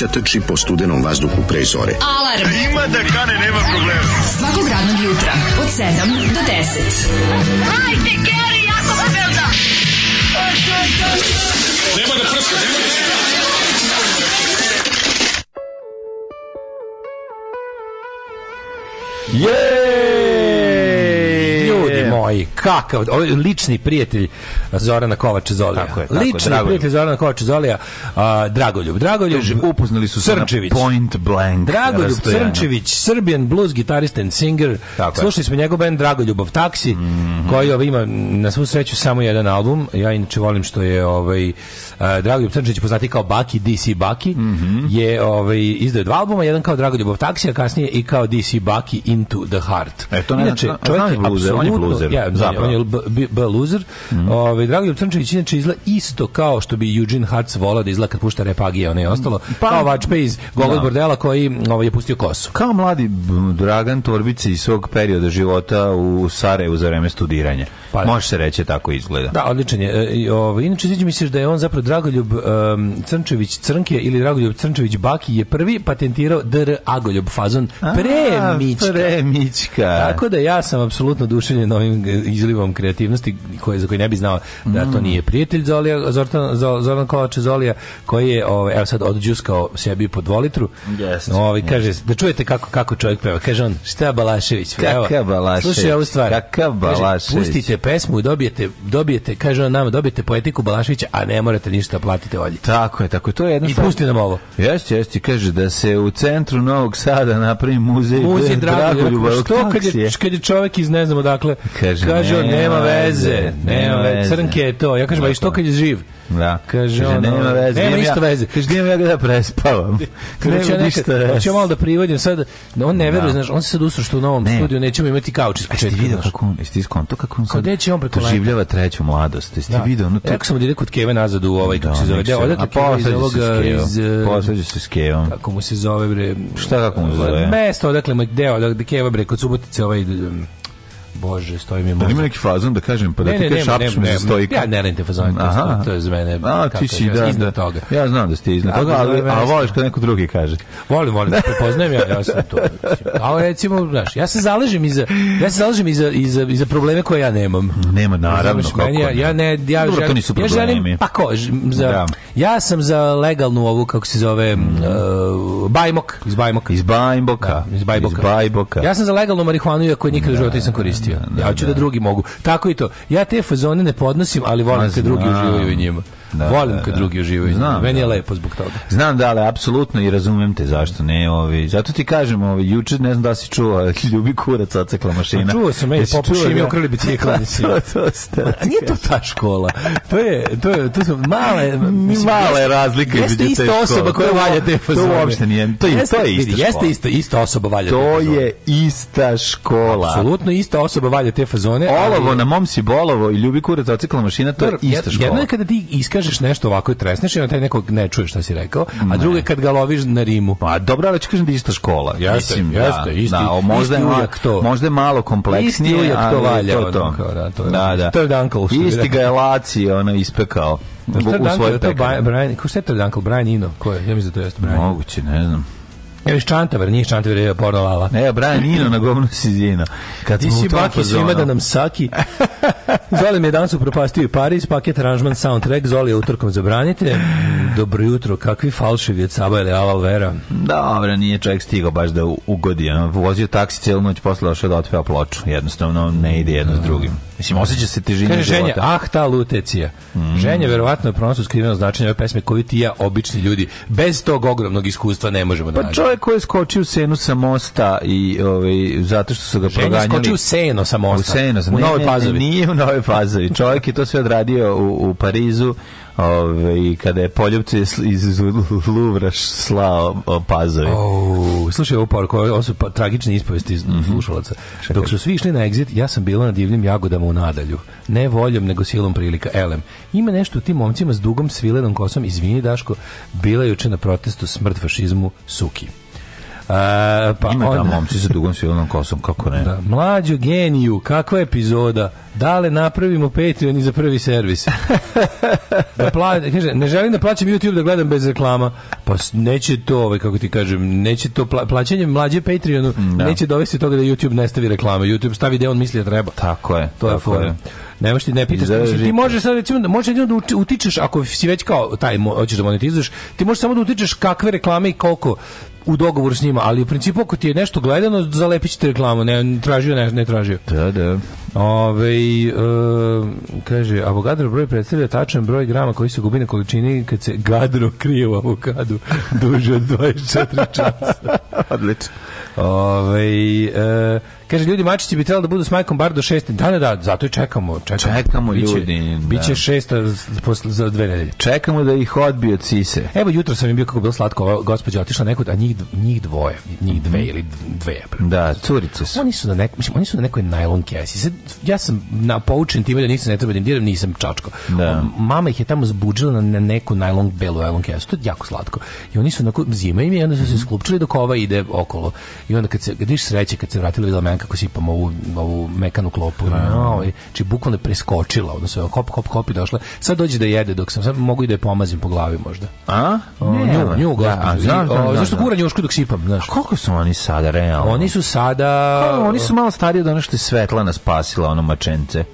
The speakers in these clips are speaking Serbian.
mladića trči po studenom vazduhu pre zore. Alarm! A e, ima da kane, nema problema. Svakog radnog jutra, od 7 do 10. Hajde, Geri, jako se velda! Nema da prska, nema da prska! Jej! Ljudi moji, kakav, ovaj lični prijatelj Zorana Kovača Zolija. Tako je, tako, lični prijatelj Zorana Kovača Zolija, Uh, Dragoljub. Dragoljub Kaže, upoznali su se Point Blank. Dragoljub Crnčević, Serbian blues guitarist and singer. Tako Slušali smo njegov band Dragoljubov taksi, mm -hmm. koji ovaj, ima na svu sreću samo jedan album. Ja inače volim što je ovaj Eh, Dragoljub Crnčić, poznati kao Baki, DC Baki, mm -hmm. je ovaj, izdao dva albuma, jedan kao Dragoljubov taksi, a kasnije i kao DC Baki Into the Heart. E, to znači inače, na, čovjek je bluzer, on je bluzer. Ja, zapravo. on je b, Mm -hmm. ovaj, Dragoljub Crnčić inače izla isto kao što bi Eugene Hartz volao da izla kad pušta repagije, one i ostalo. Pa, kao Watch iz Gogol no. Da. Bordela koji ovaj, je pustio kosu. Kao mladi Dragan Torbici iz svog perioda života u Sarajevu za vreme studiranja. Pa, da. Može se reći da tako izgleda. Da, odličan je. E, ovaj, inače, sviđa mi se da je on zapravo Dragoljub um, Crnčević Crnke ili Dragoljub Crnčević Baki je prvi patentirao DR Agoljub fazon premička. premička. Tako da ja sam apsolutno dušenjen ovim izlivom kreativnosti koje, za koji ne bi znao da to mm. nije prijatelj Zolija, Zortan, Zoran Kovače Zolija koji je ovaj, evo sad odđuskao sebi po dvolitru. Yes, ovaj, kaže, yes. da čujete kako, kako čovjek peva. Kaže on, šta Balašević? Kakav Balašević? Slušaj ovu stvar. Kakav Balašević? Kaže, pustite pesmu i dobijete, dobijete, kaže on nama, dobijete poetiku Balaševića, a ne morate ništa, platite olje. Tako je, tako je. To je jedno I pusti nam ovo. Jeste, jeste. Kaže da se u centru Novog Sada napravi muzej, muzej Dragoljuba. Što kad je, kad je čovjek iz ne znamo dakle, kaže, kaže nema, nema veze, nema veze, crnke je to. Ja kažem, a i što kad je živ? Da. Kaže, kaže ono, nema ovaj, veze. Nema ništa veze. Kaže, nema ja da prespavam. Kaže, nema ništa veze. Da Hoće malo da privodim sad. Da on ne veruje, da. znaš, on se sad usro što u novom ne. studiju nećemo imati kauč iz početka. Jesi vidio kako on, jesi iskonto kako on sad Kodeći on preko treću mladost. Jesi da. vidio No, to. Kako sam ide kod Keve nazad u ovaj, kako se zove. Da, odakle Keve iz ovoga, iz... E, Posveđu se s Kevom. Kako mu se zove, bre. Šta kako mu se zove? Mesto, odakle, deo, odakle Keva, bre, kod Subotice, ovaj bože, stoji mi da mozak. Da ima neki fazon da kažem, pa da ne, ti kažeš apšme za stojka. Ja ne radim te fazone, Aha. to je za mene. A, ti si, da, da. Toga. Ja znam da ste iznad toga, da, ali, a voliš kad neko drugi kaže. Volim, volim, da prepoznajem ja, ja sam to. A recimo, znaš, ja se zalažem i ja se zalažem i za, i za, probleme koje ja nemam. Nema, naravno, kako meni, ja, ja ne, ja, Dobro, to nisu problemi. Ja želim, pa ko, za, da. ja sam za legalnu ovu, kako se zove, mm. uh, bajmok, iz bajmoka. Iz bajmoka. Da, iz bajmoka. Iz bajboka. Ja sam za legalnu marihuanu, iako nikad u životu nisam koristio koristio. Da, da, ja da, hoću da. da. drugi mogu. Tako i to. Ja te fazone ne podnosim, ali volim da drugi uživaju u njima. Da, Volim da, kad da. drugi uživaju. Znam, Meni je da. lepo zbog toga. Znam da, ali apsolutno i razumem te zašto ne. Ovi. Zato ti kažem, ovi, juče ne znam da si čuo Ljubi kurac odsekla mašina. Pa čuo sam, ej, popušim da- i ja. ukrali to, Da, to, to nije to ta škola. To je, to je, to su male... Mislim, male razlike. Jeste ista osoba koja valja te fazone. To uopšte nije. To je, to je ista škola. Jeste ista, ista osoba valja To je ista škola. Apsolutno ista osoba valja te fazone. Olovo na mom si bolovo i Ljubi kurac odsekla mašina, to je ista škola. Jedno je kada ti iskažeš kažeš nešto ovako i tresneš i na taj nekog ne čuješ šta si rekao, a drugo je kad ga loviš na rimu. Pa dobro, ali ću kažem da je ista škola. Jeste, Mislim, da, jeste, da, isti, da, o, možda, isti uvijek to. Možda je malo kompleksnije, isti ali to valja. To, to. Kao, da, to je, da, da. Third uncle, što isti ga je Laci ono, ispekao. U, u svoj pekar. ko je Third uncle? Brian Ino? Ko je? Ja mislim da to jeste Brian. Moguće, ne znam. Ili Čantaver, nije Čantaver, je porno lala. Ne, Brian Nino na govnu sizina. Kad Ti si baki svima da nam saki. Zoli me danas upropastio i Paris, paket aranžman soundtrack, Zoli je utorkom zabranite. Dobro jutro, kakvi falševi od Saba ili Ava Vera. Dobro, nije čovjek stigao baš da ugodi. Vozio taksi cijelu noć, posle došao da otpeva ploču. Jednostavno, ne ide jedno s drugim. Mislim, osjeća se težina Kaže, života. Ženja, ah, ta lutecija. Mm. Ženja, verovatno, je pronašao skriveno značenje ove pesme koju ti ja, obični ljudi, bez tog ogromnog iskustva ne možemo pa da Pa čovjek koji je skočio u senu sa mosta i ovaj, zato što su ga Ženja proganjali... Ženja skočio u seno sa mosta. U seno, u Novoj Pazovi. Nije u Novoj Pazovi. Čovjek je to sve odradio u, u Parizu Ove, kada je poljubce iz Luvra slao pazovi. Oh, slušaj, ovo par, ovo su pa, tragične ispovesti iz mm -hmm. slušalaca. Dok su svi išli na exit, ja sam bila na divljim jagodama u nadalju. Ne voljom, nego silom prilika. Elem, ima nešto u tim momcima s dugom svilenom kosom, izvini Daško, bila juče na protestu smrt fašizmu Suki pa Ima onda, da momci sa dugom silonom kosom, kako ne? Da, mlađo geniju, kakva epizoda. Da li napravimo Patreon i za prvi servis. da pla, kaže, ne želim da plaćam YouTube da gledam bez reklama. Pa neće to, ovaj, kako ti kažem, neće to pla, plaćanje mlađe Patreonu mm, da. neće dovesti toga da YouTube ne stavi reklame. YouTube stavi gde on misli da treba. Tako je. To je fora. Nemaš ti ne pitaš. Ti, ti možeš sad recimo da možeš da utičeš ako si već kao taj hoćeš da monetizuješ, ti možeš samo da utičeš kakve reklame i koliko u dogovor s njima, ali u principu ako ti je nešto gledano, zalepit ćete reklamu, ne, tražio, ne, ne tražio. Da, da. Ove, e, kaže, avogadro broj predstavlja tačan broj grama koji se gubi na količini kad se gadro krije u avokadu duže od 24 časa. Odlično. Ove, e, Kaže, ljudi, mačići bi trebali da budu s majkom bar do šeste. Da, ne, da, zato i čekamo. Čekamo, čekamo biće, ljudi. Da. Biće da. šesta posle, za dve nedelje. Čekamo da ih odbije od sise. Evo, jutro sam im bio kako bilo slatko, ova gospođa otišla nekud, a njih njih, dvoje, njih dve mhm. ili dve. Da, curice su. Oni su na, nek, mislim, oni su na nekoj najlon kesi. Sad, ja sam na, poučen time da nisam ne treba da diram, nisam čačko. Da. Mama ih je tamo zbuđila na, neku najlon, belu najlon kesu. To je jako slatko. I oni su onako, zima im je, onda su se mhm. sklupčili dok ova ide okolo. I onda kad se, kad sreće, kad se vratila, videla meni kako sipam ovu, ovu mekanu klopu. Da. No, ovaj, či bukvalno preskočila, odnosno hop, hop, hop i došla. Sad dođe da jede dok sam, sad mogu i da je pomazim po glavi možda. A? O, ne, nju, nju, da, gospođu. Zašto gura nju njošku dok sipam, znaš. A koliko su oni sada, realno? Oni su sada... Kako, pa, oni su malo stariji od ono što je Svetlana spasila, ono mačence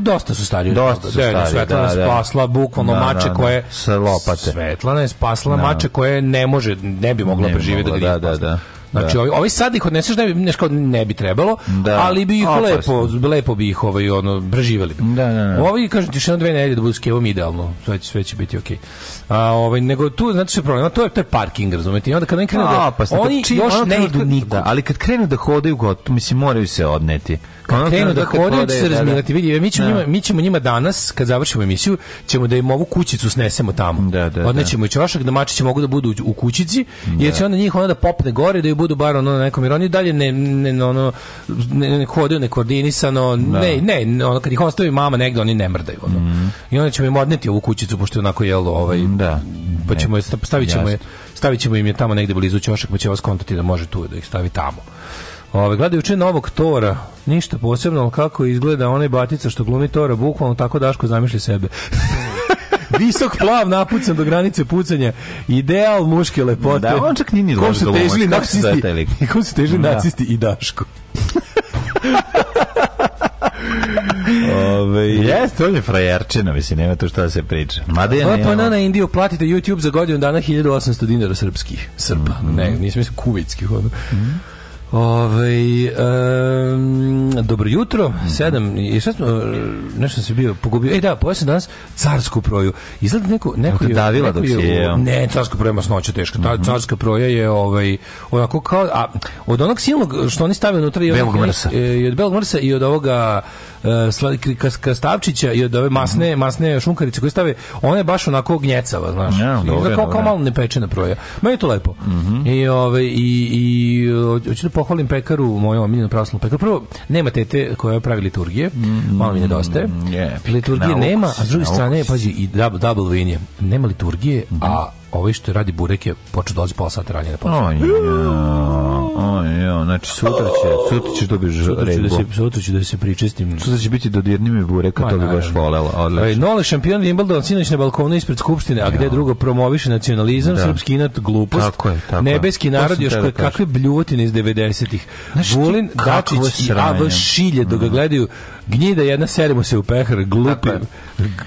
dosta su stariji. Dosta su da, da, stariji, Svetlana da, je spasla bukvalno da, mače da, da. koje sa lopate. Svetlana je spasla da. mače koje ne može ne bi mogla ne preživjeti mogla, da, da, da, da. Znači, da. ovaj, ovaj sad ih odneseš, ne, da bi, neško, ne bi trebalo, da. ali bi ih pa lepo, lepo bi ih ovaj, ono, preživeli bi. Da, da, da. Ovi, kažem ti, še dve nedelje da budu s kevom idealno, sve će, sve će biti okej. Okay. A, ovaj, nego tu, znači, što je problem, to je, to je parking, razumete, i onda kad oni krenu da, pa, oni još ne idu da nikad. Da, ali kad krenu da hodaju gotovo, mislim, moraju se odneti. Ono krenu da, da hodaju, će se da, da. razmilati. Vidi, mi ćemo, njima, mi ćemo njima danas, kad završimo emisiju, ćemo da im ovu kućicu snesemo tamo. Da, da, Odnećemo i čošak, da mačići mogu da budu u kućici, jer će onda njih onda da popne gore, da ju budu bar ono na nekom, jer oni dalje ne, ne, ono, ne, ne hodaju nekoordinisano, ne, ne, ono, kad ih ostavi mama negde, oni ne mrdaju. Ono. Mm. I onda ćemo im odneti ovu kućicu, pošto je onako jelo, ovaj, da, pa ćemo, stavit ćemo, stavit ćemo im je tamo negde blizu čošak, pa će vas kontati da može tu da ih stavi tamo. Ove, gleda juče novog Tora, ništa posebno, ali kako izgleda onaj batica što glumi Tora, bukvalno tako Daško zamišlja sebe. Visok plav napucan do granice pucanja. Ideal muške lepote. Da, on čak nije ni Kom su težili nacisti, kom su težili da. nacisti i Daško. Ove, jeste, on je frajerčina, mislim, nema tu što da se priča. Mada je nema... Pa na Indiju platite YouTube za godinu dana 1800 dinara srpskih. Srba. Mm -hmm. Ne, nisam mislim kuvitskih. Mm -hmm. Ove, ovaj, um, dobro jutro, sedam, i šta smo, e, nešto se bio pogubio. Ej da, pojao danas carsku proju. Izgleda da neko... neko je, davila dok si je, Ne, carska proja je masnoća teška. Ta mhm. carska proja je ovaj, onako kao... A, od onog silnog što oni stave unutra... I, belog mrsa. E, I, od belog mrsa i od ovoga uh, kastavčića i od ove masne, mhm. masne šunkarice koje stave, ona je baš onako gnjecava, znaš. Ja, dobro, kao, kao malo nepečena proja. Ma je to lepo. Mhm. I, ove, ovaj, i, i hoću da pohvalim pekaru, moju omiljenu pravoslavnu pekaru. Prvo, nema tete koja pravi liturgije, mm, malo mi mm, nedostaje. Mm, yeah, liturgije nema, a s druge strane, pazi, i double, double vinje, nema liturgije, mm. a mhm ovaj što radi burek je počeo da dolazi pola sata ranije na posao. Aj, ja, znači sutra će, sutra ćeš dobiti redbu. Sutra, da sutra ću da se pričestim. Sutra će biti dodirni mi bureka, pa to bi baš volela. Aj, E, Nole, šampion Wimbledon, sinoć na balkonu ispred Skupštine, a gde ja. drugo promoviše nacionalizam, da. srpski inat, glupost, tako je, tako nebeski narod, još da koje, kakve bljuvotine iz 90-ih. Vulin, Dačić i AV Šilje, dok ga mm. gledaju Gnjida jedna seri se u pehar, glupi,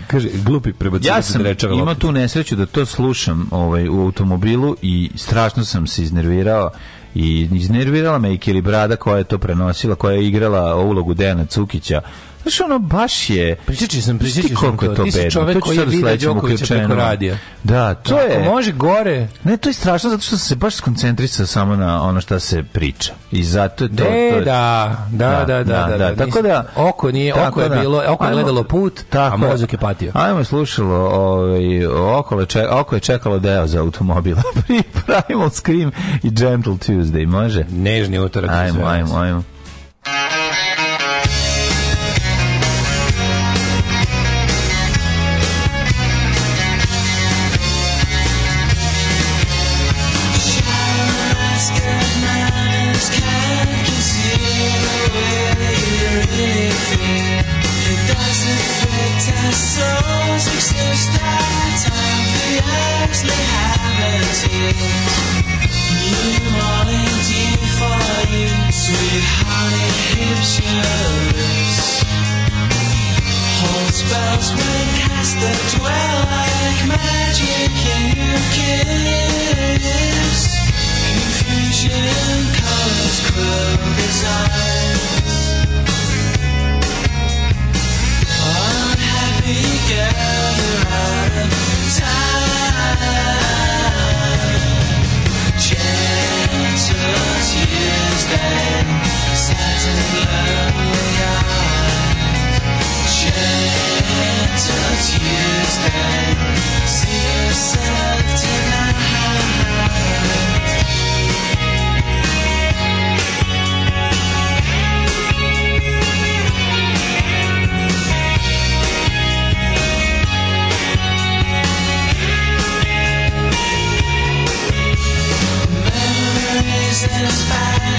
kaže, glupi prebacuje ja sam rečava. Imao tu nesreću da to slušam ovaj, u automobilu i strašno sam se iznervirao i iznervirala me i Kilibrada koja je to prenosila, koja je igrala ulogu Dejana Cukića Znaš, ono, baš je... Pričači sam, pričači sam koliko je to bedno. Ti si čovek koji je vidio Đokovića preko radija. Da, to Tako, je... može gore... Ne, to je strašno, zato što se baš skoncentrisao samo na ono šta se priča. I zato je to... Ne, to, da da da, da, da, da, da, da, da, Tako da... Oko nije, oko je bilo, oko je gledalo put, a mozak je patio. Ajmo je slušalo, ovaj, oko, če, oko je čekalo deo za automobila. Pripravimo Scream i Gentle Tuesday, može? Nežni utorak. Ajmo, ajmo, ajmo. ajmo.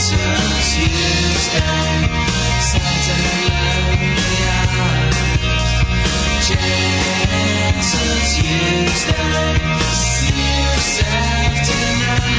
Jesus used us, used us tonight.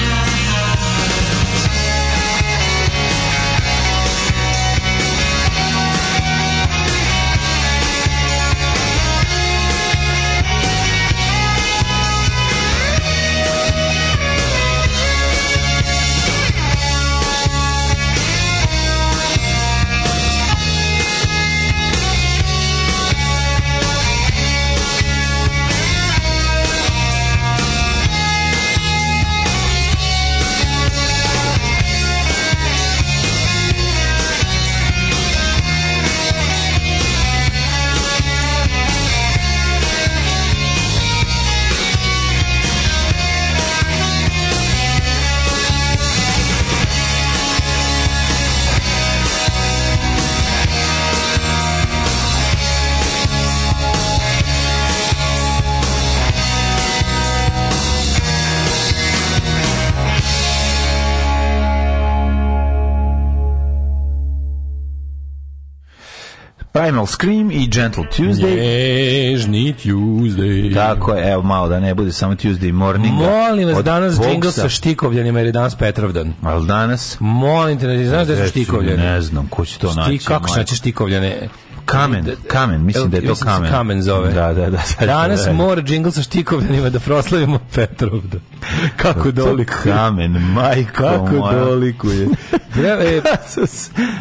Primal Scream i Gentle Tuesday. Nježni Tuesday. Tako je, evo malo da ne bude samo Tuesday morning. Molim vas, danas jingle sa Štikovljanima jer je danas Petrovdan. Ali danas? Molim te, ne znaš da su Štikovljani? Ne znam, ko će to naći. Kako se naći Štikovljane? Kamen, kamen, mislim da je to da kamen. Kamen zove. Da, da, da. Danas mora džingl sa štikovljanima da proslavimo Petrovdu. Kako dolikuje. Kamen, majko Kako moja. dolikuje. e,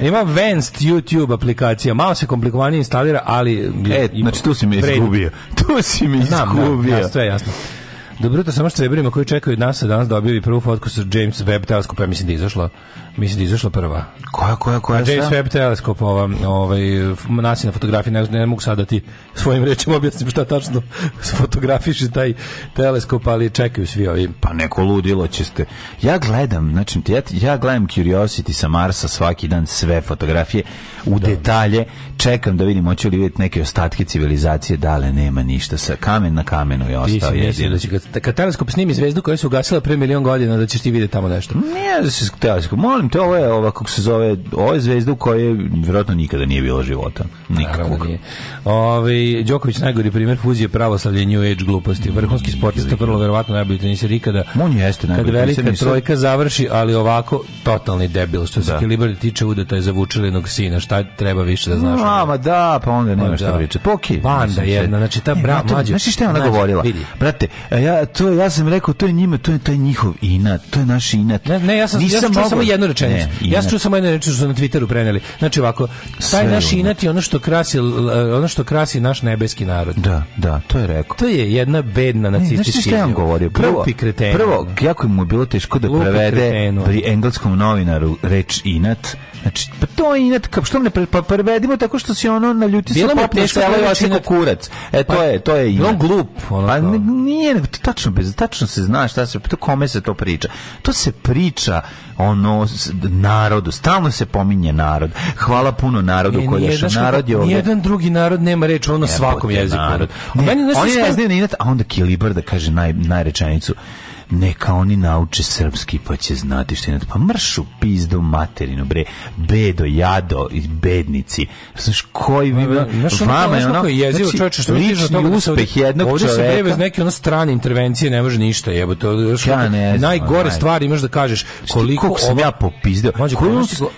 ima Venst YouTube aplikacija. Malo se komplikovanije instalira, ali... E, znači tu si me izgubio. Tu si me da, izgubio. Znam, sve jasno. Dobro, to samo što je koji čekaju od nas da danas dobio i prvu fotku sa James Webb teleskopa, ja mislim da je izašla Mislim da je izašla prva. Koja, koja, koja? James Webb teleskop, ova, ovaj, na fotografija, ne, ne mogu sad da ti svojim rečima objasnim šta tačno fotografiši taj teleskop, ali čekaju svi ovi. Pa neko ludilo će ste. Ja gledam, znači, ja, ja gledam Curiosity sa Marsa svaki dan sve fotografije, u da. detalje. Čekam da vidim hoće li videti neke ostatke civilizacije, dale nema ništa. Sa kamen na kamenu je ostao jedino. Da će kad, kad teleskop snimi zvezdu koja se ugasila pre milion godina, da ćeš ti videti tamo nešto. Ne, da se teleskop. Molim te, ovo je ova kako se zove, ovo je zvezda u kojoj vjerojatno nikada nije bilo života. Nikakvog. Da ovaj Đoković najgori primer fuzije pravoslavlje New Age gluposti. Vrhunski sportista vrlo verovatno najbolji teniser ikada. On jeste najbolji. Kad velika trojka završi, ali ovako totalni debil što se da. Kiliber tiče udeta je zavučelenog sina šta treba više da znaš. No, ma da, pa onda nema šta da. pričati. Poki. Banda jedna, znači ta e, bra, mlađa. Znači šta je ona govorila? Vidi. Brate, e, ja to ja sam rekao to je njima, to je taj njihov inat, to je naš inat. Ne, ne, ja sam Nisam ja sam čuo samo jednu rečenicu. Ne, ja sam čuo samo jednu rečenicu što su na Twitteru preneli. Znači ovako, taj naš inat je ono što krasi e, ono što krasi naš nebeski narod. Da, da, to je rekao. To je jedna bedna nacistička. Znaš šta je govorio? Prvo, prvo, jako mu je bilo teško da prevede pri engleskom novinaru reč inat Znači, pa to je inat, što ne pre, pa prevedimo tako što se ono naljuti sa popne selo i oči kurac. E, to pa, je, to je inat. On glup. Ono pa nije, nego tačno, bez, tačno se zna šta se, to kome se to priča. To se priča ono narodu, stalno se pominje narod. Hvala puno narodu e, koji je narod je ovdje. Jedan drugi narod nema reč ono svakom jeziku. Narod. Ne, meni, ne, oni ne znaju inat, a onda Kilibar da kaže naj, najrečenicu neka oni nauče srpski pa će znati što je pa mršu pizdu materinu bre bedo jado i bednici znaš koji vi vama je ono jezivo znači, čoveče što vidiš od toga uspeh jednog ovdje čoveka ovde se bez neke ono strane intervencije ne može ništa jebo to što ja ne znam, najgore naj... stvari možeš da kažeš koliko sam ja popizdeo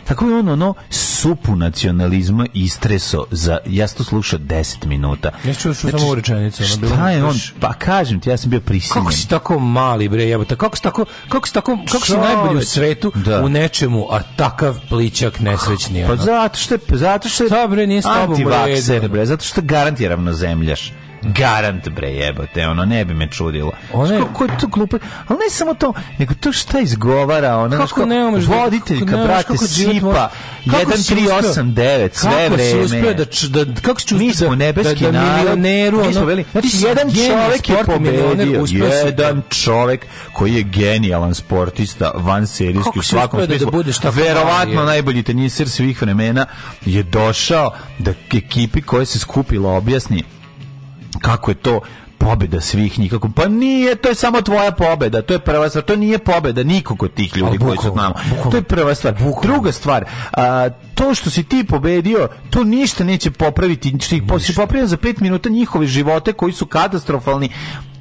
tako je ono ono supu nacionalizma istreso za, ja sam to slušao 10 minuta. Ja ću znači, samo rečenicu. ona šta je on? Pa kažem ti, ja sam bio prisiljen. Kako si tako mali, bre, jebote, kako si tako, kako si tako, kako si najbolji u svetu da. u nečemu, a takav plićak nesrećni. Pa ono. Pa zato što je, zato što je, šta, bre, nije s tobom, bre, zato što na ravnozemljaš. Garant bre jebote, ono ne bi me čudilo. Ona je ko to glupo, al ne samo to, nego to šta izgovara ona, kako ško, ne umeš da- voditeljka brate Sipa 1389 sve vreme. Kako si uspeo da, da kako si uspeo da nebeski da, da milioneru, ono, smo veli, znači jedan čovek je pobedio, jedan čovek koji je genijalan sportista, van serijski u svakom da smislu. Da verovatno najbolji teniser svih vremena je došao da ekipi koja se skupila objasni kako je to pobeda svih njih. Kako, pa nije, to je samo tvoja pobeda, to je prva stvar, to nije pobeda nikog od tih ljudi koji su s nama. To je prva stvar. Bukovo. Druga stvar, a, to što si ti pobedio, to ništa neće popraviti, što ih popravio za pet minuta njihove živote koji su katastrofalni,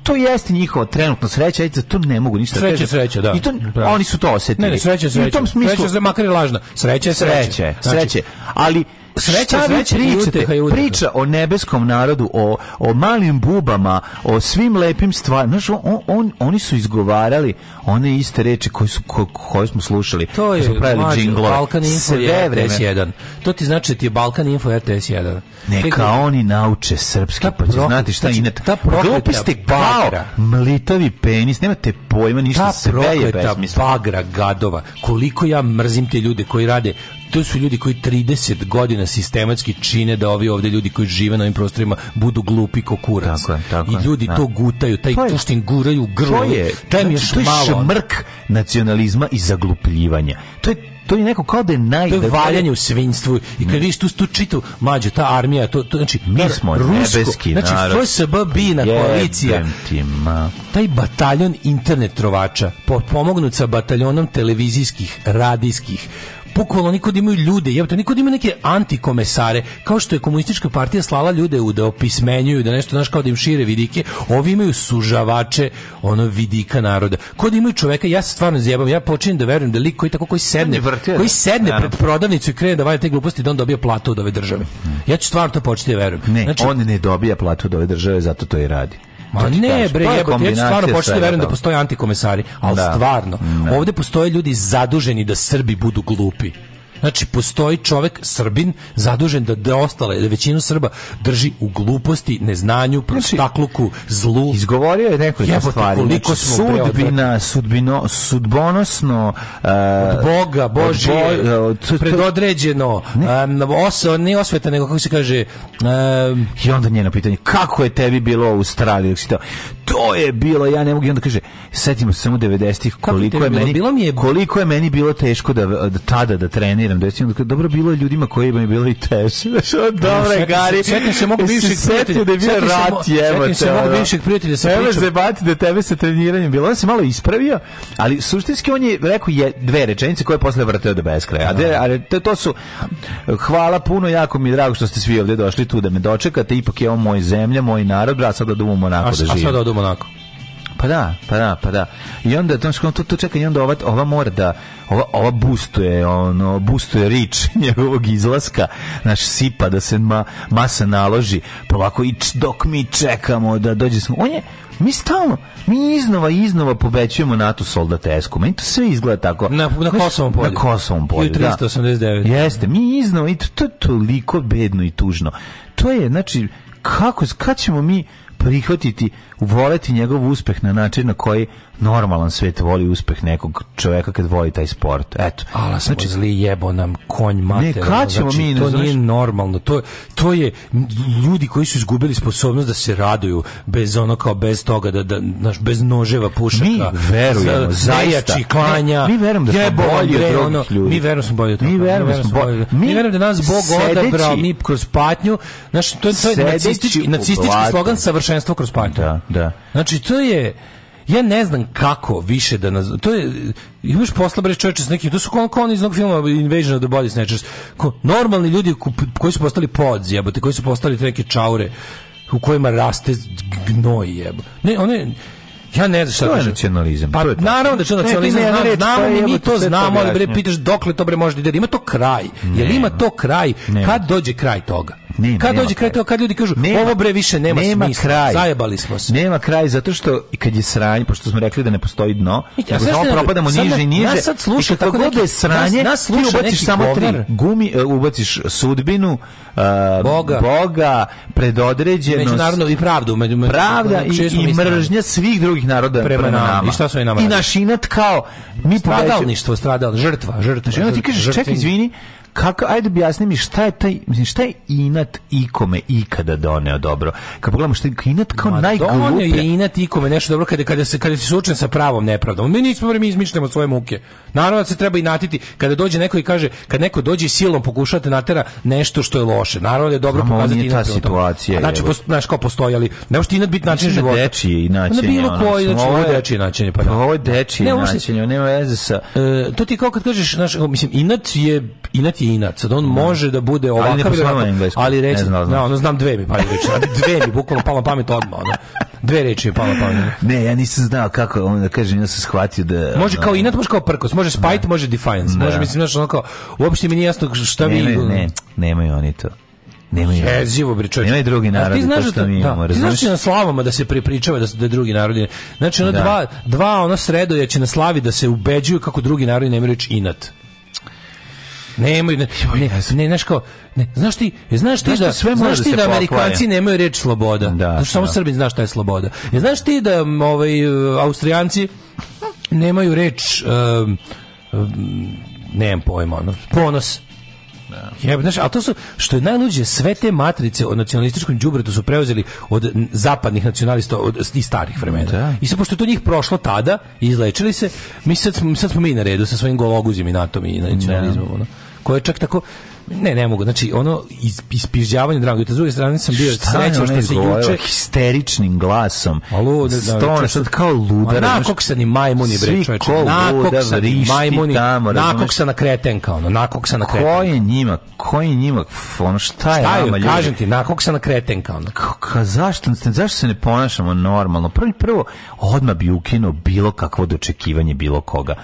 to jeste njihova trenutna sreća, ajde, to ne mogu ništa da sreće, sreća, da. I to, oni su to osjetili. Ne, ne, sreća, sreća. I u tom smislu, sreće, makar je lažna. Sreća, sreća. Sreće, sreće. Znači, ali sreća, sreća i priča o nebeskom narodu, o, o malim bubama, o svim lepim stvarima. Znaš, on, on, oni su izgovarali one iste reči koje, su, ko, koje smo slušali. To je, smo pravili mađu, Balkan Info Sve je RTS1. To ti znači da ti je Balkan Info RTS1. Neka oni nauče srpski, pa će znati šta znači, inet. Ta Glupi bagra. Mlitavi penis, nemate pojma ništa ta sve je bagra gadova. Koliko ja mrzim te ljude koji rade to su ljudi koji 30 godina sistematski čine da ovi ovde ljudi koji žive na ovim prostorima budu glupi kao kurac. Tako je, tako I ljudi da. to gutaju, taj to što im guraju grlo. To je, taj znači, je, to je šmrk nacionalizma i zaglupljivanja. To je to je neko kao da je naj... To je da valjanje u svinjstvu. I kad vidiš tu, tu čitu, mađo, ta armija, to, to znači... Mi smo rusko, nebeski znači, narod. FSB, Bina, koalicija. Taj bataljon internet trovača, pomognut sa bataljonom televizijskih, radijskih, bukvalno niko da imaju ljude, jebote, niko da ima neke antikomesare, kao što je komunistička partija slala ljude u da opismenjuju, da nešto, znaš, kao da im šire vidike, ovi imaju sužavače, ono, vidika naroda. Ko da imaju čoveka, ja se stvarno zjebam, ja počinjem da verujem da lik koji tako koji sedne, vrtio, koji da. sedne ne, pred prodavnicu i krene da valja te gluposti, da on dobija platu od ove države. Mhm. Ja ću stvarno to početi da verujem. Ne, znači, on ne dobija platu od ove države, zato to i radi. Ma da ne, bre, pa jebote, ja stvarno počeli da verujem da postoje antikomesari, ali da. stvarno, ne. Da. ovdje postoje ljudi zaduženi da Srbi budu glupi. Znači, postoji čovjek Srbin zadužen da, da ostale, da većinu Srba drži u gluposti, neznanju, znači, prostakluku, zlu. Izgovorio je nekoliko Jebote, stvari. Koliko znači, sudbina, sudbino, sudbonosno, uh, od Boga, Božje, e, predodređeno, ne, um, osa, ne osveta, nego kako se kaže... Um, I onda njeno pitanje, kako je tebi bilo u Australiji? To, to je bilo, ja ne mogu, i onda kaže, setimo se samo 90-ih, koliko je, meni, bilo? bilo mi je... koliko je meni bilo teško da, da tada da treniram 70, dobro bilo je ljudima kojima je bilo i teže. Dobre, ja, Gari. Setim se mog bivšeg prijatelja. da je bio rat, jebote. Setim se mog bivšeg prijatelja sa pričom. Evo se da tebe sa treniranjem bilo. On se malo ispravio, ali suštinski on je rekao je dve rečenice koje je posle vrteo do beskraja. A, dve, a to, to su hvala puno, jako mi je drago što ste svi ovde došli tu da me dočekate. Ipak je on moj zemlja, moj narod, a sad odumom onako da živim. A sad odumom onako. Pa da, pa da, pa da. I onda, znaš, to, to čeka i onda ova, ova mora da, ova, ova boostuje, ono, boostuje rič njegovog izlaska, naš sipa da se ma, masa naloži, Pa ovako i dok mi čekamo da dođe smo. On je, mi stalno, mi iznova iznova pobećujemo NATO soldatesku. Meni to sve izgleda tako. Na, na Kosovom polju. Na Kosovom polju, I 389. Da. Jeste, mi iznova, i to, to je toliko bedno i tužno. To je, znači, kako, kad ćemo mi prihvatiti voleti njegov uspeh na način na koji normalan svet voli uspeh nekog čoveka kad voli taj sport. Eto. Ala znači, zli jebo nam konj mater. Ne, kaćemo znači, mi, ne to znaš... nije normalno. To, to je ljudi koji su izgubili sposobnost da se raduju bez ono kao bez toga da, da naš, bez noževa pušaka. Mi verujemo, za, zaista. klanja. Mi, mi verujemo da smo jebo, bolji od drugih ono, ljudi. Mi verujemo da smo bolji od drugih. Mi verujemo da, da smo bolji. Mi, mi verujemo da nas Bog sedeći, odabrao mi kroz patnju. Znaš, to, to je nacistički, nacistički slogan savršenstvo kroz patnju. Da. Da. Znači, to je ja ne znam kako više da naz... to je imaš posla bre čoveče s nekim to su kon kon iz onog filma Invasion of the Body Snatchers Ko, normalni ljudi koji su postali podzi jebote koji su postali neke čaure u kojima raste gnoj jebote ne one ja ne znam šta to je nacionalizam. Pa to je naravno da je to nacionalizam. Ne, ne, znamo ni pa mi to znamo, ali bre pitaš dokle to bre može da ide. Ima to kraj. Jel ima to kraj? Kad dođe kraj toga? Nema, kad dođe kraj to, kad ljudi kažu nema, ovo bre više nema, nema smisla, kraj. zajebali smo se. Nema kraj zato što i kad je sranje, pošto smo rekli da ne postoji dno, ja samo da- propadamo niže i niže. Nas sad sluša tako god je sranje, nas, nas ti ubaciš samo govnar. tri gumi, uh, ubaciš sudbinu, uh, Boga, Boga, predodređenost, međunarodno i pravdu, među, među, pravda i, i mržnja svih drugih naroda prema, prema nama. I šta su i nama? I naš inat kao mi stradalništvo, stradal, žrtva, žrtva. žrtva, znači, žrtva ti kažeš, čekaj, izvini, kako ajde objasni mi šta je taj mislim šta je inat ikome ikada doneo dobro kad pogledamo što je inat kao Ma, je inat ikome nešto dobro kada kada se kada se suočen sa pravom nepravdom mi nismo mi izmišljamo svoje muke naravno da se treba inatiti kada dođe neko i kaže kad neko dođe silom pokušate da natera nešto što je loše naravno da je dobro Znamo, pokazati ta situacije A, znači posto, znaš kao postojali ali ne može inat biti način da života dečije inače na bilo koji znači ovo dečije način pa, pa ovo je dečije način nema veze sa e, to ti kao kad kažeš znaš mislim inat je inat Latinac, da on mm. može da bude ovakav, ali, ne ovakav, ali reći, ne znam, ne, ono, znam dve mi pali reči, znači, dve mi bukvalno pala pamet odmah, ono. Dve reči je pala pamet. Ne, ja nisam znao kako, on da kažem, ja sam shvatio da... Može kao inat, može kao prkos, može spite, ne. Da. može defiance, ne. može, da. mislim, znaš, ono kao, uopšte mi nije jasno šta vi... Ne, ne, nemaju oni to. Nema je. Jezivo bre čoveče. Nema drugi narodi, pa da Ti znaš da mi imamo, da, znaš na slavama da se prepričava da da drugi narodi. Znači ono da. dva dva ono sredojeće na slavi da se ubeđuju kako drugi narodi nemaju reč inat. Nemoj, ne, ne, ne, znaš kao, ne, znaš ti, znaš ti da, sve znaš ti da, da Amerikanci nemaju reč sloboda. Da, da. znaš, samo Srbin zna šta je sloboda. E, znaš ti da ovaj, Austrijanci nemaju reč, um, um, nemam pojma, ono, ponos. Da. Jebe, znaš, a to su, što je najluđe, sve te matrice o nacionalističkom džubretu su preuzeli od zapadnih nacionalista od, i starih vremena. Da. I sad, pošto to njih prošlo tada izlečili se, mi sad, sad smo mi na redu sa svojim gologuzima i NATO i da. nacionalizmom, ono, koje čak tako, Ne, ne mogu. Znači, ono iz, ispižđavanje dragog. S druge strane sam bio srećan što se juče... histeričnim glasom? Alo, da, da Stone, sad kao luda. ludar. ni majmuni, bre, čoveče. Nakoksani majmuni, tamo. na kretenka, ono, nakoksana kretenka. Ko je njima, ko je njima, ono, šta je, šta je vama, ljudi? Kažem ti, na kretenka, ono. Ka, zašto, zašto se ne ponašamo normalno? Prvi, prvo, odmah bi ukinuo bilo kakvo dočekivanje bilo koga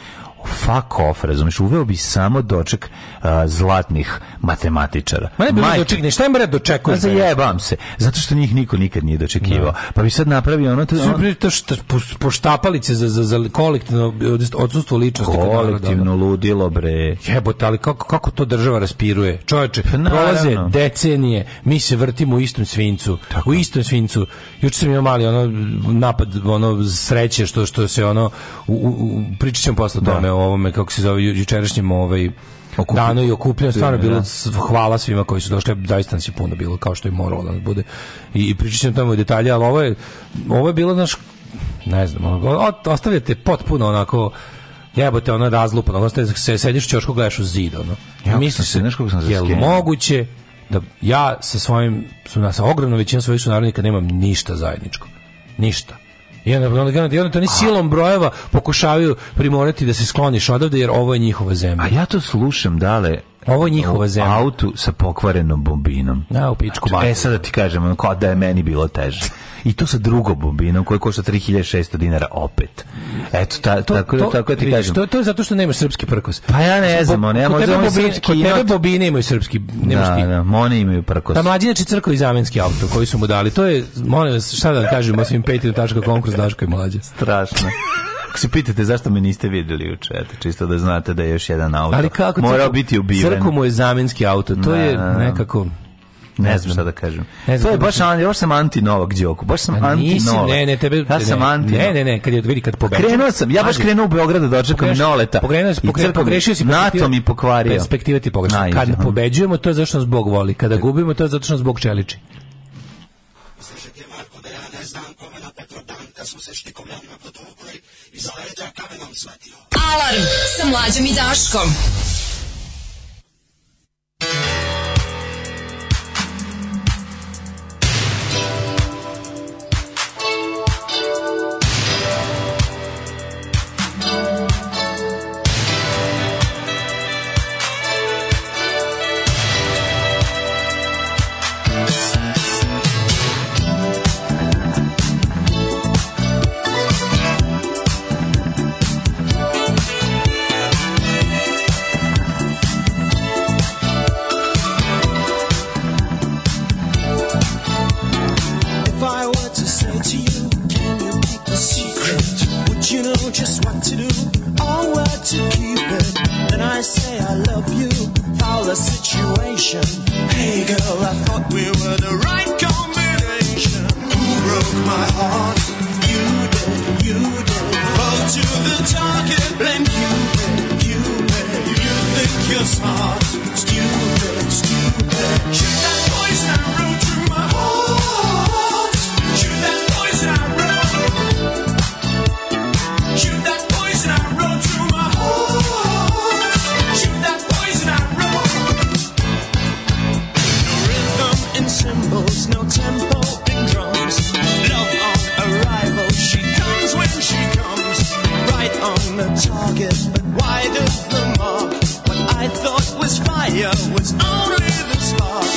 fuck off, razumiješ, uveo bi samo doček uh, zlatnih matematičara. Ma ne bi doček, ne, šta im bre dočekuje? Za jebam se, zato što njih niko nikad nije dočekivao. No. Da. Pa bi sad napravio ono... To, ono... to što, poštapalice za, za, za kolektivno odsustvo ličnosti. Da. Kolektivno ludilo, bre. Jebote, ali kako, kako to država raspiruje? Čovječe, pa, prolaze decenije, mi se vrtimo u istom svincu. Tako. U istom svincu. Juče sam imao mali ono, napad ono, sreće što, što se ono... U, u, pričat ćemo posle da. tome o ovome, kako se zove, jučerašnjem ovaj, Okupi... dano i okupljeno, stvarno bilo da, da, da. hvala svima koji su došli, zaista nas je puno bilo, kao što je moralo da bude. I, i pričat ćemo tamo detalje, ali ovo je, ovo je bilo, znaš, ne znam, ono, ostavljate potpuno onako, jebote, ona razlupano, ono se, sediš u čošku, gledaš u zid, ono. Ja, misliš se, jel moguće da ja sa svojim, su, na, sa ogromnom većinom svojih sunarodnika nemam ništa zajedničko. Ništa I onda, onda, onda, onda oni silom brojeva pokušavaju primorati da se skloniš odavde, jer ovo je njihova zemlja. A ja to slušam, dale, Ovo je njihova zemlja. Auto sa pokvarenom bombinom. Ja, u pičku znači, E sad da ti kažem, ono, da je meni bilo teže. I to sa drugom bombinom koja košta 3600 dinara opet. Eto, ta, to, tako, da- to, tako da ti kažem. To, to je zato što nemaš srpski prkos. Pa ja ne znam, ono, ja možda ono srpski... Kod tebe bobine imaju srpski, nemaš da, ti. Da, one imaju prkos. Pa mlađi znači crko i zamenski auto koji su mu dali. To je, molim vas, šta da kažem, osim petina tačka konkurs Daško i mlađe. Strašno. Ako se pitate zašto me niste videli juče, eto, čisto da znate da je još jedan auto Ali kako, morao biti ubiven. Crko mu je zamenski auto, to da, je nekako... Ne, ne znam šta da kažem. to je baš an, još sam anti Novak Đoku. Baš sam A pa anti nisi, Novak. Ne, ne, tebe. Ja sam anti. Ne, ne, ne, kad je vidi kad pobeđuje. Krenuo sam, ja baš krenuo u Beograd da dočekam Noleta. Pogrešio si, pogrešio si. NATO mi pokvario. Perspektiva ti pogrešila. Kad pobeđujemo, to je zato što nas Bog voli. Kada gubimo, to je zato što nas Bog čeliči. Slušajte, Marko, da ja ne znam kome na Petrodan, da smo se štikom javima podobili, iza leđa kamenom svatio. Alarm sa mlađom i Daškom. Thank just what to do or where to keep it. Then I say I love you, foul the situation. Hey girl, I thought we were the right combination. Who broke my heart? You did, you did. Both to the target, blame you, did, you did. You think you're smart, stupid, stupid. Shoot that voice and a target, but why does the mark? What I thought was fire was only the spark.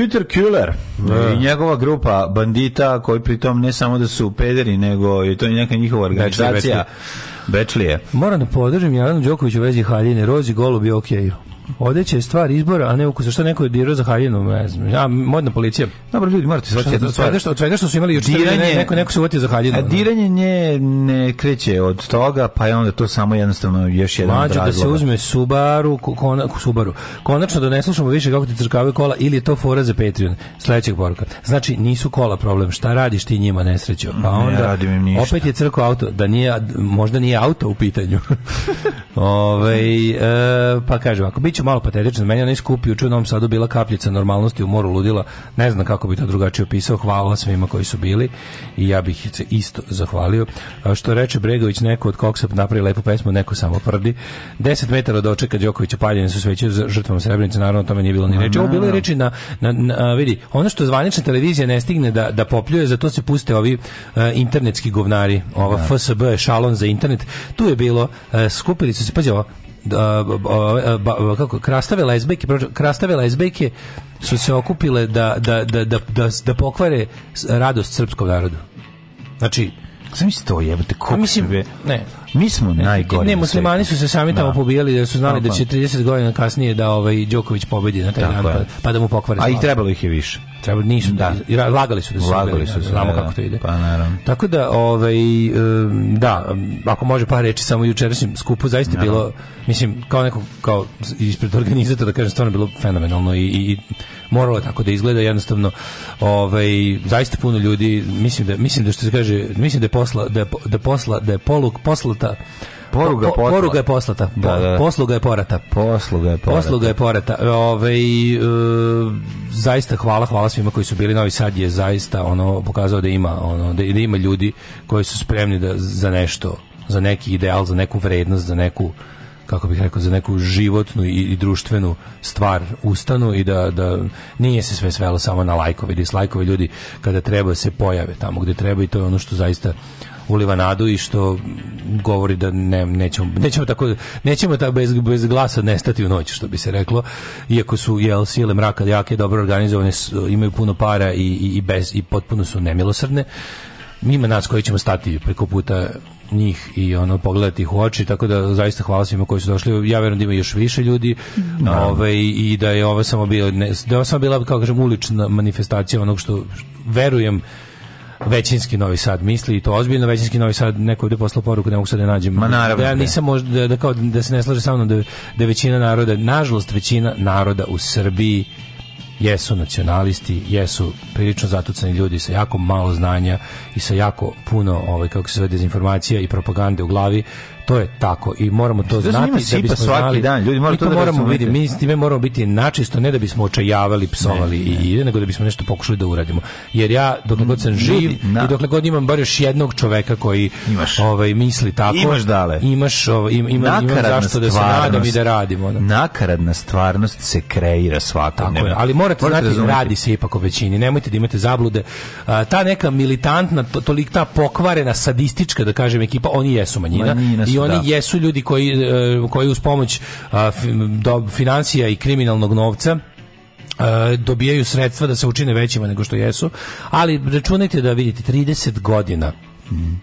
Peter Kuller da. i njegova grupa bandita koji pritom ne samo da su pederi, nego je to neka njihova organizacija. Bečlije. Bečlije. Moram da podržim Jelenu Đoković u vezi haljine. Rozi golub je okej. Okay. Odeće je stvar izbora, a ne ukusa. Što neko je dirao za haljinu? Ne znam. Ja, modna policija. Dobro, ljudi, morate shvatiti jednu da stvar. Od svega što su imali juče, diranje, neko, neko se uvatio za haljinu. A diranje ne, ne kreće od toga, pa je onda to samo jednostavno još jedan Mađo, da se uzme Subaru, kona, Subaru. Konačno da ne slušamo više kako ti crkavaju kola ili je to fora za Patreon. Sledećeg poruka. Znači, nisu kola problem. Šta radiš ti njima nesreću? Pa onda, ne opet je crko auto. Da nije, možda nije auto u pitanju. Ove, ovaj, e, pa kaže ako bit biće malo patetično, meni onaj skup u Novom Sadu bila kapljica normalnosti u moru ludila, ne znam kako bi to drugačije opisao, hvala svima koji su bili i ja bih se isto zahvalio. što reče Bregović, neko od Koksa napravi lepu pesmu, neko samo tvrdi. 10 metara od očeka Đokovića paljene su sveće za žrtvom Srebrenice, naravno o tome nije bilo ni reči. Ovo bilo je reči na, na, na, vidi, ono što zvanična televizija ne stigne da, da popljuje, zato se puste ovi uh, internetski govnari, ova da. FSB, šalon za internet, tu je bilo, uh, skupili su se, pazi ovo, Da, e, kako krastave lezbejke, krastave lezbejke su se okupile da, da, da, da, da da pokvare radost srpskog naroda Znači, Sam to jebote, kako mislim, sebe. Ne. Mi smo najgori. Ne, muslimani su se sami tamo da. pobijali jer da su znali da će 30 godina kasnije da ovaj Đoković pobedi na taj dan, pa, pa, da mu pokvare. A i trebalo ih je više. Treba nisu da, da lagali su da su lagali da, su, da znamo da, kako to ide. Pa naravno. Tako da ovaj da, ako može par reči samo jučerašnjem skupu zaista naravno. bilo mislim kao neko kao ispred organizatora kažem stvarno bilo fenomenalno i, i moralo je tako da izgleda jednostavno ovaj zaista puno ljudi mislim da mislim da što se kaže mislim da je posla da je, da posla da je poluk poslata Poruga, po, po, poruga je poslata. Po, da, da, da. Posluga je porata. Posluga je porata. Posluga je porata. Ove, e, zaista hvala, hvala svima koji su bili. Novi Sad je zaista ono pokazao da ima, ono, da, da ima ljudi koji su spremni da, za nešto, za neki ideal, za neku vrednost, za neku kako bih rekao, za neku životnu i, i, društvenu stvar ustanu i da, da nije se sve svelo samo na lajkove i dislajkove ljudi kada treba se pojave tamo gde treba i to je ono što zaista uliva nadu i što govori da ne, nećemo, nećemo tako, nećemo tako bez, bez glasa nestati u noć, što bi se reklo. Iako su jel, sile mraka jake, dobro organizovane, imaju puno para i, i, i, bez, i potpuno su nemilosrdne. Ima nas koji ćemo stati preko puta njih i ono pogledati ih u oči tako da zaista hvala svima koji su došli ja verujem da ima još više ljudi da. Ove, ovaj, i da je ovo samo bilo ne, da je ovo samo bila kao kažem ulična manifestacija onog što verujem većinski Novi Sad misli i to ozbiljno većinski Novi Sad neko je poslao poruku ne da mogu sad da nađem Ma naravno, da ja nisam možda da, da, kao, da se ne slaže sa mnom da, da većina naroda nažalost većina naroda u Srbiji jesu nacionalisti, jesu prilično zatucani ljudi sa jako malo znanja i sa jako puno ovaj kako se zove dezinformacija i propagande u glavi To je tako i moramo to znati da bismo svaki znali. dan. Ljudi moraju to da moramo biti, mi s time moramo biti načisto, ne da bismo očajavali, psovali ne, ne. i nego da bismo nešto pokušali da uradimo. Jer ja dokle god sam živ Ljudi, i dokle god imam bar još jednog čoveka koji imaš. ovaj misli tako. Imaš dale. Imaš ovaj im, ima, imam zašto da se nadam i da radimo. Ono. Nakaradna stvarnost se kreira svakodnevno. Tako ali morate, morate znati razumjeti. radi se ipak o većini. Nemojte da imate zablude. A, ta neka militantna, tolik ta pokvarena sadistička da kažem ekipa, oni jesu manjina, manjina i oni da. jesu ljudi koji, e, koji uz pomoć a, e, do, financija i kriminalnog novca e, dobijaju sredstva da se učine većima nego što jesu, ali računajte da vidite 30 godina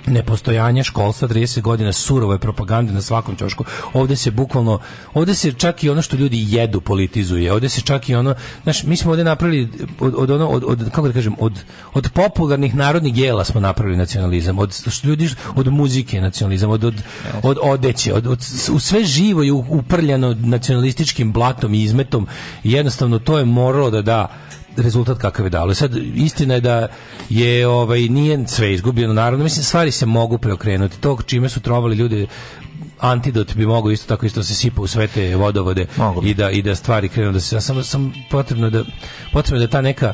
nepostojanje školstva 30 godina surove propagande na svakom čošku. Ovde se bukvalno, ovde se čak i ono što ljudi jedu politizuje. Ovde se čak i ono, znaš, mi smo ovde napravili od, od ono od, od, kako da kažem, od od popularnih narodnih gela smo napravili nacionalizam, od što ljudi od muzike nacionalizam, od od od odeće, od, od u sve živo je uprljano nacionalističkim blatom i izmetom. Jednostavno to je moralo da da rezultat kakav je dalo. Sad, istina je da je ovaj, nije sve izgubljeno, naravno, mislim, stvari se mogu preokrenuti. To čime su trovali ljudi antidot bi mogao isto tako isto da se sipa u sve te vodovode i da, i da stvari krenu da se ja sam, sam potrebno da potrebno da ta neka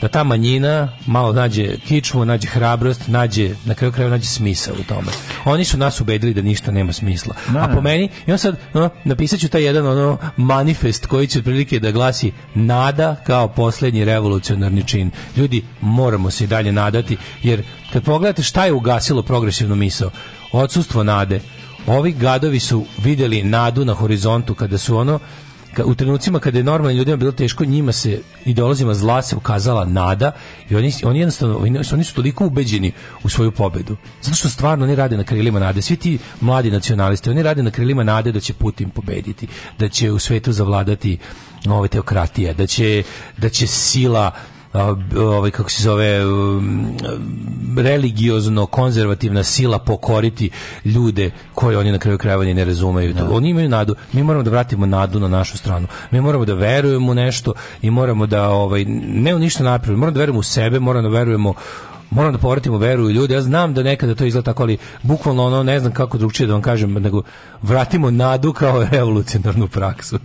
da ta manjina malo nađe kičmu, nađe hrabrost, nađe, na kraju kraju nađe smisao u tome. Oni su nas ubedili da ništa nema smisla. Da, A po meni, i on sad no, napisat ću taj jedan ono manifest koji će otprilike da glasi nada kao poslednji revolucionarni čin. Ljudi, moramo se i dalje nadati, jer kad pogledate šta je ugasilo progresivnu misao, odsustvo nade, ovi gadovi su videli nadu na horizontu kada su ono u trenucima kada je normalnim ljudima bilo teško, njima se ideolozima zla se ukazala nada i oni, oni jednostavno, oni su toliko ubeđeni u svoju pobedu. Zato što stvarno oni rade na krilima nade. Svi ti mladi nacionalisti, oni rade na krilima nade da će Putin pobediti, da će u svetu zavladati nove teokratija, da će, da će sila ovaj kako se zove um, religiozno konzervativna sila pokoriti ljude koje oni na kraju krajeva ne razumeju. Da. Oni imaju nadu. Mi moramo da vratimo nadu na našu stranu. Mi moramo da verujemo u nešto i moramo da ovaj ne u ništa napred. Moramo da verujemo u sebe, moramo da verujemo moram da povratimo veru u ljude. Ja znam da nekada to izgleda tako, ali bukvalno ono ne znam kako drugčije da vam kažem, nego vratimo nadu kao revolucionarnu praksu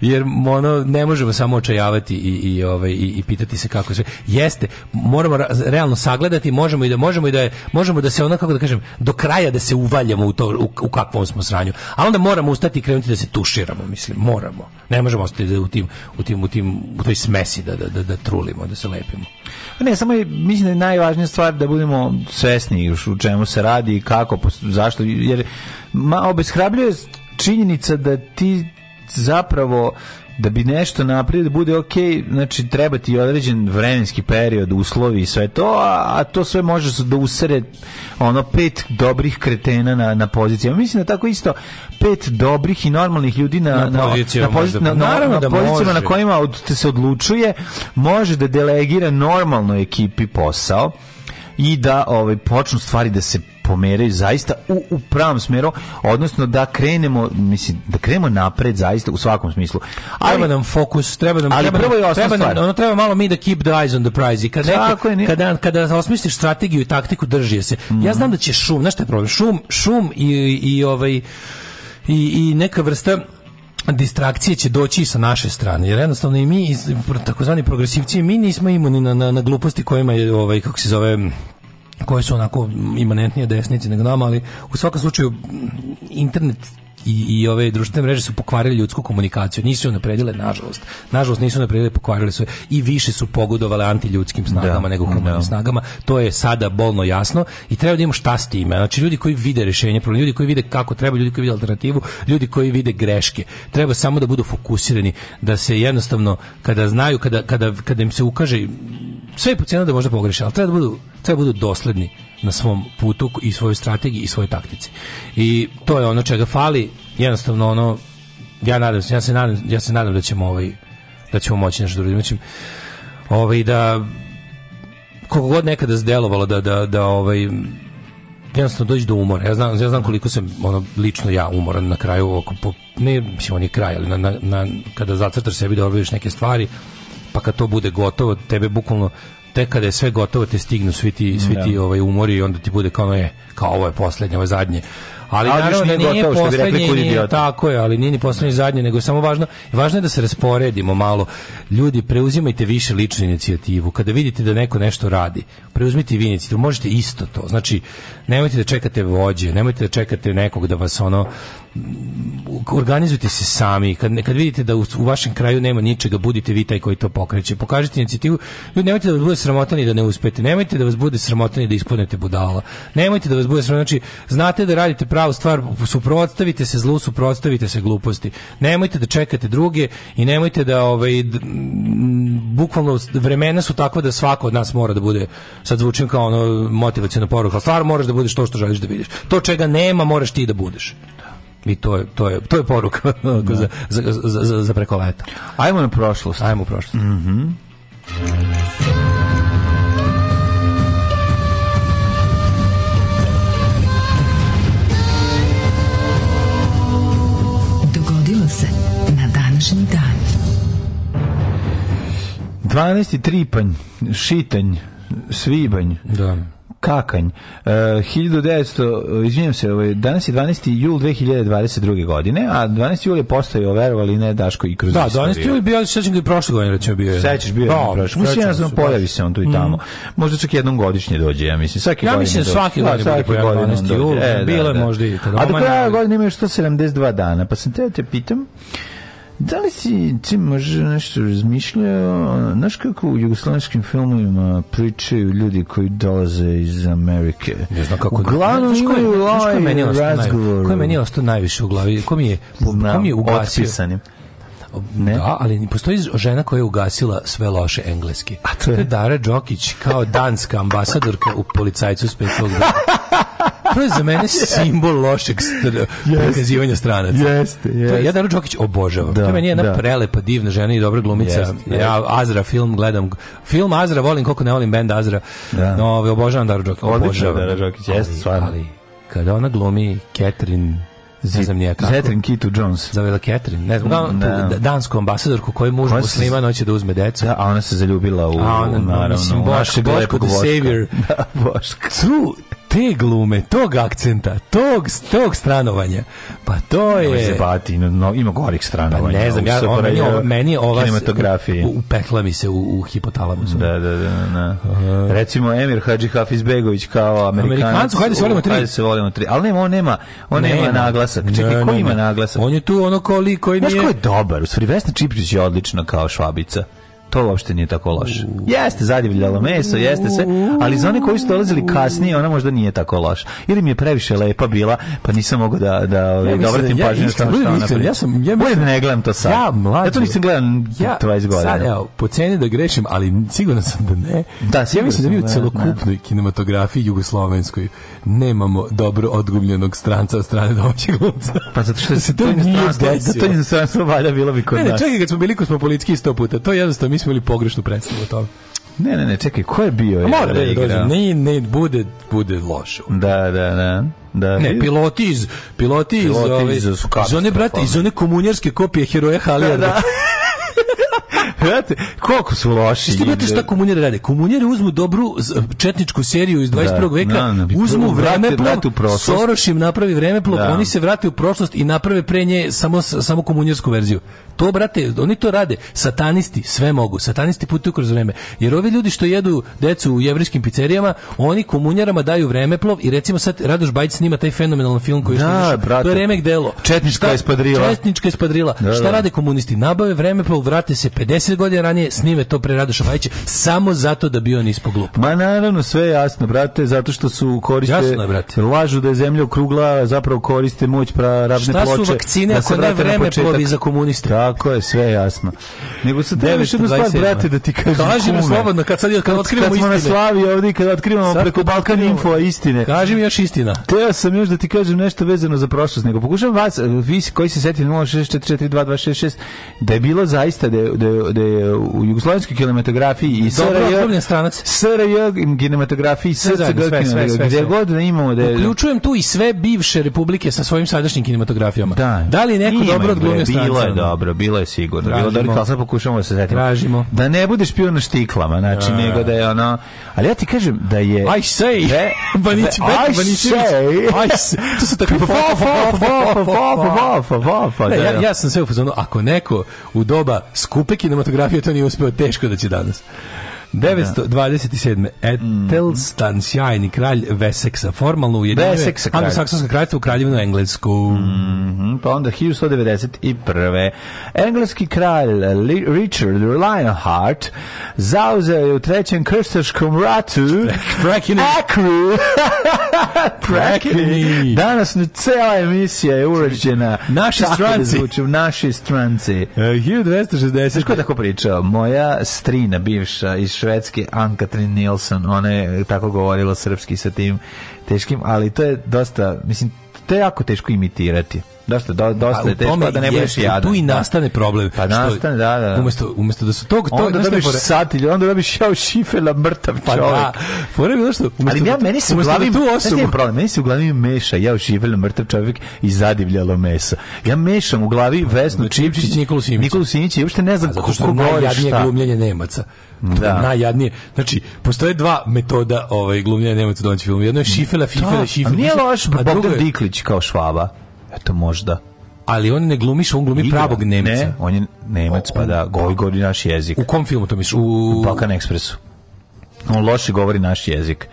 jer ono ne možemo samo očajavati i i ovaj i, i pitati se kako sve jeste moramo realno sagledati možemo i da možemo i da je, možemo da se ono kako da kažem do kraja da se uvaljamo u to u, u kakvom smo sranju a onda moramo ustati i krenuti da se tuširamo mislim moramo ne možemo ostati da u tim u tim u tim u toj smesi da da da, da trulimo da se lepimo pa ne samo je, mislim da je najvažnija stvar da budemo svesni još u čemu se radi i kako zašto jer ma obeshrabljuje činjenica da ti zapravo da bi nešto napravio da bude ok, znači treba ti određen vremenski period, uslovi i sve to, a, a to sve može da usred ono pet dobrih kretena na, na pozicijama. Mislim da tako isto pet dobrih i normalnih ljudi na, na, na, pozicijama, da. na, pozici, na, na, da pozicijama na kojima od, se odlučuje može da delegira normalno ekipi posao i da ovaj, počnu stvari da se pomeraju zaista u, u pravom smeru, odnosno da krenemo, mislim, da krenemo napred zaista u svakom smislu. Ali, treba nam fokus, treba nam, ali treba, prvo je treba nam, ono treba malo mi da keep the eyes on the prize i kad neko, je, kada, kada osmisliš strategiju i taktiku drži se. Mm -hmm. Ja mhm. znam da će šum, znaš šta je problem, šum, šum i, i, i ovaj i, i neka vrsta distrakcije će doći sa naše strane jer jednostavno i mi takozvani progresivci mi nismo imuni na, na, na gluposti kojima je ovaj kako se zove koje su onako imanentnije desnici nego nama, ali u svakom slučaju internet i, i ove društvene mreže su pokvarile ljudsku komunikaciju, nisu je napredile, nažalost. Nažalost nisu napredile, pokvarile su i više su pogodovale antiljudskim snagama da, nego humanim da. snagama. To je sada bolno jasno i treba da imamo šta s time. Znači ljudi koji vide rešenje problema, ljudi koji vide kako treba, ljudi koji vide alternativu, ljudi koji vide greške. Treba samo da budu fokusirani, da se jednostavno kada znaju, kada, kada, kada im se ukaže sve je po cijenu da možda pogreše, ali treba da budu, treba da budu dosledni na svom putu i svojoj strategiji i svojoj taktici. I to je ono čega fali, jednostavno ono, ja nadam se, ja se nadam, ja se nadam da ćemo ovaj, da ćemo moći nešto drugim. Da uradimo. Znači, ovaj, da koliko god nekada zdelovalo da, da, da ovaj, jednostavno dođi do umora. Ja znam, ja znam koliko sam ono lično ja umoran na kraju oko po, ne mislim on je kraj, ali na, na, na, kada zacrtaš sebi da neke stvari, pa kad to bude gotovo, tebe bukvalno tek kada je sve gotovo te stignu svi ti, svi ti da. ovaj, umori i onda ti bude kao, je, kao ovo je poslednje, ovo je zadnje. Ali, ali naravno nije, da nije gotovo, što bi rekli nije, tako je, ali nije ni poslednje zadnje, nego je samo važno, važno je da se rasporedimo malo. Ljudi, preuzimajte više ličnu inicijativu. Kada vidite da neko nešto radi, preuzmite i vi inicijativu, možete isto to. Znači, nemojte da čekate vođe, nemojte da čekate nekog da vas ono organizujte se sami. Kad, kad vidite da u, u, vašem kraju nema ničega, budite vi taj koji to pokreće. Pokažite inicijativu. Ljudi, nemojte da vas bude sramotan i da ne uspete. Nemojte da vas bude sramotan i da ispunete budala. Nemojte da vas bude sramotan. Znači, znate da radite pravu stvar, suprotstavite se zlu, suprotstavite se gluposti. Nemojte da čekate druge i nemojte da ovaj, bukvalno vremena su takva da svako od nas mora da bude, sad zvučim kao ono motivacijna poruka, ali stvarno moraš da budeš to što želiš da vidiš. To čega nema, moraš ti da budeš. I to je, to je, to je poruka da. za, za, za, za, preko leta. Ajmo na prošlost. Ajmo u prošlost. Mm -hmm. Dogodilo se na današnji dan. 12. tripanj, šitanj, svibanj. Da. Kakanj. E, uh, 1900, izvinjam se, ovaj, danas je 12. jul 2022. godine, a 12. jul je postao, verovali ne, Daško i kroz Da, 12. jul je bio, sećam ga da i prošle godine, recimo bio. Sećaš, bio je da, no, prošle. Mislim, ja znam, pojavi se on tu i tamo. Mm. Možda čak jednom godišnje dođe, ja mislim. Svaki ja mislim, da svaki godin bude pojavio 12. jul, e, bilo je možda i. A do kraja godine ima 172 dana, pa sam te te pitam, Da li si, ti može nešto razmišljao, znaš kako u jugoslavenskim filmovima pričaju ljudi koji dolaze iz Amerike? Ne znam kako. Uglavnom imaju live razgovor. Ko je meni ostao najviše u glavi? Ko mi je, ko mi je ugasio? Otpisanim. Ne? Da, ali postoji žena koja je ugasila sve loše engleski. A to je Dara Đokić kao danska ambasadorka u policajcu s petog dana. to je za mene simbol lošeg prikazivanja stranaca. Jeste, jeste. Ja Daru Đokić obožavam. Da, to je meni jedna da. prelepa, divna žena i dobra glumica. Jest, ja Azra film gledam. Film Azra volim koliko ne volim bend Azra. Da. No, obožavam Daru Đokić. Obožavam. Daru Đokić, jeste, stvarno. Ali, kada ona glumi Catherine ne znam nije kako. Zetrin Kitu Jones. Zavela Catherine, ne znam, da, da. dansku ambasadorku koji muž musliman hoće da uzme decu. Da, a ona se zaljubila u, a ona, naravno, mislim, Boško, Boško, Boško, Boško, Boško, Boško, Boško, te glume, tog akcenta, tog, tog stranovanja. Pa to je... Se bati, no, ima gorih stranovanja. Pa ne znam, ja, on, e, meni, ova, meni ova... Kinematografiji. upekla mi se u, u hipotalamusu. Da, da, da. da. Uh, Recimo, Emir Hadži Hafiz Begović kao Amerikanac. Amerikancu, hajde da da se volimo tri. Hajde se volimo tri. Al nema, on nema, on nema, nema naglasak. Čekaj, ne, ko ima naglasak? On je tu ono ko lik nije... Znaš ko je dobar? U stvari, Vesna Čipčić je odlično kao švabica to uopšte nije tako loše. Jeste zadivljalo meso, jeste sve, ali za one koji su dolazili kasnije, ona možda nije tako loša. Ili mi je previše lepa bila, pa nisam mogao da, da, ja ovaj, da obratim da ja, pažnju što ona priča. Ja sam, ja mislim, ne gledam to sad. Ja, mlađo, ja to nisam gledao ja, 20 godina. Sad, evo, po ceni da grešim, ali sigurno sam da ne. Da, ja mislim da mi u da celokupnoj kinematografiji jugoslovenskoj nemamo dobro odgumljenog stranca od strane domaćeg glumca. Pa zato što da se to, to nije desilo. Da to nije stranstvo, valjda bilo bi kod ne, ne, nas. Ne, čekaj, kad smo bili kosmopolitski sto puta, to jednostavno smo imali pogrešnu predstavu o tome. Ne, ne, ne, čekaj, ko je bio? Je mora da, da dođe, ne, ne, bude, bude loše. Da, da, da. Da, ne, piloti iz piloti, piloti iz, ove, iz, iz one brate iz one komunjarske kopije heroja Halija. Da, da. Znate, koliko su loši. Jeste vidite šta komunjere rade? Komunjere uzmu dobru četničku seriju iz 21. Da, veka, na, da, na, da, uzmu vremeplov, Soroš im napravi vremeplov, oni se vrate u prošlost i naprave pre nje samo, samo komunjersku verziju. To, brate, oni to rade. Satanisti sve mogu. Satanisti putuju kroz vreme. Jer ovi ljudi što jedu decu u jevrijskim pizzerijama, oni komunjarama daju vremeplov i recimo sad Radoš Bajić snima taj fenomenalan film koji da, što To je remek delo. Četnička espadrila. Četnička espadrila. Da, da. Šta rade komunisti? Nabave vremeplov, vrate se 50 30 godina ranije snime to pre Radoša Majića samo zato da bi on ispoglup. Ma naravno sve je jasno, brate, zato što su koriste jasno, brate. lažu da je zemlja okrugla, zapravo koriste moć pra rabne ploče. Šta su vakcine da ako ne vreme plovi za komuniste? Tako je, sve jasno. Nego se treba još jednu stvar, brate, da ti kažem. Kaži mi slobodno, kad, sad, kad, kad otkrivamo kad smo istine. na slavi ovdje kad otkrivamo sad preko Balkan Info istine. Kaži mi još istina. Teo sam još da ti kažem nešto vezano za prošlost, nego pokušam vas, vi koji se setite 06442266, da je bilo zaista da je, da je, da gde je u jugoslovenskoj kinematografiji i SRJ stranac SRJ kinematografiji SCG gde god da imamo da uključujem tu i sve bivše republike sa svojim sadašnjim kinematografijama da, da li je neko Ima dobro odglumio stranca bilo je dobro bilo je sigurno tražimo, bilo dobro ali sad pokušamo da se setimo tražimo da ne budeš pio na štiklama znači da. nego da je ono ali ja ti kažem da je I say da, Banić Bek Banić I say to su tako da, da. ja sam sve u fazonu ako neko u doba skupe kinematografije fotografije to nije uspeo, teško da će danas. 927. Etelstan, sjajni kralj Veseksa, formalno ujedinjuje anglosaksonska kraljstva u kraljevinu Englesku. Mm -hmm, pa onda 1191. Engleski kralj Richard Lionheart zauzeo je u trećem krstaškom ratu Akru Prekini. Danas cela emisija je urađena naši da stranci. Da naši stranci. E, uh, 1260. Znaš ko je tako pričao? Moja strina bivša iz švedske Ann-Katrin Nilsson, ona je tako govorila srpski sa tim teškim, ali to je dosta, mislim, to je jako teško imitirati. Dosta, do, dosta je teško da ne budeš jadan. Tu i da. nastane problem. Pa nastane, da, da. Umesto, umesto da su tog... To, onda dobiš pore... satilj, onda dobiš jao šifela mrtav pa da. čovjek. Da, fore bilo Ali ja, da meni se u Da tu osobu... problem, meni se u glavi meša jao šifela mrtav čovjek i zadivljalo mesa. Ja mešam u glavi Vesnu znači, Čipčić, Nikolu Simića. Nikolu Simića i uopšte ne znam kako govoriš šta. Zato što najjadnije glumljenje Nemaca. Da. da. Najjadnije. Znači, postoje dva metoda ovaj, glumljenja Nemaca domaćih film. Jedno je šifela, fifela, da. šifela. Nije loš Bogdan Diklić kao švaba. Eto možda ali on ne glumiš, on glumi Igra. pravog Nemca. Ne, on je Nemac, pa da, govori, govori naš jezik. U kom filmu to misliš? U Balkan Expressu. On loše govori naš jezik.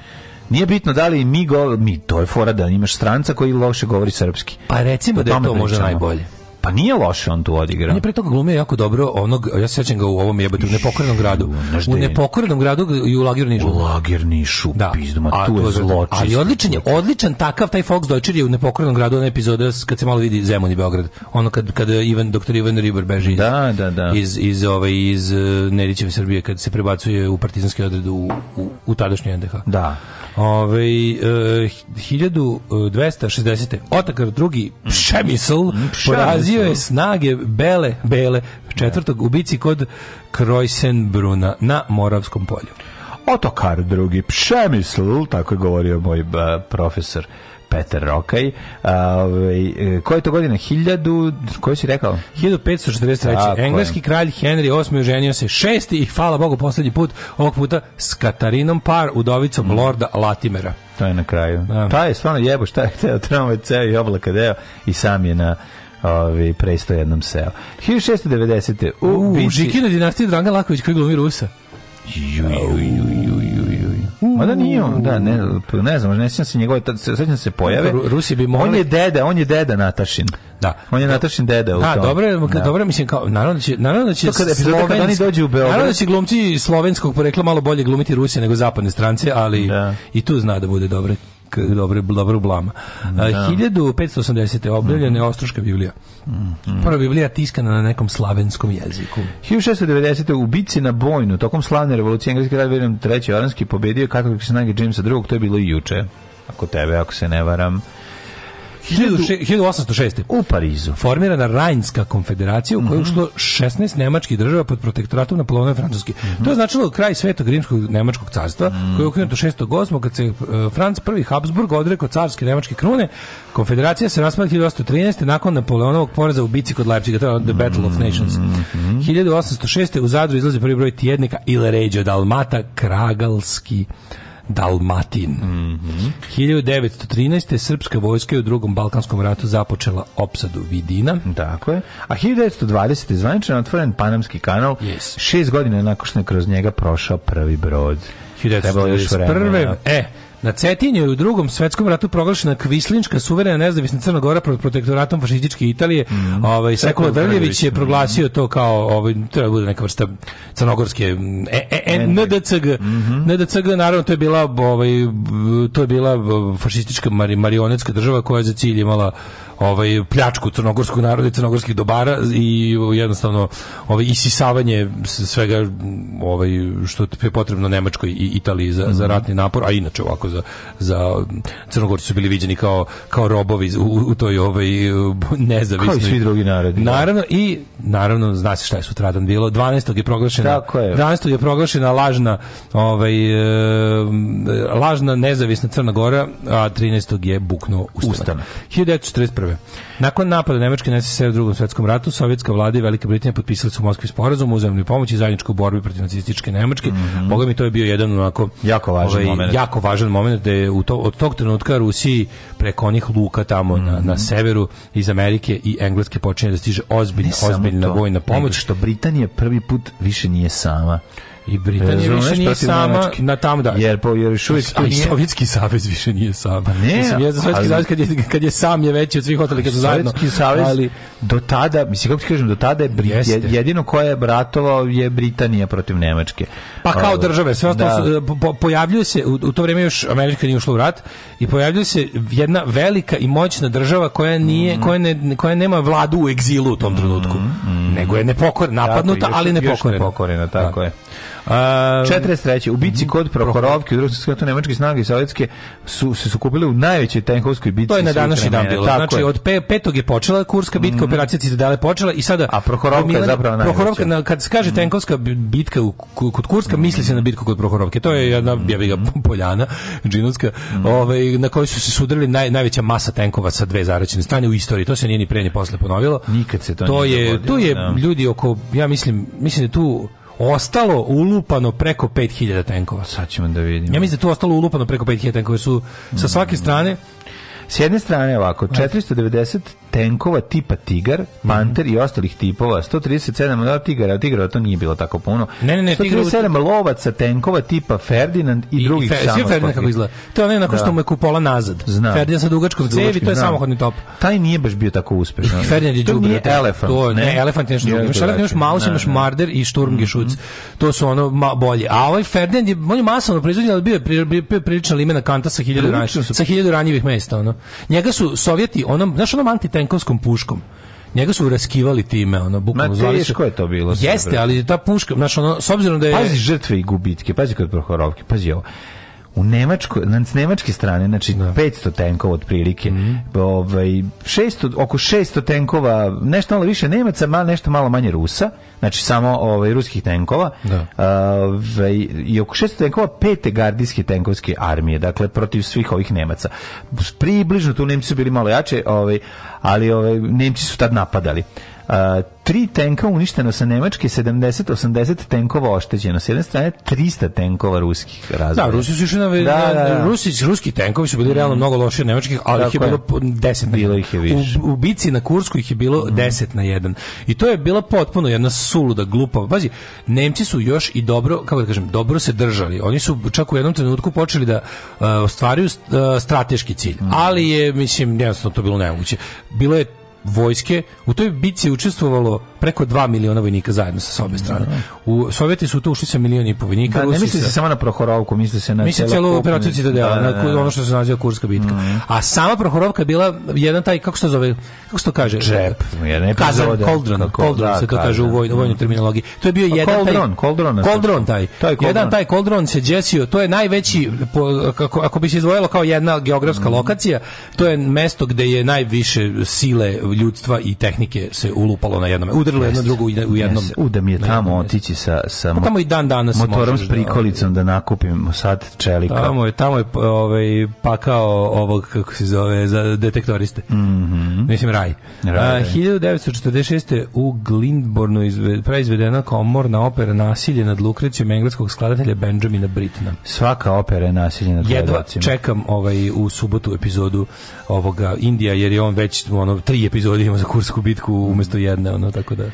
Nije bitno da li mi govori, mi, to je fora da imaš stranca koji loše govori srpski. Pa recimo da je to možda najbolje. Pa nije loše on tu odigrao. Ne pre toga glumio jako dobro onog, ja se sećam ga u ovom jebatu, u nepokornom gradu. U nepokornom gradu i u Lagirnišu. U Lagirnišu, da. pizdoma, tu, tu je zločist. Ali odličan je, odličan takav taj Fox Deutscher je u nepokornom gradu, ona epizoda kad se malo vidi Zemun i Beograd. Ono kad, kad Ivan, doktor Ivan Ribar beži iz, da, da, da. iz, iz, ove, ovaj, iz e, Nerićeve Srbije, kad se prebacuje u partizanski odred u, u, u tadašnju NDH. Da. Ove, ovaj, e, 1260. E, Otakar drugi, mm. Pšemisl, porazio Primio je snage Bele, Bele, četvrtog ubici kod Krojsenbruna na Moravskom polju. Otokar drugi, Pšemisl, tako je govorio moj ba, profesor Peter Rokaj. Ove, ovaj, koje je to godine? 1000, koji si rekao? 1543. Tako Engleski kralj Henry VIII oženio se šesti i hvala Bogu poslednji put, ovog puta s Katarinom Par, udovicom mm. Lorda Latimera. To je na kraju. Da. Ta je stvarno jebo šta je teo tramvaj ceo i oblaka deo i sam je na ovi, presto jednom seo. 1690. U, u bici... Žikina dinastija Dragan Laković koji glumi Rusa. Ma da nije on, da, ne, ne znam, ne sjećam se njegove, sjećam se pojave. Rusi bi mogli... On je deda, on je deda Natašin. Da. On je Natašin deda u da, tom. Dobro, da. dobro, mislim, kao, naravno da će, naravno da će kad, slovensk, oni dođu u Beograd. Naravno da će glumci slovenskog porekla malo bolje glumiti Rusije nego zapadne strance, ali da. i tu zna da bude dobro dobro dobro blama. Da. 1580. objavljena je Ostroška Biblija. Mhm. Prva Biblija tiskana na nekom slavenskom jeziku. 1690. u bici na Bojnu, tokom slavne revolucije, engleski grad William III. Oranski pobedio katoličke snage Jamesa II. To je bilo i juče, ako tebe, ako se ne varam. 1806. U Parizu. Formirana Rajnska konfederacija u kojoj je ušlo 16 nemačkih država pod protektoratom Napoleona Francuske. Mm -hmm. To je značilo kraj Svetog rimskog nemačkog carstva, mm -hmm. koje je ukinuto 608. kad se uh, Franc I Habsburg odrekao carske nemačke krune. Konfederacija se raspala 1813. nakon Napoleonovog poraza u bici kod Leipziga, to The Battle of Nations. Mm -hmm. 1806. u Zadru izlazi prvi broj tjednika Il od Almata, Kragalski Dalmatin. Mm -hmm. 1913. srpska vojska je u drugom Balkanskom ratu započela opsadu Vidina. Tako je. a 1920. zvanično otvoren Panamski kanal. Yes. Šest godina nakon što je kroz njega prošao prvi brod. 1941. E, Na Cetinju je u drugom svetskom ratu proglašena kvislinčka suverena nezavisna Crna Gora pod protektoratom fašističke Italije. Mm. Ovaj Sekula Drljević je mhm. proglasio to kao ovaj treba da bude neka vrsta crnogorske mm, e, e, e, NDCG. NDCG mhm. naravno to je bila ovaj to je bila eh, fašistička marionetska država koja je za cilj imala ovaj pljačku crnogorskog naroda i crnogorskih dobara i jednostavno ovaj isisavanje svega ovaj što je potrebno Nemačkoj i Italiji za, mm -hmm. za mhm. ratni napor, a inače ovako za za Crnogorci su bili viđeni kao kao robovi u, u toj ovaj nezavisnoj kao i svi drugi narodi. Da. Naravno i naravno zna se šta je sutradan bilo. 12. je proglašena Tako je. 12. je proglašena lažna ovaj e, lažna nezavisna Crna Gora, a 13. je buknuo ustanak. Ustanak. 1941. Nakon napada Nemačke na SSR u drugom svjetskom ratu, sovjetska vlada i Velika Britanija potpisali su Moskvi sporazum o uzajamnoj pomoći zajedničkoj borbi protiv nacističke Nemačke. Mm -hmm. Boga mi to je bio jedan onako jako važan ovaj, moment. Jako važan moment da je u to, od tog trenutka Rusiji preko onih luka tamo mm -hmm. na, na mhm. severu iz Amerike i Engleske počinje da stiže ozbiljna, ozbiljna vojna pomoć. Nego što Britanija prvi put više nije sama. I Britanija više nije sama nemački. na tam da. Jer po jer uvijek tu nije... Sovjetski savez više nije sam. Pa ne, mislim, je za Sovjetski savez kad je, kad je sam je veći od svih ostalih kad su zajedno. Sovjetski savez ali do tada, mislim kako ti kažem, do tada je Brit, jedino ko je bratovao je Britanija protiv Nemačke. Pa kao ovaj, države, sve ostalo da. Po, po, pojavljuje se u, u to vrijeme još Amerika nije ušla u rat i pojavljuje se jedna velika i moćna država koja nije mm. koja, ne, koja nema vladu u egzilu u tom mm, trenutku, mm. nego je nepokorena, napadnuta, tako, još, ali nepokorena. Još nepokorena, tako da. je. 43. U bici mhm, kod Prohorovke, u drugom svjetskom nemačke snage i sovjetske su se sukupile u najvećoj tenkovskoj bitci. To je na današnji dan bilo. Znači je. od pe, je počela kurska bitka, mm. operacija Citadela počela i sada A Prohorovka Milana, je zapravo najveća. Prohorovka na, kad se kaže mhm. tenkovska bitka u, kod Kurska, mm. misli se na bitku kod Prohorovke. To je jedna mhm. ja bih ga poljana džinovska, mm. ovaj na kojoj su se sudarili naj, najveća masa tenkova sa dve zaraćene strane u istoriji. To se nije ni pre ni posle ponovilo. Nikad se to, to nije je, To je da. ljudi oko ja mislim, mislim da tu ostalo ulupano preko 5000 tenkova. Sad ćemo da vidimo. Ja mislim da tu ostalo ulupano preko 5000 tenkova su sa svake strane S jedne strane ovako, 490 tenkova tipa Tigar, Panter mm -hmm. i ostalih tipova, 137 lova Tigara, Tigara to nije bilo tako puno. Ne, ne, ne, 137 tigru... lovaca tenkova tipa Ferdinand i, I drugih fe, samo. Ferdinand kako izgleda. To je onaj onako da. što mu je kupola nazad. Znam. Ferdinand sa dugačkom cevi, to je samohodni top. Taj nije baš bio tako uspešan. Ferdinand je džubre. To nije elefant. To, ne, ne elefant je nešto drugo. Imaš elefant, imaš maus, imaš marder i Sturmgeschutz. Mhm. Mm -hmm. To su ono ma, bolje. A ovaj Ferdinand je, on je masovno proizvodnje, ali bio je prilično limena kanta sa hiljadu ranjivih mesta. Ono. Njega su Sovjeti onom, znaš, onom antitenkovskom puškom njega su raskivali time ono bukvalno zvali su je to bilo jeste ali ta puška znači ono s obzirom da je pazi žrtve i gubitke pazi kod Prohorovke pazi ovo u Nemačkoj, na nemačke strane, znači da. 500 tenkova otprilike, mm -hmm. ovaj 600 oko 600 tenkova, nešto malo više Nemaca, malo nešto malo manje Rusa, znači samo ovaj ruskih tenkova. Da. Ovaj i oko 600 tenkova pete gardijske tenkovske armije, dakle protiv svih ovih Nemaca. Približno tu Nemci su bili malo jače, ovaj ali ovaj Nemci su tad napadali tri tenka uništena sa Nemačke, 70-80 tenkova ošteđeno. S jedne strane, 300 tenkova ruskih razvoja. Da, Rusi su išli na... Da, da, da. Rusi, ruski tenkovi su bili realno mm. mnogo loši od nemačkih, ali ih je bilo 10 na bilo ih je više. U, u bici na Kursku ih je bilo 10 mm. na 1. I to je bila potpuno jedna suluda, glupa. Pazi, Nemci su još i dobro, kako da kažem, dobro se držali. Oni su čak u jednom trenutku počeli da uh, ostvaruju strateški cilj. Mm. Ali je, mislim, jednostavno to bilo nemoguće. Bilo je vojske, u toj bitci je učestvovalo preko 2 miliona vojnika zajedno sa obe strane. Da. U Sovjeti su tu ušli sa milion i po vojnika. Da, ne misli se samo na Prohorovku, misli se na misli celu operaciju Citadela, da, da, da. ono što se naziva Kurska bitka. Mm. A sama Prohorovka je bila jedan taj kako se to zove, kako se to kaže? Džep. Jedan epizod. Da- koldron, koldron da, se to kaže u vojnoj vojnoj mhm. terminologiji. To je bio A pa jedan koldron, taj koldron, koldron taj. taj koldron. Jedan taj koldron se desio, to je najveći po, kako, ako bi se izdvojilo kao jedna geografska mm. lokacija, to je mesto gde je najviše sile ljudstva i tehnike se ulupalo na jednom udarilo jedno drugo u jednom. Yes. U da mi je tamo otići sa sa pa tamo i dan danas motorom da s prikolicom da, da nakupim sad čelika. Tamo je tamo je ovaj pakao ovog kako se zove za detektoriste. Mm Mislim raj. raj. A, 1946 u Glindbornu izve, preizvedena komorna opera Nasilje nad Lukrecijom engleskog skladatelja Benjamina Britna. Svaka opera je Nasilje nad Jedva čekam ovaj u subotu epizodu ovoga Indija jer je on već ono tri epizode ima za kursku bitku umesto jedne ono tako da- da.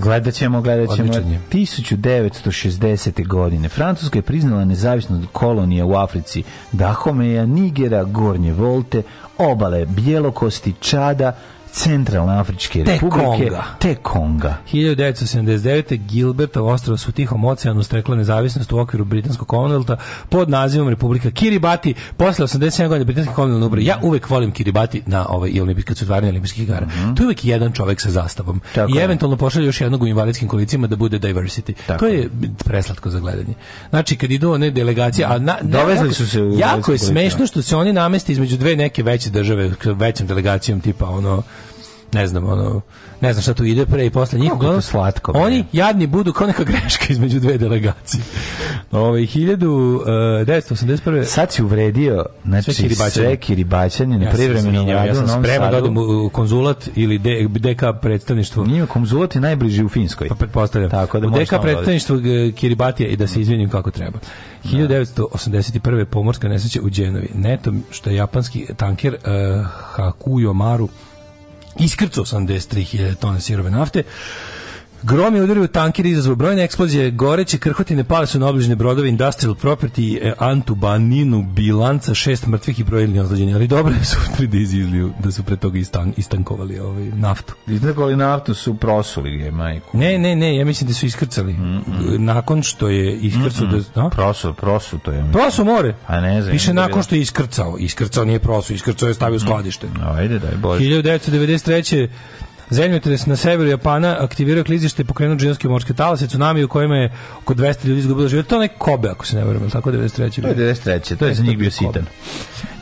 Gledat ćemo, gledat ćemo. 1960. godine Francuska je priznala nezavisnost kolonije u Africi Dahomeja, Nigera, Gornje Volte, obale Bjelokosti, Čada, Centralne Afričke te republike Konga. te Konga. 1979. Gilberta ostrava su u Tihom oceanu stekla nezavisnost u okviru britanskog konvelta pod nazivom Republika Kiribati. Posle 87 godina britanski konvelt ubra. Ja uvek volim Kiribati na ovaj i olimpijski kad su otvaranje olimpijskih igara. Mm -hmm. Tu je uvek jedan čovjek sa zastavom Tako i eventualno pošalje još jednog u invalidskim kolicima da bude diversity. Tako. To je preslatko za gledanje. Znači kad idu one delegacije, a na, dovezli jako, su se u Jako je smešno što se oni nameste između dve neke veće države većom delegacijom tipa ono ne znam, ono, ne znam šta tu ide pre i posle njih. Kako je slatko? Oni jadni budu kao neka greška između dve delegacije. Ove, ovaj, eh, 1981. Sad si uvredio znači, sve kiribaćanje, sve kiribaćanje na ja privremenom radu. Ja sam da odem u konzulat ili DK predstavništvo. Nima, konzulat je najbliži u Finskoj. Pa pretpostavljam. Tako da u DK da predstavništvo eh, Kiribatija i da se da. izvinim kako treba. 1981. Da. pomorska nesreća u Dženovi. Netom što je japanski tanker uh, eh, Hakuyo Maru Iskrcao 83.000 93.000 tona sirove nafte. Grom je udario tanker i izazvao brojne eksplozije, goreće krhotine pale su na obližne brodove Industrial Property, e, Antu bilanca, šest mrtvih i brojni ozlađenja. Ali dobro su pridizili da, da su pre toga istan, istankovali ovaj, naftu. Istankovali naftu su prosuli je, majku. Ne, ne, ne, ja mislim da su iskrcali. Mm -mm. Nakon što je iskrcao... Mm da- -mm. Da, no? Prosu, prosu to je. Mislim. Prosu more. A pa ne znam. Piše nakon što je iskrcao. Iskrcao nije prosu, iskrcao je stavio u skladište. Mm. Ajde, daj Bože. 1993 Zemljotres na severu Japana aktivirao klizište i pokrenuo džinski morski talas i tsunami u kojima je oko 200 ljudi izgubilo život. To je Kobe, ako se ne varam, tako 93. To je 93. To je za njih bio sitan.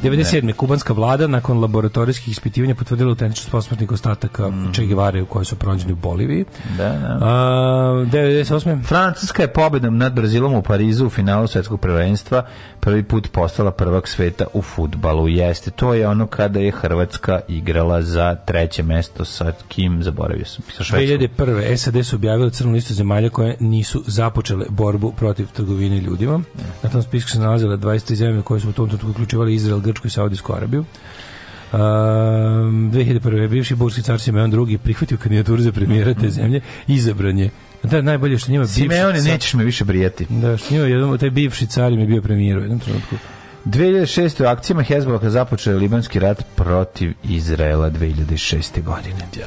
97. Ne. Kubanska vlada nakon laboratorijskih ispitivanja potvrdila autentičnost posmrtnih ostataka mm. Che Guevara koji su pronađeni u Boliviji. Da, da. Uh, 98. Francuska je pobedom nad Brazilom u Parizu u finalu svetskog prvenstva prvi put postala prvak sveta u futbalu. Jeste, to je ono kada je Hrvatska igrala za treće mesto sa kim, zaboravio sam, sa 2001. SAD su objavili crnu listu zemalja koje nisu započele borbu protiv trgovine ljudima. Na tom spisku se nalazile 23 zemlje koje su u tom trenutku uključivali Izrael, Grčku i Saudijsku Arabiju. Um, ehm, 2001. bivši burski car Simeon II prihvatio kandidaturu za premijera te zemlje, izabran je da, najbolje što njima bivši... Simeone, nećeš me više brijeti. Da, što njima, jedan, taj bivši car im je bio premijer u jednom trenutku. 2006. u akcijama Hezbollah započeo libanski rat protiv Izraela 2006. godine. Ja.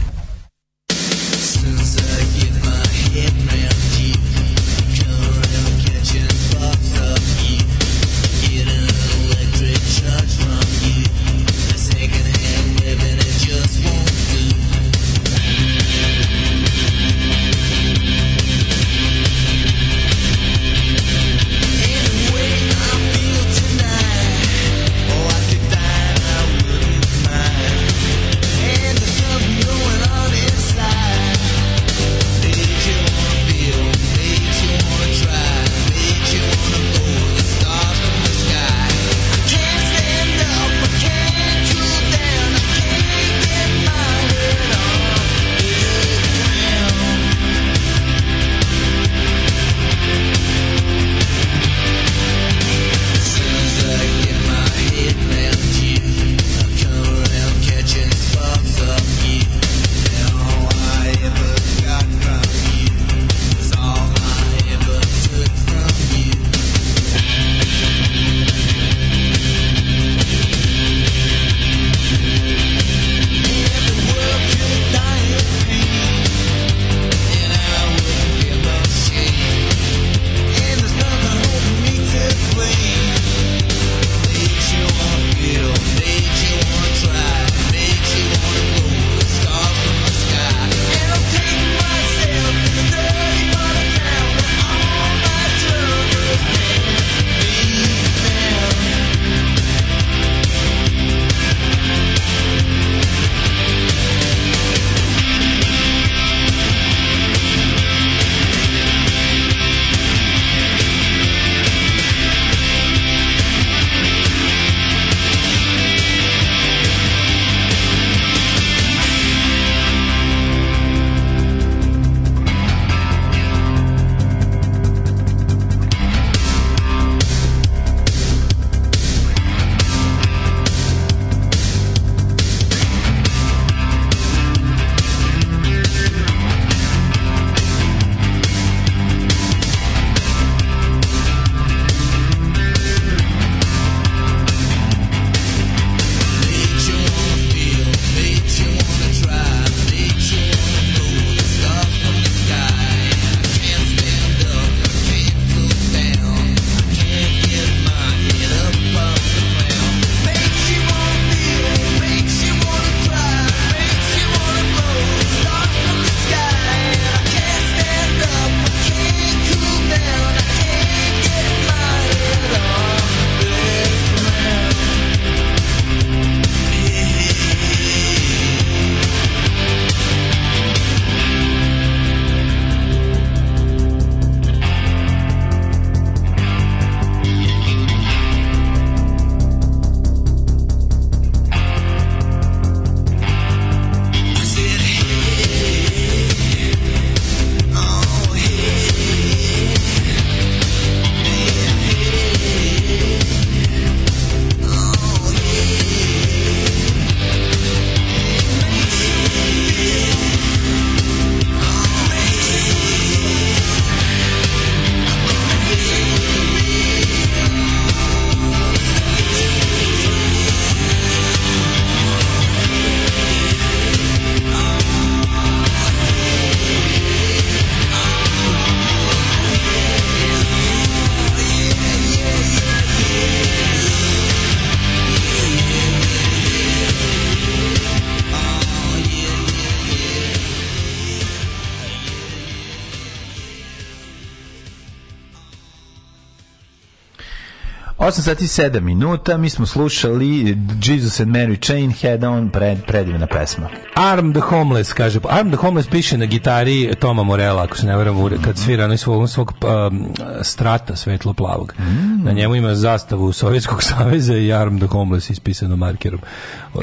8 sati 7 minuta, mi smo slušali Jesus and Mary Chain, Head On, pred, predivna pesma. Arm the Homeless, kaže. Arm the Homeless piše na gitari Toma Morela, ako se ne veram, kad svira na svog, svog um, strata svetlo-plavog. Mm. Na njemu ima zastavu Sovjetskog saveza i Arm the Homeless ispisano markerom,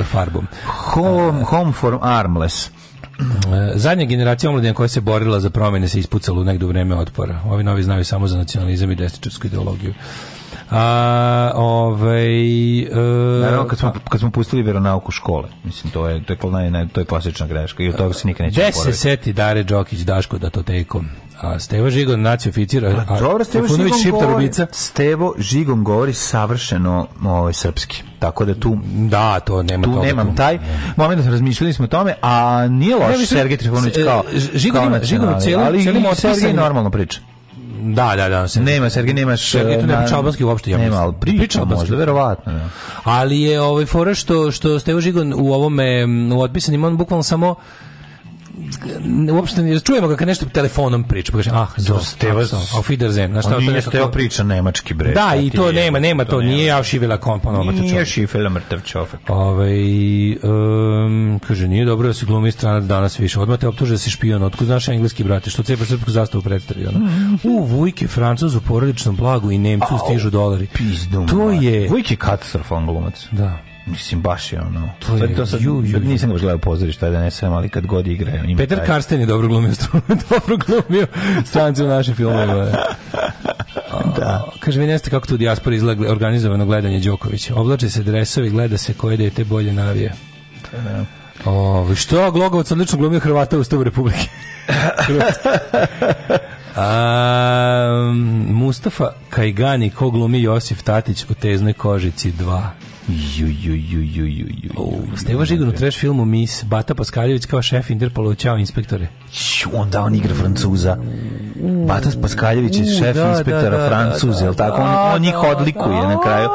farbom. Home, home for Armless. Uh, zadnja generacija omladina koja se borila za promjene se ispucala u negdje vreme otpora. Ovi novi znaju samo za nacionalizam i desničarsku ideologiju. A, ovaj, e, Naravno, kad smo, kad smo pustili veronauku škole, mislim, to je, to je, to naj, to je klasična greška i od toga se nikad neće oporaviti. Gde se seti Dare Đokić, Daško, da to tekom? a Stevo Žigon naci oficir a, pa a dobro Stevo Žigon šiptar Stevo Žigon govori savršeno ovaj srpski tako da tu da to nema tu toga, nemam tu. taj momenat razmišljali smo o tome a nije loš Sergej Trifunović e, kao Žigon ima Žigon celi ali Sergej normalno priča Da, da, da. Sergij. Nema, Sergej nemaš... Sergej tu ne priča uopšte, ja mislim. Nema, ali priča, priča možda, verovatno. Ja. Da. Ali je ovaj fora što, što Stevo Žigon u ovome, mm, u otpisanim, on bukvalno samo uopšte ne čujemo ga kad nešto telefonom priča, pa kaže ah, do Steva, auf Wiedersehen. Znaš šta to nešto teo priča nemački bre. Da, i to nema, nema to, nije ja šivela komponovno mrtav čovjek. Nije šivela mrtav čovjek. Ovaj um, kaže nije dobro da se glumi stranac danas više. Odmah te optuže da si špion, otkud znaš engleski brate, što cepa srpsku zastavu predstavi ona. U vujke Francuz u porodičnom blagu i Nemcu stižu dolari. Pizdu. To je Vujke katastrofalan glumac. Da. Mislim, baš je ono... To je, pa to sad, ju, ju, nisam ga gledao pozorišta, da ne sam, ali kad god igraju... Peter taj... Karsten je dobro glumio, dobro glumio stranci u našim filmovima. da. Kaže, vi neste kako tu dijaspora izgleda organizovano gledanje Đokovića. Oblače se dresovi, gleda se koje dete bolje navije. Da. O, što, Glogovac odlično glumio Hrvata u Stavu Republike. A, Mustafa Kajgani, ko glumi Josif Tatić u teznoj kožici 2. Ju, ju, ju, ju, ju, ju. Oh, Steva Žigon u trash filmu Miss, Bata Paskaljević kao šef Interpolu, čao inspektore. Onda on igra Francuza. Bata Paskaljević je šef da, da inspektora da, da, Francuza, je li da, tako? On, da, on njih odlikuje na kraju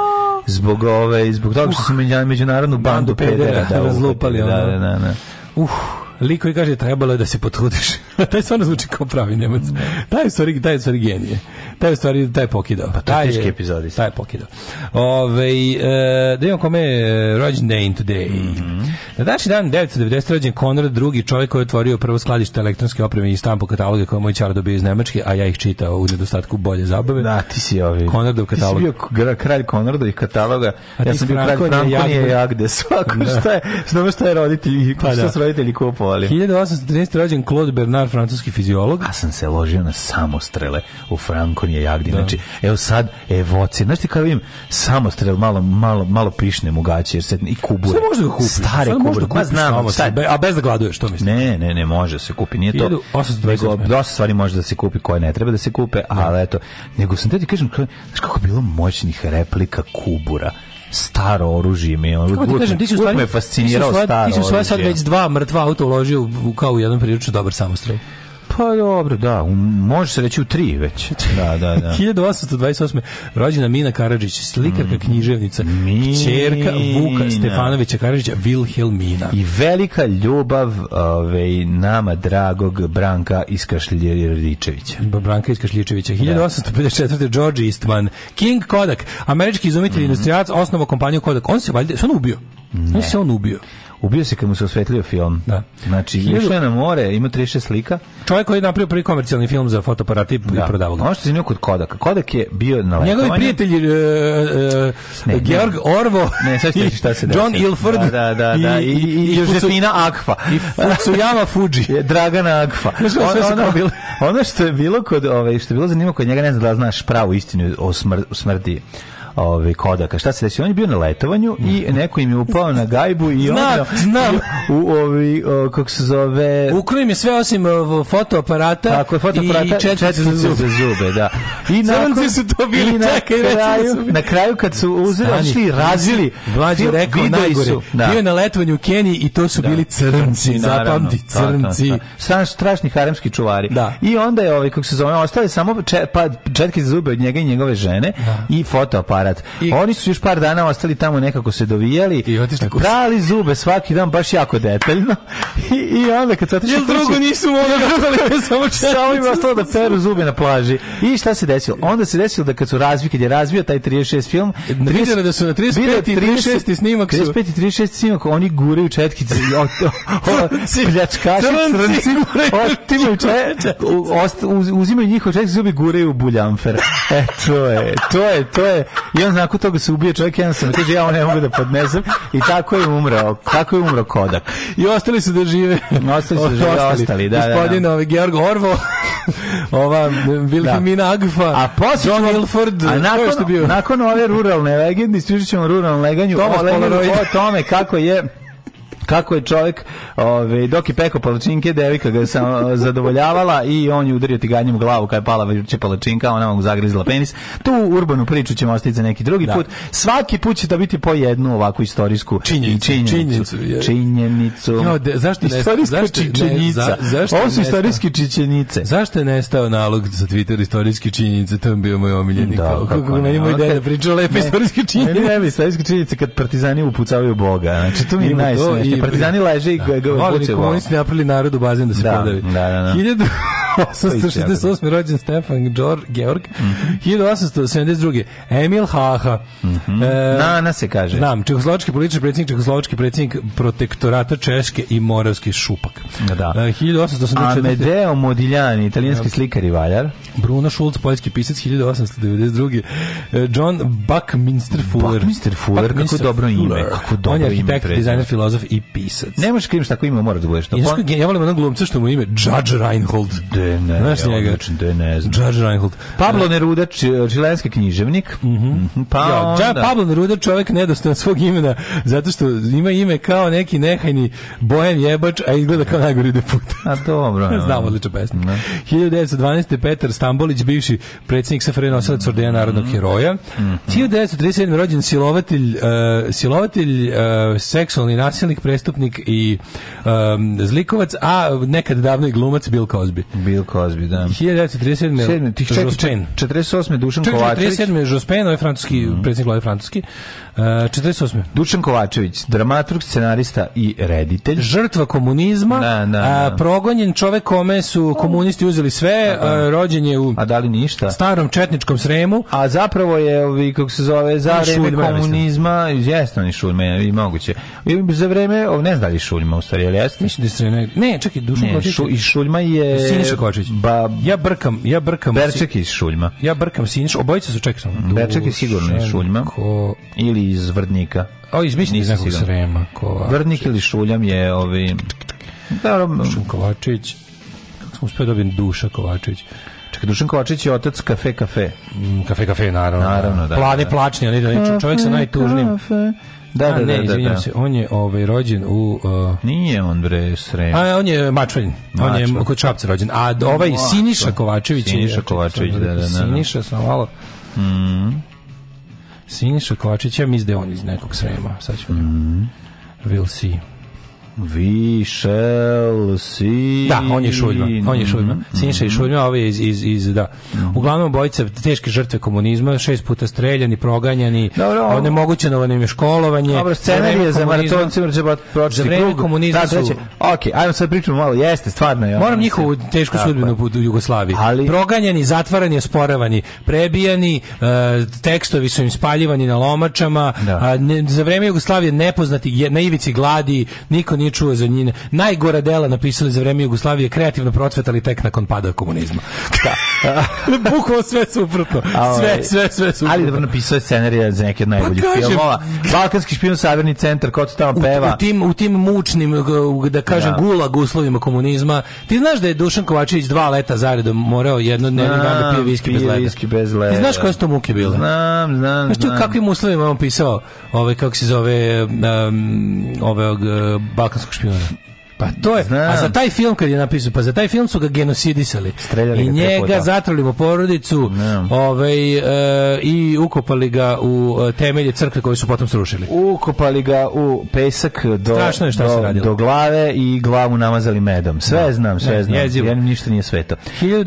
zbog ove zbog toga što su međunarodnu bandu pedera da, da, da, da, da, da, da, Lik koji kaže trebalo je da se potrudiš. taj stvarno zvuči kao pravi Nemac. Taj stvari, taj stvari genije. Taj stvari, taj pokidao. Pa taj je epizodi. Taj je pokidao. Pa Ove, e, eh, da imam kome je eh, rođen day today. Mm -hmm. Na današnji dan 990 rođen Konrad drugi čovjek koji je otvorio prvo skladište elektronske opreme i stampo kataloge koje moj čar dobio iz Nemačke, a ja ih čitao u nedostatku bolje zabave. Da, ti si ovi. Konradov katalog. Ti si bio kralj Konradovih kataloga. A ja sam bio kralj Frankonije i Agde. Svako da. šta je, šta je roditelji, pa šta da. su roditelji kupo volim. 1813. rođen Claude Bernard, francuski fiziolog. Ja sam se ložio na samostrele u Frankonije jagdi. Da. Znači, evo sad evocije. Znaš ti kada vidim samostrel malo, malo, malo prišne mugaće jer se i kubuje. Sve može da kupiš. Stare da kubure. Možda kupiš, znam, a bez da gladuješ, to misliš? Ne, ne, ne, može da se kupi. Nije to. 1828. Dosta stvari može da se kupi koje ne treba da se kupe, da. ali eto. Nego sam te ti kažem, znaš kako bilo moćnih replika kubura staro oružje mi on ti kažem ti si stvari, me fascinirao ti si stvar, staro sad već dva mrtva auta uložio u, kao u jedan prilično dobar samostrel Pa dobro, da, u, može se reći u tri već. Da, da, da. 1828. rođena Mina Karadžić, slikarka, mm. književnica, Mina. čerka Vuka Stefanovića Karadžića, Vilhelmina. I velika ljubav ove, ovaj, nama dragog Branka Iskašljeričevića. Branka Iskašljeričevića. 1854. Da. George Eastman, King Kodak, američki izumitelj mm. industrijac, osnovao kompaniju Kodak. On se valjde, se on ubio? Ne. On se on ubio. Ubio se kad mu se osvetlio film. Da. Znači, išao je na more, ima 36 slika. Čovjek koji je napravio prvi komercijalni film za fotoaparati da. i prodavao ga. Ono što se kod Kodak. Kodak je bio na letovanju. Njegovi prijatelji uh, uh, Georg Orvo ne, sad i šta se John Ilford da, da, da, da. i, i, i, Josefina Akfa. I Futsuyama Fuji. Dragana Akfa. Ono, ono, ono što je bilo kod, ove, ovaj, što je bilo zanimljivo kod njega, ne znam da znaš pravu istinu o, smr, o smrti ovaj Kodaka. Šta se desilo? On je bio na letovanju i neko im je upao na gajbu i on znam, u ovi kako se zove Ukro je sve osim fotoaparata. Tako, fotoaparata i četiri zube, zube, da. I nakon, su to bili, na čekaj, da kraju, na kraju kad su uzeli, razili, mlađi rekao najgore. da. Bio je na letovanju u Keniji i to su da. bili crnci, zapamti, da, da, crnci. Da, da, da. strašni haremski čuvari. Da. I onda je ovaj kako se zove, ostali samo čet, pa četkice zube od njega i njegove žene i fotoaparat aparat. I, Oni su još par dana ostali tamo nekako se dovijali, i otišli prali zube svaki dan baš jako detaljno i, i onda kad se otišli Jel drugo nisu mogli, samo Samo im to da peru zube na plaži. I šta se desilo? Onda se desilo da kad su razvi, kad je razvio taj 36 film, 30, vidjeli da su na 35 i 36 snimak su... 35 i 36 snimak, oni guraju četkice i pljačkaši crnci, otimaju četkice, uzimaju njihove četkice zubi guraju u buljamfer. E, to je, to je, to je, I on nakon toga se ubije čovjek jedan jednostavno. Kaže, ja ovo ne mogu da podnesem. I tako je umrao. Tako je umrao Kodak. I ostali su da žive. Ostali su da žive, ostali. ostali da, Gospodin, da, da. Ovaj, Georg Orvo, ova Wilhelmina da. Agfa, a posle John Ilford, a nakon, što bio? nakon ove ruralne legende, ističit ćemo ruralnu leganju, o, leganju, o tome kako je kako je čovjek ove, dok je peko palačinke, devika ga je sam zadovoljavala i on je udario tiganjem u glavu kada je pala vrće palačinka, ona mu zagrizla penis. Tu urbanu priču ćemo ostaviti za neki drugi da. put. Svaki put će to biti po jednu ovakvu istorijsku činjenicu. Činjenicu. činjenicu. Jo, de, zašto ne, zašto, za, zašto Ovo su istorijski čičenjice. Zašto je nestao nalog za Twitter istorijski činjenice? To je bio moj omiljeni. Da, kako, kako ne, ima ideja da priča lepe istorijske činjenice. Ne, ne, istorijske činjenice kad partizani upucavaju Boga. Znači, to mi je najsmešnije i partizani leže i ga da. komunisti napravili narodu bazen da se da, podavi. Da, da, da. 1868. rođen Stefan Georg, mm -hmm. 1872. Emil Haha. Mm -hmm. e, Nana se kaže. Znam, čehoslovački političar predsjednik, čehoslovački predsjednik protektorata Češke i Moravski šupak. Da. E, 1884. Amedeo Modigliani, italijanski slikar i valjar. Bruno Schulz, poljski pisac, 1892. E, John Buckminster Fuller. Buckminster Fuller, Buckminster kako dobro ime. Kako dobro On je arhitekt, dizajner, filozof i pisac. Ne možeš kriviš tako ime, mora da budeš to. Ja, ja volim jednog glumca što mu ime Judge Reinhold. De, ne, Znaš njega? Odličan, de, ne znam. Judge Reinhold. Pablo Neruda, čilenski književnik. Mm -hmm. pa ja, onda... Pablo Neruda, čovek nedostojan svog imena, zato što ima ime kao neki nehajni bojem jebač, a izgleda kao najgori deput. A dobro. Znam odlično pesnik. 1912. Petar Stambolić, bivši predsjednik SFRJ nosilac mhm. ordeja narodnog heroja. Mm -hmm. 1937. rođen silovatelj, uh, silovatelj uh, seksualni nasilnik pre prestupnik i um, zlikovac, a nekad davno i glumac Bill Cosby. Bill Cosby, da. 1937. Jospen. 48. Dušan Kovačević. 47. Jospen, ovaj francuski, mm. predsjednik vlade francuski. 48. Dušan Kovačević, dramaturg, scenarista i reditelj. Žrtva komunizma, na, da, na, da, na. A, da. progonjen čovek kome su komunisti uzeli sve, a, rođen je u a da li ništa? starom četničkom sremu. A zapravo je, ovi, kako se zove, za vreme komunizma, jesno ni Šulman, i moguće. I za vreme, ov, ne zna li Šuljma, u stvari, ali jeste? Mislim da se ne, ne, čekaj, Dušan ne, Kovačević. Šu, I Šuljma je... Siniša Kovačević. Ba, ja brkam, ja brkam. Berček iz Šuljma. Ja brkam Siniša, obojica su čekali. Berček je sigurno iz Šuljma. Ko... Ili iz Vrdnika? O, iz Bić nisam siguran. Srema, Kovačić. Vrdnik ili Šuljam je ovi... Ovaj, da, Šum Kovačić. Kako sam uspio da dobijem Duša Kovačić. Čekaj, Dušan Kovačić je otac Kafe Kafe. Mm, kafe Kafe, naravno. Da. Naravno, da. Plavi da, da. plačni, ali da, čovjek sa najtužnijim. Kafe. Da, da, ne, da, da, da. se, on je ovaj rođen u uh, Nije on bre srem. A on je Mačvanj. On je kod Čapca rođen. A ovaj Mačva. Siniša Kovačević Siniša je Kovačević, da, da, da, da. Siniša sam malo. Mhm. Siniša Kovačića, mis da on iz nekog srema. Sad ćemo. Mm -hmm. We'll see. We shall see. Da, on je Šuljman. On je mm-hmm. Šuljman. Sinša je Šuljman, ovo ovaj je iz, iz, iz, da. Mm-hmm. Uglavnom, bojice teške žrtve komunizma, šest puta streljani, proganjani, Dobro, onemogućeno je školovanje. Dobro, je za maratonci mrđe pročiti krug. komunizma da, treće. Ok, ajmo sad pričamo malo, jeste, stvarno je. Moram njihovu tešku sudbinu u Jugoslaviji. Ali... Proganjani, zatvarani, sporavani, prebijani, e, tekstovi su im spaljivani na lomačama, da. za vreme Jugoslavije nepoznati, na ivici gladi, niko nije čuo za njine. Najgora dela napisali za vreme Jugoslavije, kreativno procvetali tek nakon pada komunizma. Da. Bukvalo sve suprotno. Ovaj, sve, sve, sve suprotno. Ali dobro napisao je scenarija za neke od najboljih pa, filmova. Balkanski špijun, Saverni centar, ko to tamo peva. U, u, tim, u tim mučnim, da kažem, da. gulag uslovima komunizma. Ti znaš da je Dušan Kovačević dva leta zaredom morao jedno dnevno da pije viski bez leda. Viski bez leda. Ti znaš koje su to muke bile? Znam, znam, znaš ti znam. u kakvim uslovima on pisao, ove, kako se zove, um, ovog, uh, balkanskog špijuna. Pa to je, Znam. a za taj film kad je napisao, pa za taj film su ga genocidisali. Streljali I njega zatrali po porodicu ovaj, e, i ukopali ga u eh, temelje crkve koje su potom srušili. Ukopali ga u pesak do, je šta do, se do glave i glavu namazali medom. Sve no. Da. znam, sve ne, znam. Jezivo. ništa nije sveto.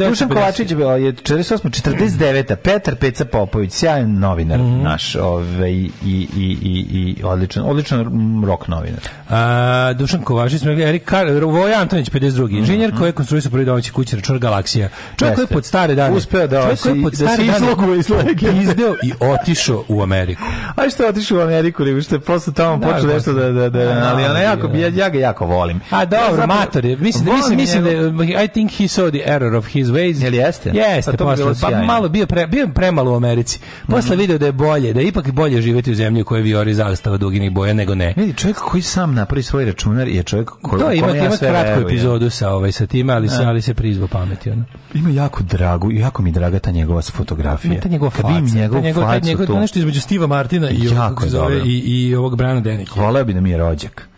Dušan Kovačić je 48. 49. Petar Peca Popović, sjajan novinar mm naš ovaj, i, i, i, i odličan, odličan rock novinar. A, Dušan Kovačić, Erik Kar, Voja Antonić 52. Mhm, Inženjer mm -hmm. koji je konstruisao prvi domaći kući računar Galaksija. Čovjek koji je pod stare dane uspeo da, čovjek da se izloguje iz legije. Izdeo i otišao u Ameriku. A što je otišao u Ameriku, nego što je posle tamo da, počeo nešto da-, da, da, da, ali ja, jako, ja, da, da. ja ga jako volim. A dobro, ja, mator je. Mislim, da, mislim, mislim da, I think he saw the error of his ways. Jel jeste? Jeste, pa posle. Pa malo bio, pre, bio premalo u Americi. Posle mhm. video da je bolje, da je ipak bolje živeti u zemlji u kojoj vi ori zastava duginih boja nego ne. Vidi, čovek koji sam napravi svoj računar je čovek koji to ima, ja kratku epizodu sa, ovaj, sa time, da. ali, se, ali se prizvo pameti. Ono. Ima jako dragu, jako mi draga ta njegova fotografija. Ima ta njegova faca. Kad njegov, faca, facu, njegov, to... nešto između Stiva Martina i, ovog, zove, i, i ovog Brana Denika. Voleo bi da mi je rođak.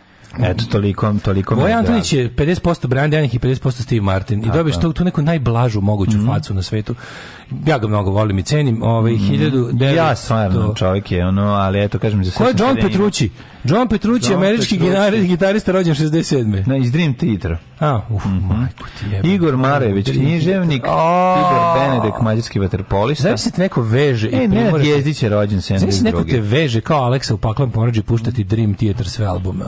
Eto, toliko, toliko... Voja Antonić je 50% Brian Denik i 50% Steve Martin. I dobiješ tu, tu neku najblažu moguću mm -hmm. facu na svetu ja ga mnogo volim i cenim, ovaj, mm, 1900... Ja stvarno, čovjek je ono, ali eto, kažem... Za Ko je John Petrucci? John Petrucci, John američki Petrucci. gitarista rođen 67. Na, iz Dream Theater. A, uf, mm -hmm. majku ti Igor Marević, književnik, Igor Benedek, mađarski vaterpolista. Znači se te neko veže e, i ne, Jezdić je rođen 72. Znači se neko te veže kao Aleksa u paklom pomrađu puštati Dream Theater sve albume.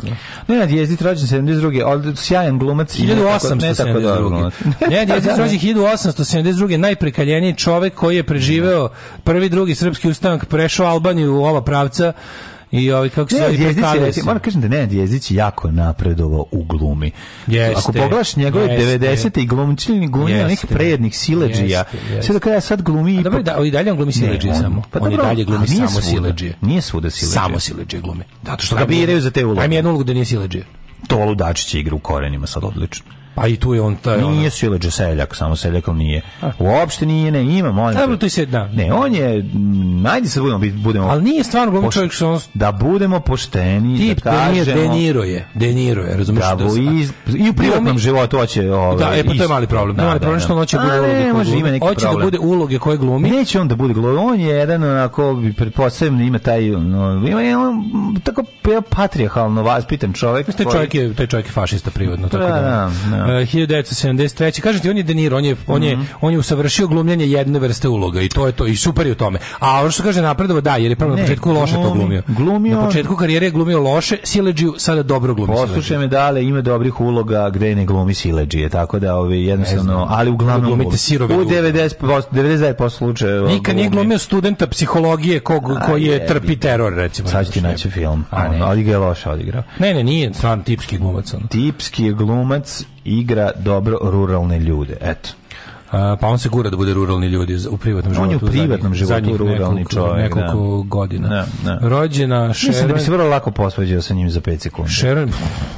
Ne, ne, Jezdić rođen 72. Od, sjajan glumac. 1872. Ne, Jezdić rođen 1872. Najprekaljeniji čovjek čovek koji je preživeo prvi, drugi srpski ustanak, prešao Albaniju u ova pravca, i ovi kako se zove moram da kažem da Nenad Jezdić je jako napredovao u glumi. Jeste, Ako pogledaš njegove 90-te i glumčilni glumi onih prejednih sileđija, sve dok ja sad glumi... A dobro, da, i dalje on glumi sileđije samo. Pa on i dalje glumi samo sileđije. Nije svuda sileđije. Samo sileđije glumi. Zato što ga da biraju za te pa uloge. Ajme jednu ulogu da nije sileđije. Tolu Ludačić igra u korenima sad odlično. Pa i tu je on taj. Nije Sileđe seljak, samo seljak on nije. Uopšte nije, ne, ima, molim. Da, tu se da. Ne, on je najde mm, se budemo budemo. Al nije stvarno glavni čovjek što on da budemo pošteni, Tip, da kažemo. Tip deniro je, deniro je, razumeš da. da i, I u privatnom životu hoće da, ovaj. Da, e pa to je mali problem. Da, mali da, problem što da. on hoće bude uloge. Neki Hoće da bude uloge koje glumi. Neće on da bude glumi, on je jedan onako pretpostavljam ima taj No, ima tako patrijarhalno vaspitan čovjek. Taj čovjek je taj čovjek je fašista privatno, pa tako da. 1973. Da. E, Kažete, on je De Niro, on je, on je, mhm. on je usavršio glumljenje jedne vrste uloga i to je to, i super je u tome. A ono što kaže napredovo, da, jer je prvo na početku loše to glumio. glumio. Na početku karijere je glumio loše, Sileđiju sada dobro glumi Poslušaj me dale, ima dobrih uloga gde ne glumi Sileđije, tako da ovi jednostavno, ali uglavnom glumite sirove U 90%, 99% slučajeva. Nikad nije glumio studenta psihologije kog, koji je trpi teror, recimo. Sad ću ti naći film, ali ga je loše odigrao. Ne, ne, nije, stvarno tipski glumac. Tipski je glumac igra dobro ruralne ljude. Eto. pa on se gura da bude ruralni ljudi u privatnom životu. On je u privatnom zadnjih, životu zadnjih ruralni čovjek. Da. Nekoliko da. godina. Da, da. Rođena Sharon... Mislim da bi se vrlo lako posvađao sa njim za 5 sekundi. Sharon...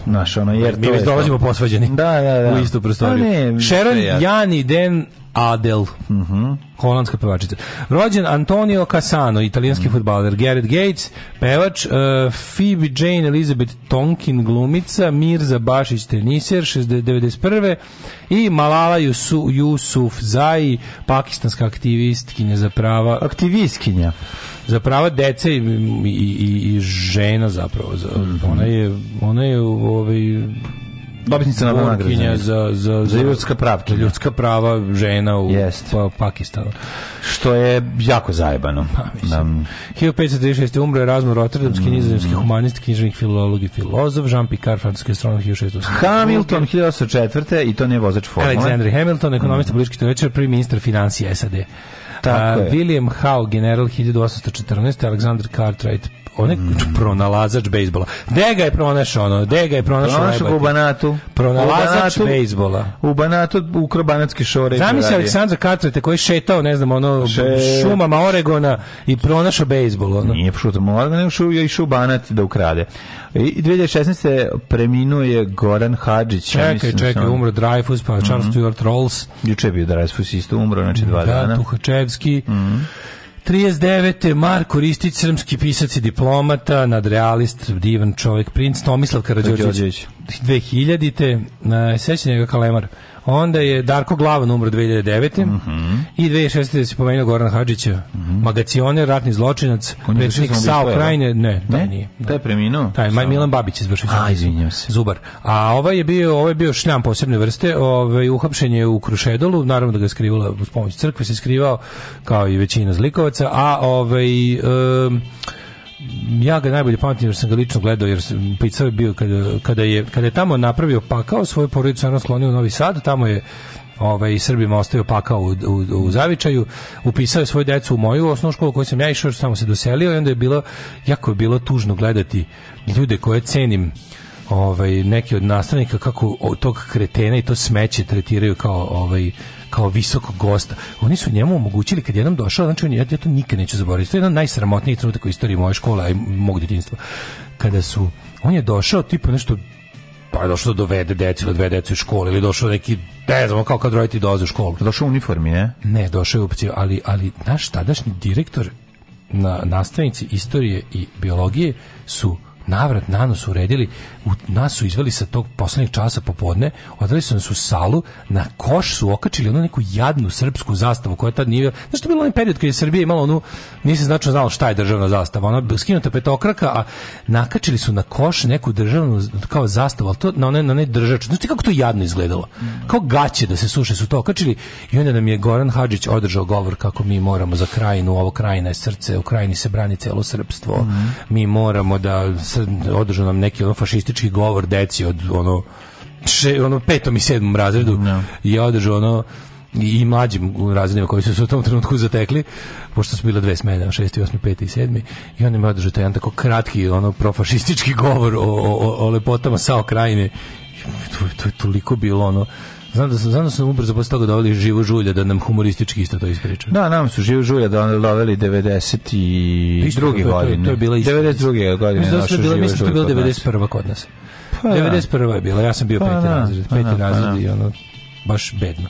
Znaš, ono, jer Mi to je... Mi dolazimo posvađeni. Da, da, da. U istu prostoriju. Da, ne, Sharon, Jan i Den Adel, mm -hmm. holandska pevačica. Rođen Antonio Cassano, italijanski mm. futbaler. Garrett Gates, pevač. Uh, Phoebe Jane Elizabeth Tonkin, glumica. Mirza Bašić, tenisir, 91. I Malala Yusu, Yusuf Zai, pakistanska aktivistkinja za prava... Aktivistkinja za prava dece i, i, i, i žena zapravo. Za, mm -hmm. Ona je, ona je ovaj, dobitnica na nagrade za za za ljudska prava, ljudska prava žena u Jest. pa, Pakistanu. Što je jako zajebano. Pa, mislim. 1536 umro je Razmo Rotterdamski mm. nizozemski humanist, književnik, filolog i filozof Jean Picard, francuski astronom 1600. Hamilton 1804. i to ne vozač formule. Alexander Hamilton, ekonomista, mm. politički teoretičar, prvi ministar financije SAD. Tako uh, William Howe, general 1814, Alexander Cartwright, onaj mm. pronalazač bejsbola. Gde ga je pronašao ono? Gde ga je pronašao? Pronašao u Banatu. Pronalazač bejsbola. U Banatu, u Krobanatski šore. Zamisli Aleksandra Katrete koji je šetao, ne znam, ono, Še... šumama Oregona i pronašao bejsbol. Ono. Nije šutamo Oregona, nego šuo i u Banat da ukrade. I 2016. preminuo je Goran Hadžić. Čekaj, mislim, da čekaj, umro Dreyfus, pa Charles mm -hmm. Stuart Rolls. Juče je bio Dreyfus, isto umro, znači dva da, dana. Tuhačevski. Mm -hmm. 39. Marko Ristić, srpski pisac i diplomata, nadrealist, divan čovjek, princ Tomislav Karadžorđević. 2000. Sećanje ga Kalemar. Onda je Darko Glavan umro 2009. Mm -hmm. I 2016. Da se pomenuo Goran Hadžić, Mm -hmm. Magacioner, ratni zločinac, predsjednik Sao Krajine. Ne, ne, taj da, nije. Da. Taj je preminuo? Taj, Maj Milan Babić izvršio. A, izvinjam se. Zubar. A ovaj je bio, ovaj je bio šljam posebne vrste. Ovaj, uhapšen je u Krušedolu. Naravno da ga je skrivala uz pomoć crkve. Se skrivao kao i većina zlikovaca. A ovaj... Um, ja ga najbolje pamtim jer sam ga lično gledao jer Picao pa je bio kada, kada, je, kada je tamo napravio pakao svoju porodicu ono slonio u Novi Sad tamo je ovaj Srbima ostao pakao u, u, u, zavičaju, upisao je svoju decu u moju osnovnu školu koju sam ja išao, samo se doselio i onda je bilo jako je bilo tužno gledati ljude koje cenim ovaj neki od nastavnika kako tog kretena i to smeće tretiraju kao ovaj kao visokog gosta. Oni su njemu omogućili kad jednom došao, znači on, ja, ja to nikad neću zaboraviti. To je jedan od najsramotnijih u istoriji moje škole, a i mog djetinjstva. Kada su, on je došao tipa nešto pa je došao da dovede decu ili da dve decu u školu ili došao neki ne znam kao kad roditi dolaze u školu. Došao u uniformi, ne? Ne, došao je opciju, ali, ali naš tadašnji direktor na nastavnici istorije i biologije su navrat nanos uredili u, nas su izveli sa tog poslednjeg časa popodne, odveli su nas u salu, na koš su okačili onu neku jadnu srpsku zastavu koja tad nije... Znaš što je bilo onaj period kada je Srbija imala onu... Nije se značno znalo šta je državna zastava. Ona skinuta petokraka, a nakačili su na koš neku državnu kao zastavu, ali to na onaj, na onaj držač. Znaš ti kako to jadno izgledalo? Kao gaće da se suše su to okačili. I onda nam je Goran Hadžić održao govor kako mi moramo za krajinu, ovo krajina je srce, u krajini se brani celo srpstvo. Mm -hmm. Mi moramo da održao nam neki ono fašistički politički govor deci od ono še, ono petom i sedmom razredu no. Da. je održao ono i mlađim razredima koji su se u tom trenutku zatekli, pošto su bile dve smene, 6. 8. 5. i 7. I oni mi održaju taj tako kratki, ono, profašistički govor o, o, o lepotama Sao to, To, to je toliko bilo, ono, Znam da znam da sam ubrzo posle toga doveli živo žulja da nam humoristički isto to ispriča. Da, nam su živo žulja da nam doveli 90 i isto, godine. To, to je bila isto. 92. godine. Mislim da bila, mislim da to je bila 91. kod nas. Pa, 91. Da. je bila, ja sam bio pa, peti da, razred, pa peti pa razred i ono baš bedno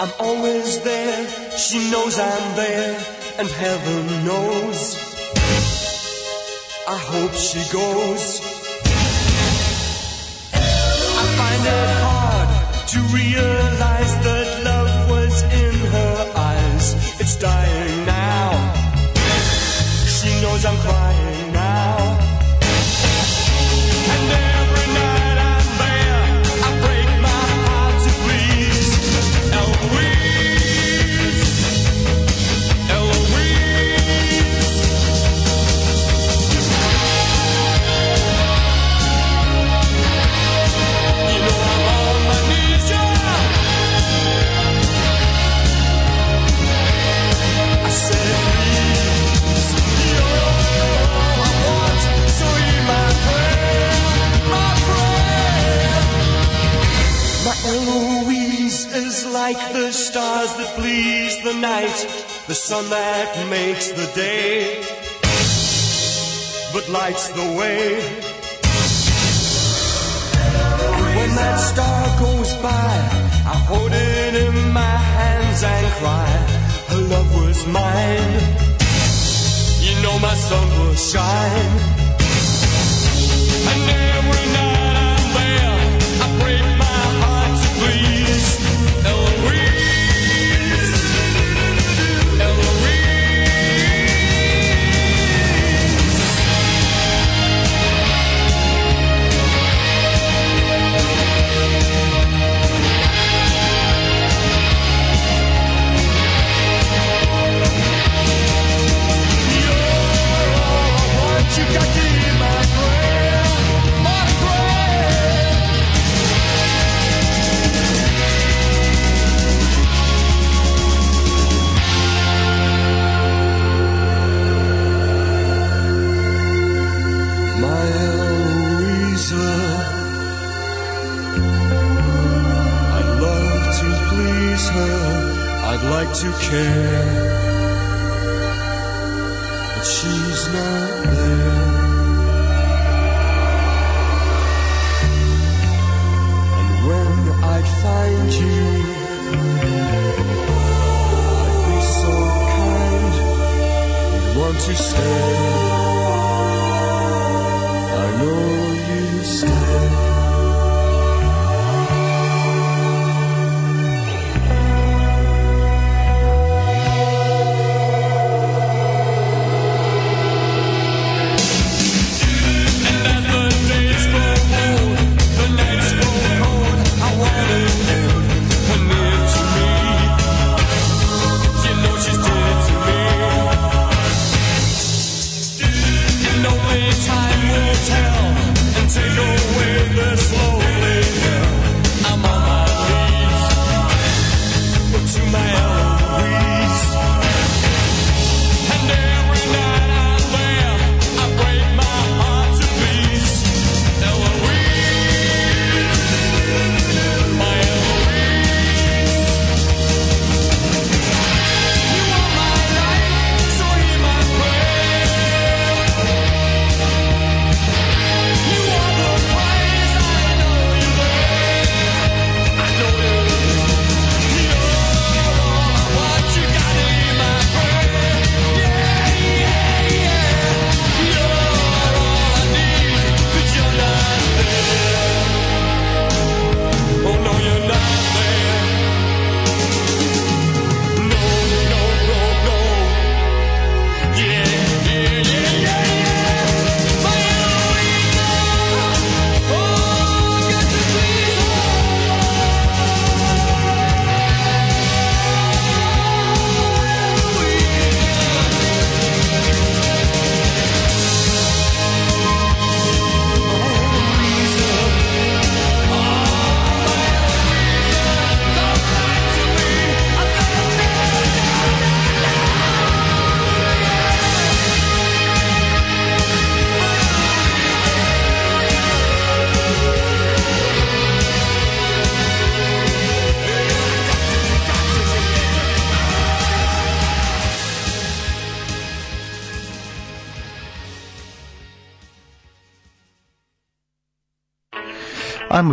I'm always there, she knows I'm there, and heaven knows. I hope she goes. I find it hard to realize that like the stars that please the night, the sun that makes the day, but lights the way. when that star goes by, I hold it in my hands and cry, her love was mine. You know my sun will shine.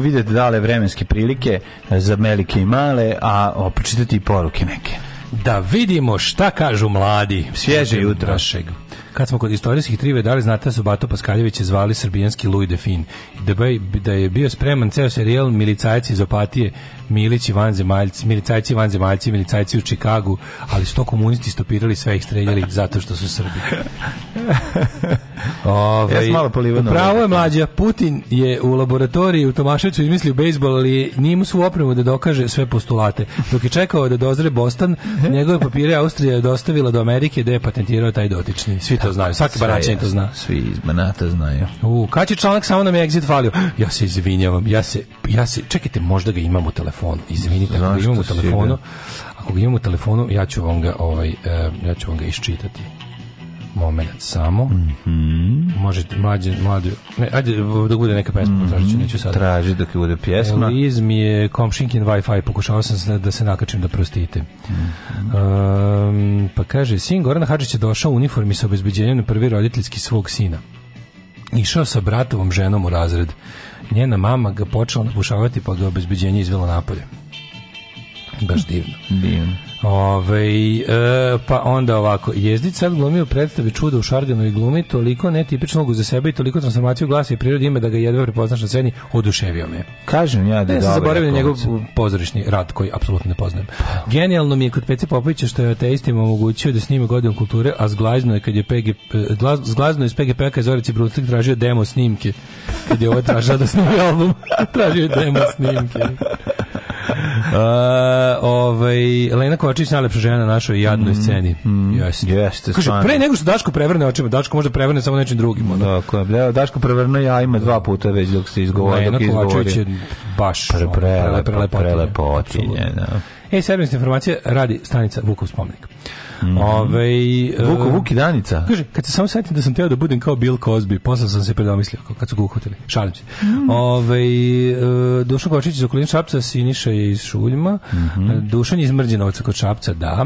vidjeti dale vremenske prilike za melike i male, a pročitati i poruke neke. Da vidimo šta kažu mladi. Svježe jutro. Našeg. Kad smo kod istorijskih trive, da li znate da su Bato Paskaljeviće zvali srbijanski Louis de Fin? Da, da je bio spreman ceo serijel Milicajci iz Opatije, Milići vanzemaljci, Milicajci vanzemaljci, Milicajci u Čikagu, ali sto komunisti stopirali sve ih streljali zato što su Srbi. Ove, ja sam malo polivano. Pravo je mlađa, Putin je u laboratoriji u Tomaševiću izmislio bejsbol, ali nije mu svu opremu da dokaže sve postulate. Dok je čekao da dozre Boston, njegove papire Austrija je dostavila do Amerike da je patentirao taj dotični. Svi to znaju, svaki baračin to zna. Svi iz Banata znaju. U, kad će članak samo nam je exit falio? Ja se izvinjavam, ja se, ja se, čekajte, možda ga imam u telefonu. Izvinite, ako ga imam u telefonu, ako ga imam u telefonu, ja ću vam ga, ovaj, eh, ja ću vam ga iščitati moment samo. Mm -hmm. Možete mlađe, mlađe, ne, ajde dok bude neka pesma, mm -hmm. ću, neću sad. Traži dok bude pjesma. Eliz mi je komšinkin Wi-Fi, pokušao sam da se nakačim da prostite. Mm -hmm. um, pa kaže, sin Gorana Hadžić je došao u uniformi sa obezbeđenjem na prvi roditeljski svog sina. Išao sa bratovom ženom u razred. Njena mama ga počela napušavati pa ga obezbeđenje izvelo napolje. Baš divno. Divno. Ove, e, pa onda ovako, jezdica sad glumio predstavi čuda u Šardinu i glumi, toliko netipičnog za sebe i toliko transformaciju glasa i prirode ime da ga jedva prepoznaš na sceni, oduševio me. Kažem ja da je ja dobro. zaboravio na njegov pozorišni rad koji apsolutno ne poznajem. Genijalno mi je kod Pece Popovića što je ateistima omogućio da snime godinu kulture, a zglazno je kad je PG, e, glaz, zglazno iz PGP-ka p-a je Zorici Brutlik tražio demo snimke. Kad je ovo tražio da snimi album, tražio demo snimke. Uh, ovaj, Lena Kovačić najlepša žena na našoj jadnoj mm, sceni. Mm, jeste. jeste Kaže, pre nego što Daško prevrne očima, Daško može prevrne samo nečim drugim. Ono. Tako je, Daško prevrne ja ima dva puta već dok se izgovori. Lena Kovačić je baš pre, pre, prelepo, prelepo, prelepo, prelepo, prelepo, prelepo, prelepo, prelepo, E, servis informacija radi stanica Vukov spomenik. Mm. Ove, e, Vuko, Vuk Danica. Kaže, kad se samo setim da sam teo da budem kao Bill Cosby, posle sam se predomislio kad su ga uhvatili. Šalim se. Mm. Ove, e, Dušan Kočić iz okolina Šapca, Siniša je iz Šuljima. mm -hmm. Dušan je iz Mrđinovca kod Šapca, da.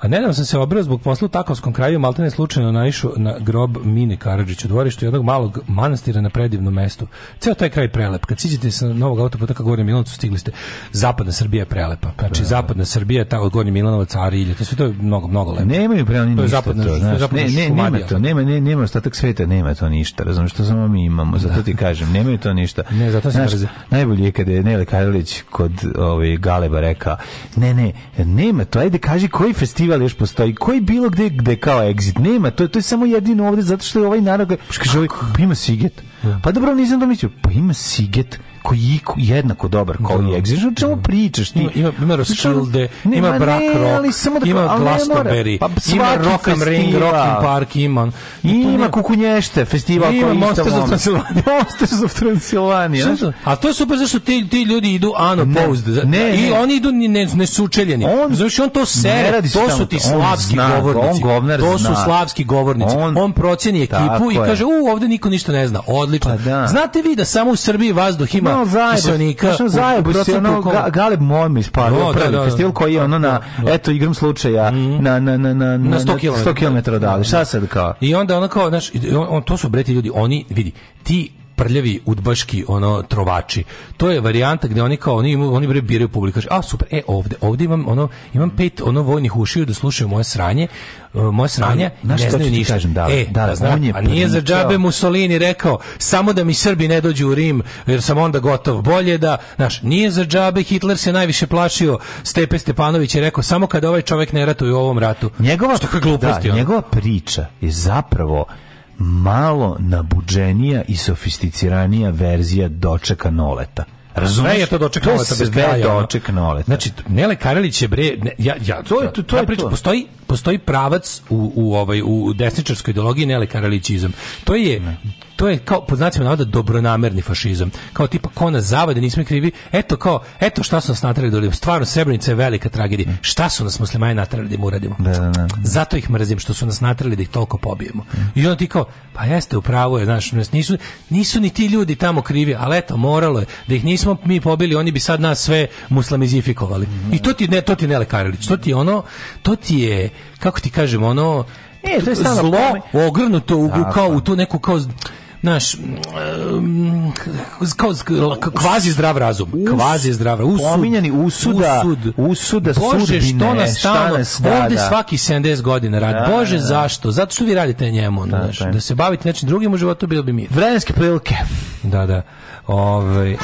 A nedavno sam se obrao zbog posla u Takovskom kraju, maltene slučajno naišao na grob Mine Karadžić u dvorištu jednog malog manastira na predivnom mestu. Ceo taj kraj prelep. Kad siđete sa novog autoputa ka Gornjem Milanovcu, stigli ste. Zapadna Srbija je prelepa. Znači, da. zapadna Srbija, ta od Gornji Milanovac, Arilje, to sve to je mnogo, mnogo lepo. Nemaju prema ni to je ništa zapadna, to, znaš, zapadna ne, ne, nema to, nema, ne, nema ostatak sveta, nema to ništa, Razumem što samo mi imamo, da. zato ti kažem, nemaju to ništa. Ne, zato znaš, razi... najbolje je kada je Nele Karalić kod ovaj, Galeba rekao, ne, ne, nema to, ajde kaži koji festival festival još postoji. Koji bilo gde gde kao exit nema, to je to je samo jedino ovde zato što je ovaj narod, kaže, ovaj, pa ima Siget. Da. Pa dobro, nisam domislio. Pa ima Siget koji je jednako dobar kao da. i Exit. Znači, o čemu da. pričaš ti? Ima, ima, znači, ima Roskilde, da ima Brak Rock, ima Glastonbury, pa ima Rock and Ring, Rock and Park, ima. Ima Kukunješte, festival koji ima Monsters of Transylvania. Monsters of Transylvania. A to je super zašto ti, ti ljudi idu ano pouzd. I oni idu ne, nesučeljeni. On, Znaš, on to sere, to su ti slavski govornici. To su slavski govornici. On proceni ekipu i kaže, u, ovde niko ništa ne zna. Odlično. Pa Znate vi da samo u Srbiji vazduh ima ono zajedno, znaš ono zajedno, ono Galeb Mom ispario no, da, da, prvi da, da, festival koji je ono na, da, eto, igram slučaja, mm. na, na, na, na, na 100 km, 100 km odavde, šta sad kao? I onda ono kao, znaš, on, on, to su breti ljudi, oni, vidi, ti prljavi udbaški ono trovači. To je varijanta gdje oni kao oni oni bre biraju publiku. a super, e ovde, ovde imam ono imam pet ono vojnih ušiju da slušaju moje sranje, e, moje sranje, ne znaju ništa. Kažem, da, e, da, da, zna, on je a nije za džabe Mussolini rekao samo da mi Srbi ne dođu u Rim, jer sam onda gotov. Bolje da, znaš, nije za džabe Hitler se najviše plašio. Stepe Stepanović je rekao samo kada ovaj čovjek ne ratuje u ovom ratu. Njegova što je gluposti. Da, njegova priča je zapravo malo nabudženija i sofisticiranija verzija dočeka noleta. Razumeš? Sve je to doček noleta bez kraja. doček noleta. Znači, Nele Karelić je bre... Ne, ja, ja, to, je, to, to, ja je priču, to. Postoji, postoji pravac u, u, ovaj, u desničarskoj ideologiji Nele Karelićizam. To je ne to je kao pod znacima dobronamerni fašizam. Kao tipa kona zavade, nismo krivi. Eto kao, eto šta su nas natrali da Stvarno Srebrenica je velika tragedija. Mm. Šta su nas muslimani natrali da im uradimo? Da, da, da. Zato ih mrzim što su nas natrali da ih toliko pobijemo. Mm. I onda ti kao, pa jeste u pravu je, znaš, nisu nisu ni ti ljudi tamo krivi, ali eto moralo je da ih nismo mi pobili, oni bi sad nas sve muslimizifikovali. Mm. I to ti ne to ti ne Lekarilić, to ti ono, to ti je kako ti kažem ono E, to je zlo ogrnuto u, kao u tu neku kao naš um, kao, kvazi zdrav razum, kvazi zdrav razum. Usud, pominjani usuda, usud, usuda Bože, sudbine, što nas stalno, ovde svaki 70 godina radi. Da, da Bože, da, da. zašto? Zato što vi radite njemu, ono, da, da, da se bavite nečim drugim u životu, bilo bi mir. Vremenske prilike. Da, da. ovaj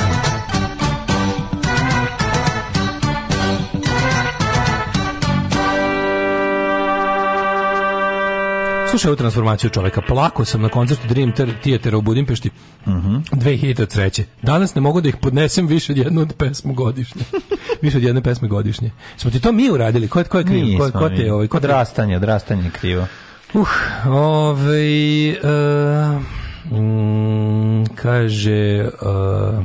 Slušaj transformaciju čoveka. Plako sam na koncertu Dream Theater u Budimpešti uh -huh. 2003. Danas ne mogu da ih podnesem više od jednu od pesmu godišnje. više od jedne pesme godišnje. Smo ti to mi uradili? Ko je, ko je krivo? Nismo ko, ko te, ovaj, ko odrastanje, drastanje krivo. Uh, ovaj... Uh, mm, kaže... Uh,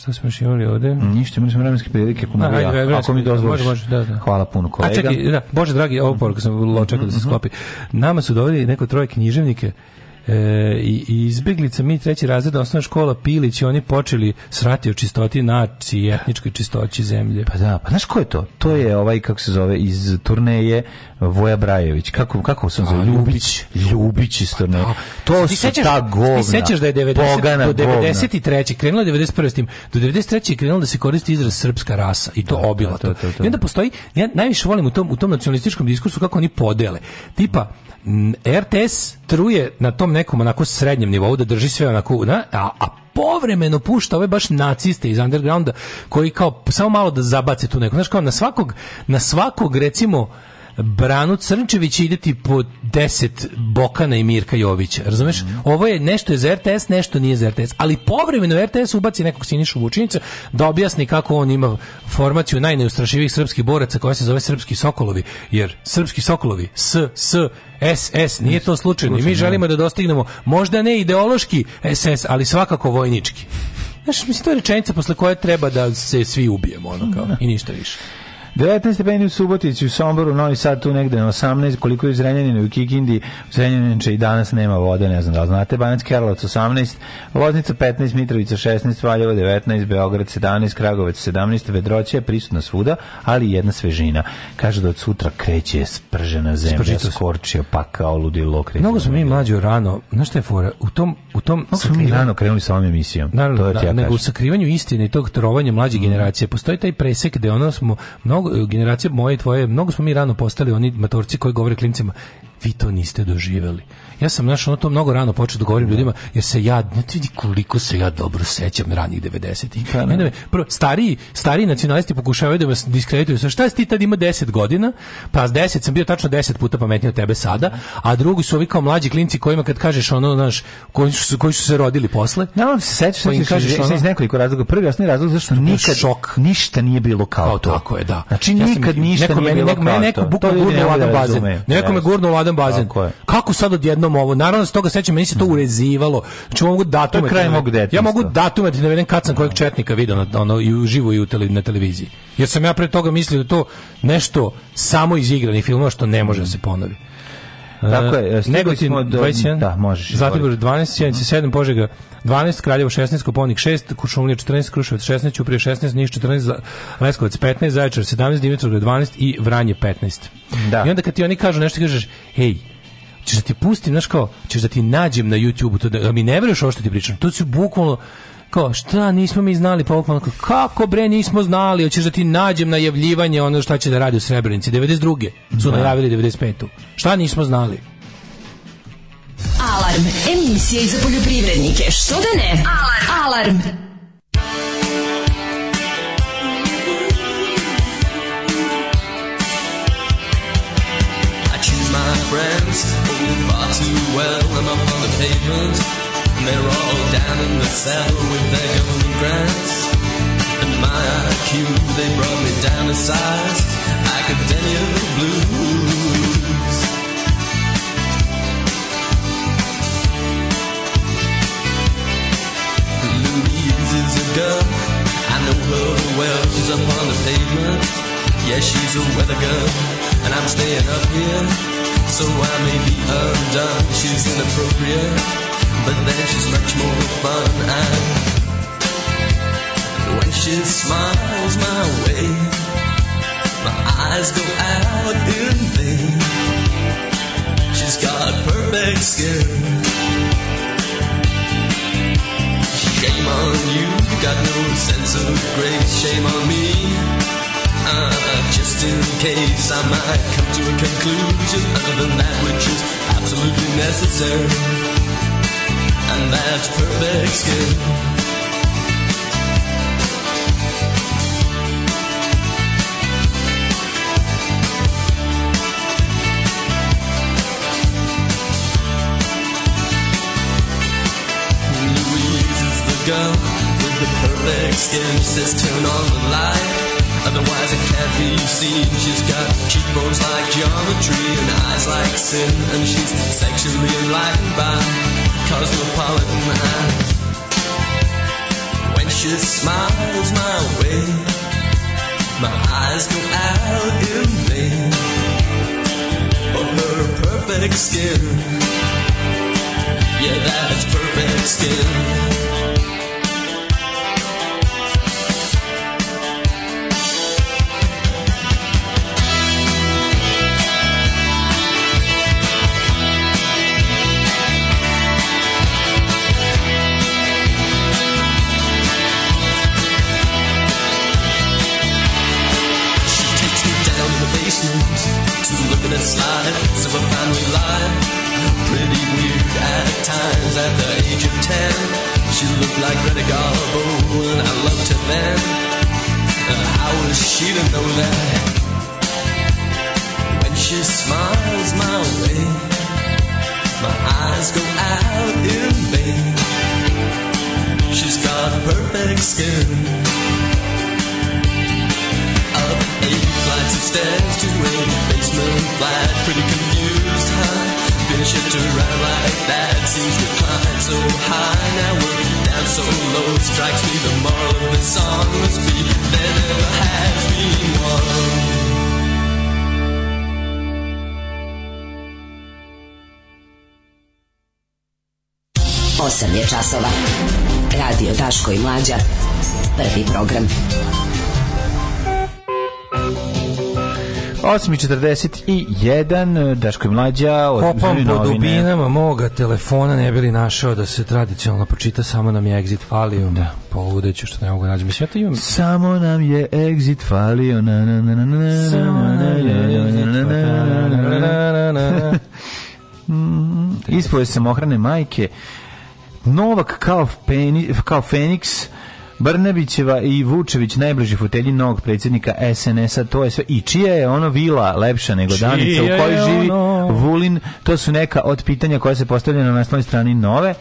Šta smo još imali ovde? Mm, ništa, imali smo vremenske prilike ako, navija, ako mi dozvoliš. Može, da, da. Hvala puno kolega. A čekaj, da, Bože dragi, ovo poruka sam očekao mm -hmm. da se mhm. sklopi. Nama su doveli neko troje književnike E, i, i izbeglica mi treći razred osnovna škola Pilić i oni počeli srati o čistoti nacije, etničkoj čistoći zemlje. Pa da, pa znaš ko je to? To je ovaj, kako se zove, iz turneje Voja Brajević. Kako, kako se zove? Ljubić. Ljubić iz turneje. Pa to ti su sećaš, ta govna. Ti sećaš da je 90, Bogana do 93. krenulo 91. tim. Do 93. krenulo da se koristi izraz srpska rasa i to da, obilato. Da, da, da, I onda postoji, ja najviše volim u tom, u tom nacionalističkom diskursu kako oni podele. Tipa, RTS truje na tom nekom onako srednjem nivou da drži sve onako, na, da, a, a povremeno pušta ove baš naciste iz undergrounda koji kao samo malo da zabace tu neku, znaš kao na svakog na svakog recimo Branu Crnčević ideti po 10 Bokana i Mirka Jovića, razumeš? Mm. Ovo je nešto je za RTS, nešto nije za RTS, ali povremeno RTS ubaci nekog Sinišu Vučinića da objasni kako on ima formaciju najneustrašivih srpskih boraca koja se zove Srpski Sokolovi, jer Srpski Sokolovi, S, S, S, S, nije to slučajno i mi da. želimo da dostignemo, možda ne ideološki SS, ali svakako vojnički. Znaš, mislim, to je rečenica posle koje treba da se svi ubijemo, ono kao, i ništa više. 19 stepeni u Subotici, u Somboru, Novi Sad tu negde na 18, koliko je u Zrenjaninu i u Kikindi, u Zrenjaninu i danas nema vode, ne znam da li znate, Banac Karlovac 18, Loznica 15, Mitrovica 16, Valjevo 19, Beograd 17, Kragovec 17, Vedroća je prisutna svuda, ali jedna svežina. Kaže da od sutra kreće spržena zemlja, Spržica. skorčio, pakao, ludilo, kreće. Mnogo smo mi mlađo rano, znaš šta je fora, u tom, u tom Mnogo sakrivan... smo mi rano krenuli sa ovom emisijom. Naravno, to da, ja nego u sakrivanju istine i tog trovanja mlađe mm. generacije, postoji taj presek gde ono smo mnogo mnogo generacija moje i tvoje, mnogo smo mi rano postali oni matorci koji govore klincima vi to niste doživeli. Ja sam našao ono to mnogo rano počeo da govorim da. ljudima, jer se ja, ne vidi koliko se ja dobro sećam ranih 90-ih. Pa, da. Prvo, stariji, stariji nacionalisti pokušavaju da vas diskredituju. Sa šta si ti tad ima 10 godina? Pa s 10 sam bio tačno 10 puta pametniji od tebe sada, a drugi su ovi kao mlađi klinci kojima kad kažeš ono, znaš, koji su, koji su se rodili posle. Ja vam se sećaš, pa kažeš ono, iz nekoliko razloga. Prvi osnovni razlog zašto nikad šok. ništa nije bilo kao, kao to. Tako je, da. Znači, ja nikad ništa nije bilo kao to. Da neko me gurno Vlada baze. Neko me gurno Vlada jedan bazen. Tako Kako sad odjednom ovo? Naravno da se toga sećam, meni se to mhm. urezivalo. Znači mogu datume. kraj da mog deteta. Ja mogu datume da navedem kad sam kojeg četnika video na ono i uživo i u tele, na televiziji. Jer sam ja pre toga mislio da to nešto samo iz igranih filmova što ne može da se ponovi. Tako je, stigli smo do... 21, da, možeš. Zlatibor 12, 17, 7, Požega 12, Kraljevo 16, Koponik 6, Kušumlija 14, Kruševac 16, Ćuprije 16, Niš 14, Leskovac 15, Zaječar 17, Dimitrovgrad 12 i Vranje 15. Da. I onda kad ti oni kažu nešto, kažeš, hej, ćeš da ti pustim, znaš kao, ćeš da ti nađem na YouTube-u, to da, mi ne veruješ ovo što ti pričam, to su bukvalno, kao šta nismo mi znali pa ovako kako bre nismo znali hoćeš da ti nađem najavljivanje ono šta će da radi u Srebrenici 92. su da. najavili 95. Šta nismo znali? Alarm, emisija za poljoprivrednike, što da ne? Alarm! Alarm. I choose my friends, oh, far too well, I'm up on the pavement they are all down in the cell with their government grants. And my IQ, they brought me down to size. Academia blues. Louise is a girl, I know her well. She's up on the pavement. Yeah, she's a weather girl, and I'm staying up here. So I may be undone, she's inappropriate but then she's much more fun. And when she smiles my way, my eyes go out in vain. She's got perfect skin. Shame on you, got no sense of grace. Shame on me. Uh, just in case I might come to a conclusion other than that which is absolutely necessary and that's perfect skin. Louise is the girl with the perfect skin. She says, turn on the light. Otherwise it can't be seen She's got cheekbones like geometry And eyes like sin And she's sexually enlightened by Cosmopolitan eyes When she smiles my way My eyes go out in vain For her perfect skin Yeah, that's perfect skin let it slide. Superfinely line. Pretty weird at times at the age of ten. She looked like Greta Garbo and I loved her then. And how was she to know that? When she smiles my way, my eyes go out in vain. She's got perfect skin as it stands to a basement flat. Pretty confused, huh? Been shipped around like that. Seems we climbed so high, now we're down so low. strikes me the moral of the song must be there never has been one. Osam je časova. Radio Daško i Mlađa. Prvi program. 8.41, Daško je mlađa. Kopam po dubinama moga telefona, ne bili našao da se tradicionalno pročita, samo nam je exit falio. Da. Poludeću što ne mogu nađe. Mislim, ja to imam. Samo nam je exit falio. Na, na, na, na, na, samo nam je exit falio. Ispoje sam majke. Novak kao, peni, kao Feniks Brnabićeva i Vučević najbliži fotelji novog predsjednika SNS-a, to je sve. I čija je ono vila lepša nego čija danica u kojoj živi ono... Vulin? To su neka od pitanja koja se postavljaju na naslovnoj strani nove,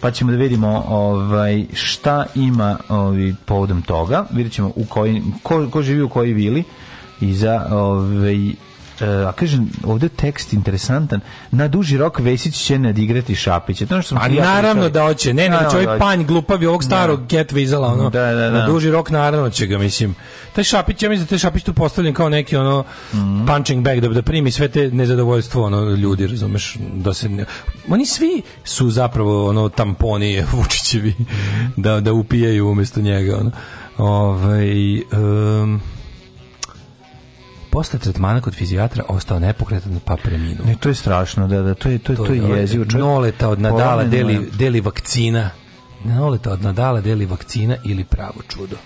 pa ćemo da vidimo ovaj, šta ima ovaj, povodom toga. Vidjet ćemo u koji, ko, ko živi u koji vili i za ovaj, E, a kažem, ovde tekst interesantan, na duži rok Vesić će nadigrati Šapića. To što sam A naravno ja da hoće. Ne, ne, da, no, znači, čovjek da, da. panj glupavi ovog starog da. Get Vizala, ono. Da, da, da. Na duži rok naravno će ga, mislim. Taj Šapić, ja mislim da taj Šapić tu postavljen kao neki ono mm. punching bag da, da primi sve te nezadovoljstvo ono ljudi, razumeš, da se ne... oni svi su zapravo ono tamponi Vučićevi da da upijaju umesto njega, ono. Ovaj um, posle tretmana kod fizijatra ostao nepokretan pa preminuo. Ne, to je strašno, da, da, to je, to je, to, to je jezivo. Čovjek... Noleta od nadala deli, deli vakcina. Noleta od nadala deli vakcina ili pravo čudo.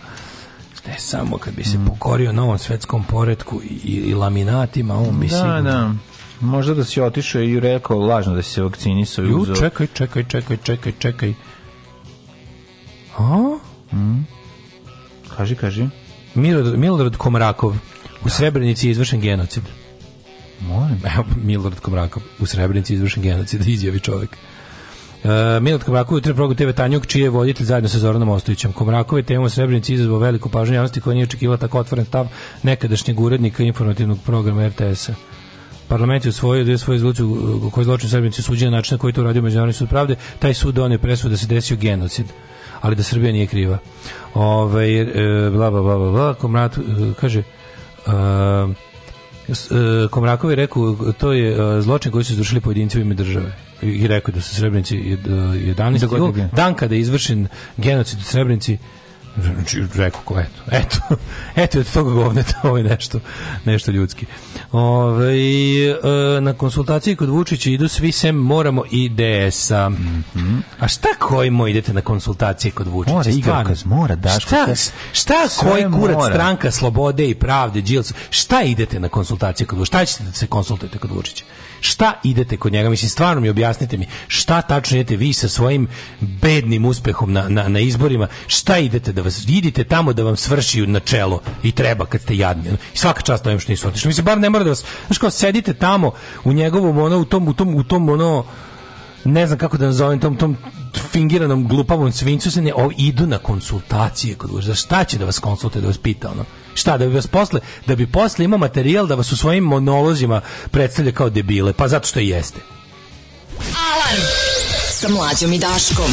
Ne samo kad bi se mm. pokorio novom svetskom poretku i, i laminatima, on bi da, sigurno... Da. Možda da si otišao i rekao lažno da si se vakcinisao i uzeo. Čekaj, čekaj, čekaj, čekaj, čekaj. A? Mm. Kaži, kaži. Milorad, Milorad Komrakov U Srebrenici je izvršen genocid. Molim. Evo, Milord Komrakov, u Srebrenici je izvršen genocid, izjavi čovjek. Uh, e, Milot Komrakov jutro progu TV Tanjuk, čiji je voditelj zajedno sa Zoranom Ostojićem. Komrakov je tema u Srebrenici izazvao veliku pažnju javnosti koja nije očekivala tako otvoren stav nekadašnjeg urednika informativnog programa RTS-a. Parlament je usvojio da je svoju izluču koji zločin Srebrenici suđen na način na koji to uradio Međunarodni sud pravde, taj sud donio presudu da se desio genocid ali da Srbija nije kriva. Ove, e, bla, bla, bla, bla, bla, komrat, e, kaže, Uh, uh Komrakov je rekao to je uh, zločin koji su izvršili pojedinci u ime države i rekao da su Srebrenici 11. Uh, da dan kada je izvršen genocid u Srebrenici znači rekao ko eto eto eto od toga govneta ovo je nešto nešto ljudski Ove, e, na konsultaciji kod Vučića idu svi sem moramo i DS-a mm -hmm. a šta kojimo idete na konsultacije kod Vučića mora igrokaz mora Daško šta, šta koji kurac mora. stranka slobode i pravde Đilsa šta idete na konsultacije kod Vučića šta ćete da se konsultujete kod Vučića Šta idete kod njega? Mislim, stvarno mi objasnite mi, šta tačno idete vi sa svojim bednim uspehom na, na, na izborima? Šta idete da vas, vidite tamo da vam svrši na čelo i treba kad ste jadni. svaka čast ovim što nisu otišli. Mislim, bar ne mora da vas, znaš kao, sedite tamo u njegovom, ono, u tom, u tom, u tom, ono, ne znam kako da nazovem, tom, tom fingiranom glupavom svincu se ne, o, idu na konsultacije kod Za šta će da vas konsulte, da vas pita, ono? Šta da bi vas posle da bi posle imao materijal da vas u svojim monolozima predstavlja kao debile, pa zato što i jeste. Alarm sa mlađom i Daškom.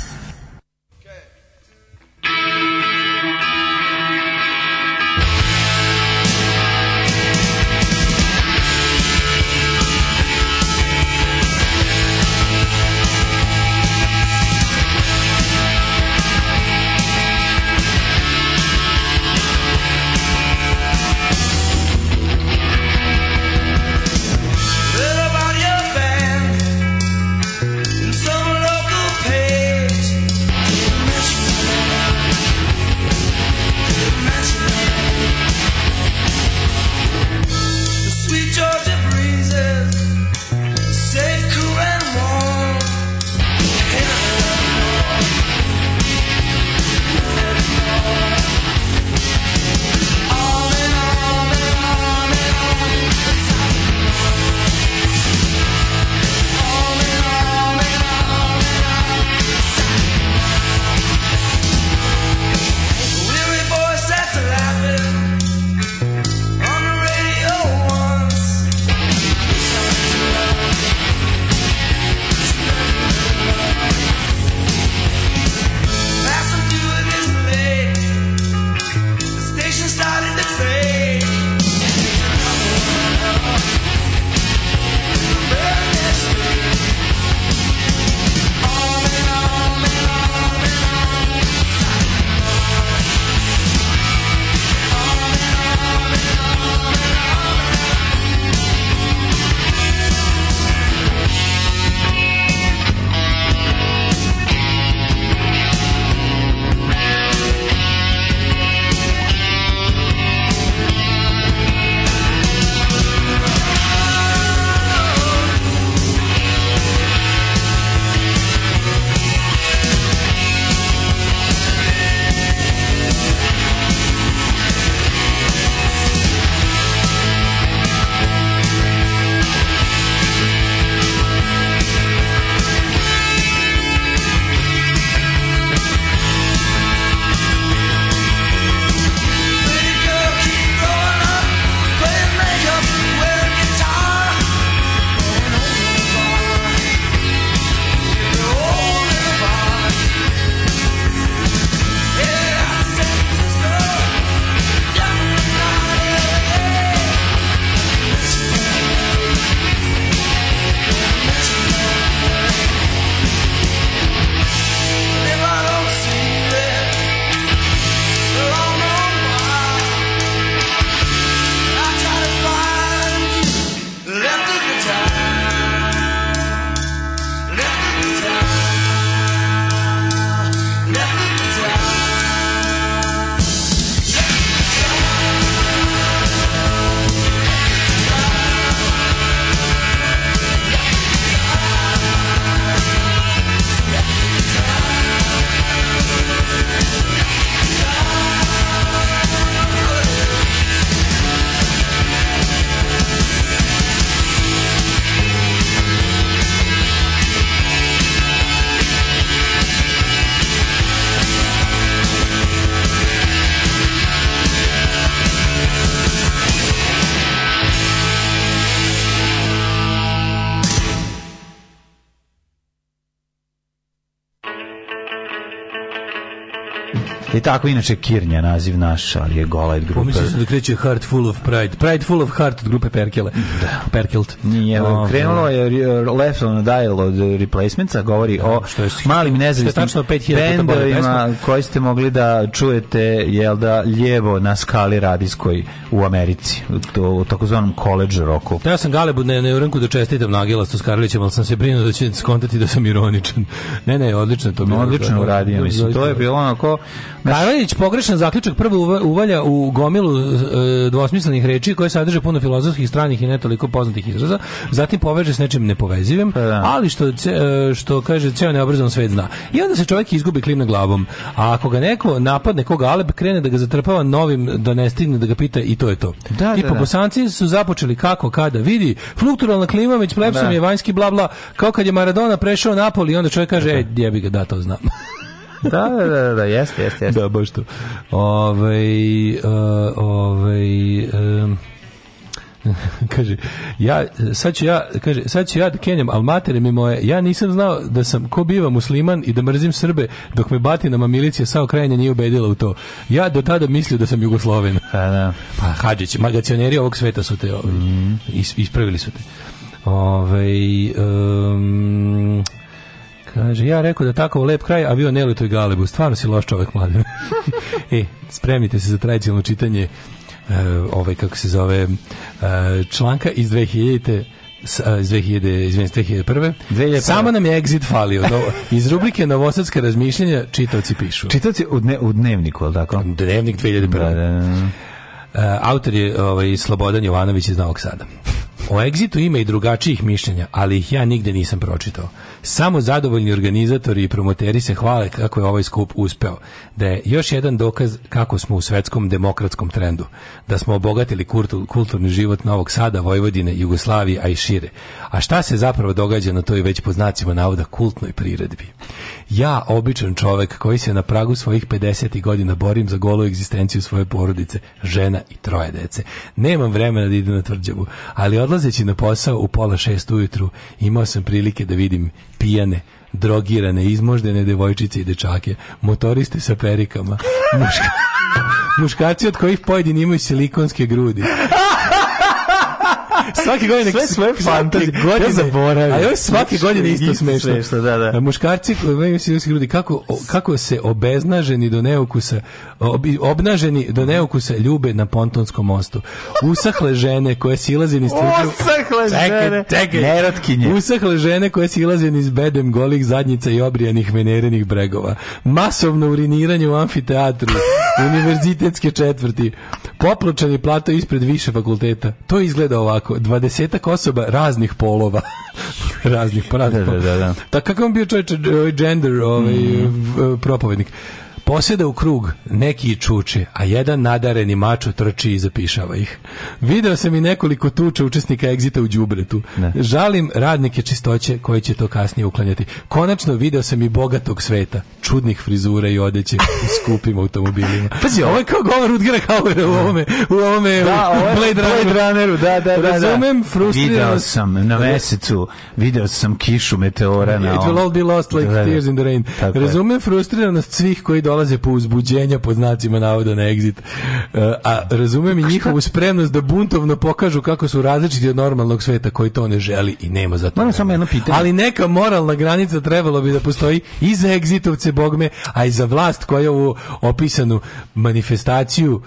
tako inače Kirnja naziv naš, ali je gola od grupe. Pomislio sam da kreće Heart Full of Pride. Pride Full of Heart od grupe Perkele. Da. Perkelt. Nije, oh, krenulo je Left on Dial od Replacementsa, govori da, o što je, malim nezavisnim bendovima koji ste mogli da čujete jel da ljevo na skali radijskoj u Americi, to, u takozvanom college roku. Ja sam Galebu ne, ne u Neuranku da čestitam nagila s Karlićem, ali sam se brinuo da će skontati da sam ironičan. Ne, ne, odlično to bilo. Odlično uradio, mislim, to je bilo onako... Naš... Karlić pogrešan zaključak prvo uvalja u gomilu e, dvosmislenih reči koje sadrže puno filozofskih, stranih i netoliko poznatih izraza, zatim poveže s nečim nepovezivim, pa da. ali što, ce, e, što kaže, ceo neobrazan svet zna. I onda se čovjek izgubi klimne glavom. A ako ga neko napadne, koga Aleb krene da ga zatrpava novim, da ne stigne, da ga pita i to je to. Da, I da, pa da, bosanci su započeli kako, kada, vidi, flukturalna klima već plepsom da. je vanjski bla bla, kao kad je Maradona prešao Napoli, i onda čovjek kaže, da. ej, jebi ga, da, to znam. da, da, da, da, jeste, jeste, jeste. Da, baš to. Ovej, uh, e, ovej, um, kaže, ja, sad ću ja, kaže, sad ću ja da kenjam, ali matere mi moje, ja nisam znao da sam ko biva musliman i da mrzim Srbe, dok me batinama milicija sa okrajanja nije ubedila u to. Ja do tada mislio da sam Jugosloven. Pa, da. pa hađići, magacioneri ovog sveta su te, ovaj, mm. is, ispravili su te. Ove, ovaj, um, Kaže, ja rekao da tako lep kraj, a bio ne letoj galebu. Stvarno si loš čovek, mladen. e, spremite se za tradicionalno čitanje E, ovaj kako se zove e, članka iz 2000 e, iz 2000, izvinite, 2001. 2001. Samo nam je exit falio. No, iz rubrike Novosadske razmišljenja čitavci pišu. Čitavci u, dne, u dnevniku, al tako? Dnevnik 2001. Da, da, da. E, autor je ovaj, Slobodan Jovanović iz Novog Sada. O exitu ima i drugačijih mišljenja, ali ih ja nigde nisam pročitao. Samo zadovoljni organizatori i promoteri se hvale kako je ovaj skup uspeo. Da je još jedan dokaz kako smo u svetskom demokratskom trendu. Da smo obogatili kulturni život Novog Sada, Vojvodine, Jugoslavije, a i šire. A šta se zapravo događa na toj već po znacima navoda kultnoj priredbi? Ja, običan čovek koji se na pragu svojih 50. godina borim za golu egzistenciju svoje porodice, žena i troje dece. Nemam vremena da idem na tvrđavu, ali odlazeći na posao u pola šest ujutru imao sam prilike da vidim pijane drogirane, izmoždene devojčice i dečake, motoriste sa perikama, muška, muškaci od kojih pojedini imaju silikonske grudi, svake godine sve svoje fantazije. Godine, ja zaboravim. A još znači, svake godine isto smešno. Smešno, da, da. Muškarci koji se silovski grudi, kako, kako se obeznaženi do neukusa, ob, obnaženi do neukusa ljube na pontonskom mostu. Usahle žene koje silaze niz tvrđavu... Usahle žene! Čekaj, Nerotkinje. Usahle žene koje silaze niz bedem golih zadnjica i obrijanih venerenih bregova. Masovno uriniranje u amfiteatru. univerzitetske četvrti. Popločani plato ispred više fakulteta. To izgleda ovako desetak osoba raznih polova. raznih, pa raznih da, da, polova. Da, da, da. Ta, kakav on bio čovječ, ovaj, gender, ovaj, mm. propovednik. Posjeda u krug, neki čuče, a jedan nadareni mačo trči i zapišava ih. Video sam i nekoliko tuča učesnika egzita u đubretu. Žalim radnike čistoće koji će to kasnije uklanjati. Konačno video sam i bogatog sveta, čudnih frizura i odeće u skupim automobilima. Pazi, ovo je kao govor Udgera Hauera u ovome, u ovome, da, u Blade, Blade Runneru. Da, da, da. da. Razumem, Video sam na mesecu, video sam kišu meteora na ovom. It will all be lost like da, da. tears in the rain. Razumem frustriranost svih koji dolaze po uzbuđenja pod znacima navoda na exit. E, a razumem i njihovu spremnost da buntovno pokažu kako su različiti od normalnog sveta koji to ne želi i nema za to. samo jedno pitanje. Ali neka moralna granica trebalo bi da postoji i za egzitovce bogme, a i za vlast koja ovu opisanu manifestaciju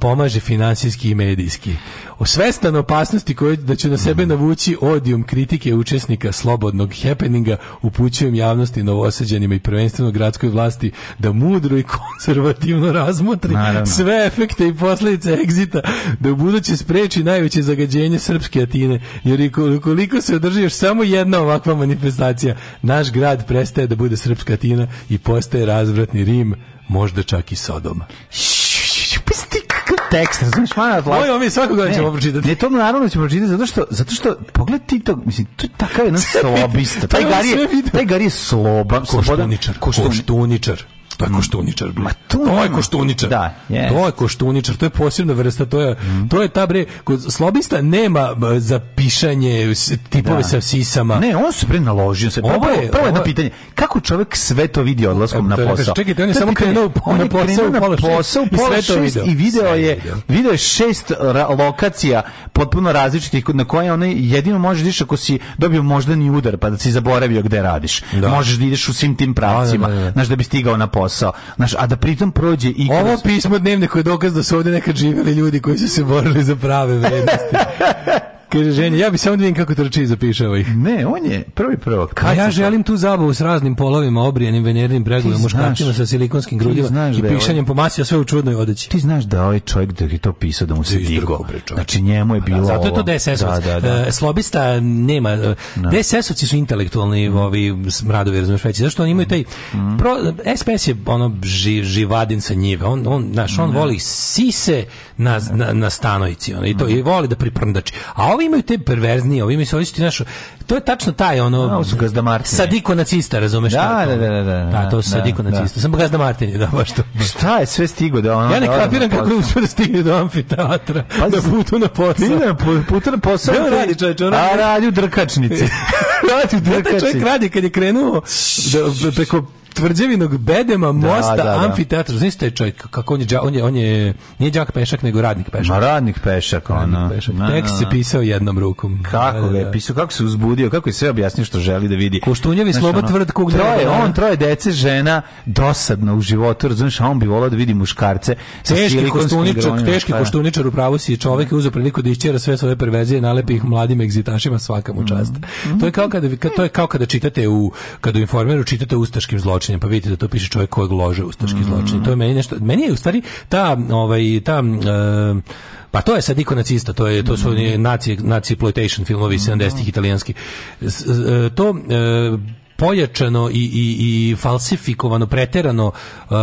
pomaže finansijski i medijski. Osvestan opasnosti koju da će na sebe mhm. navući odijum kritike učesnika slobodnog happeninga upućujem javnosti novosađenima i prvenstveno gradskoj vlasti da mudro i konzervativno razmotri Naravno. sve efekte i posledice egzita da u buduće spreči najveće zagađenje srpske Atine jer koliko se održi još samo jedna ovakva manifestacija naš grad prestaje da bude srpska Atina i postaje razvratni Rim možda čak i Sodoma tekst, razumiješ, mana od Moj mi svakog dana ćemo pročitati. Ne, to naravno ćemo pročitati, zato što, zato što, pogled ti to, mislim, to je takav jedan slobista. Taj Gari je, taj Gari je sloba. Koštuničar. Koštuničar. To je koštuničar, bre. Ma to, to je koštuničar. Da, yes. To je koštuničar, to je posebna vrsta, to je, mm. to je ta bre, kod slobista nema za pišanje tipove da. sa sisama. Ne, on se bre naložio se. Prvo, je, prvo jedno pitanje, kako čovjek sve to vidi odlaskom e, na da, da, posao? Čekajte, on je da, samo krenuo na posao, na posao, pola šest i video je, video je šest lokacija potpuno različitih na koje onaj jedino možeš diš ako si dobio moždani udar pa da si zaboravio gde radiš. Da. Možeš da ideš u svim tim pravcima, znaš da bi stigao na posao posao. Znaš, a da pritom prođe i kroz... Ovo pismo dnevne koje je dokaz da su ovde nekad živjeli ljudi koji su se borili za prave vrednosti. Kaže ženja, ja bi samo da vidim kako trči i zapišava ih. Ne, on je prvi prvak. Ka ja želim tu zabavu s raznim polovima, obrijenim venernim bregovima, muškarcima sa silikonskim grudima i da ovaj- pišanjem po masi, a sve u čudnoj odeći. Ti znaš da ovaj čovjek da je to pisao da mu se digo. Znači njemu je da, bilo da, Zato je to DSS-ovac. Da, da, e, Slobista nema. No. E, DSS-ovci su intelektualni mm. ovi smradovi, razumiješ veći. Zašto oni imaju taj... Mm. Pro, SPS je ono ži, živadin sa njive. On, on, znaš, on mm. voli sise, na, na, na stanovici. Ono, i, to, I voli da priprndači. A ovi imaju te perverznije, ovi imaju se, ovi su ti našo, to je tačno taj ono... No, su gazda Sadiko nacista, razumeš? Da, da, da, da, da. Da, to su da, sadiko da, nacista. Samo gazda Martini, da, baš to. Šta je sve stigo da ono... Ja ne kapiram kako je uspio da stigne do amfiteatra, pa, da putu na posao. Ide, putu na posao. Da, radi čovječ, ono... A radi u drkačnici. radi u drkačnici. Da, čovjek radi kad je krenuo da, preko tvrđevinog bedema, da, mosta, da, da, amfiteatra. Znaš taj čovjek, kako on je, on je, on je nije đak pešak, nego radnik pešak. Ma radnik pešak, ona Pešak. Da, Tekst da, se pisao jednom rukom. Kako ga je pisao, kako se uzbudio, kako je sve objasnio što želi da vidi. Koštunjevi sloba ono, tvrd kog troje, on troje dece, žena, dosadno u životu, razumiješ, a on bi voleo da vidi muškarce. Teški koštuničar, teški pa koštuničar u pravu si čovjek je uzeo priliku da iščera sve svoje perverzije, nalepi ih mladim egzitašima svakam mu čast. Mm -hmm. To je kao kada to je kao kada čitate u kada u informeru čitate ustaškim zločinom zločine, pa vidite da to piše čovjek kojeg lože ustaški mm. zločini. To je meni nešto, meni je u stvari ta, ovaj, ta, uh, pa to je sad niko nacista, to, je, to su mm. naci, naci exploitation filmovi mm. 70-ih italijanski. S, uh, to uh, pojačano i, i, i falsifikovano, preterano uh,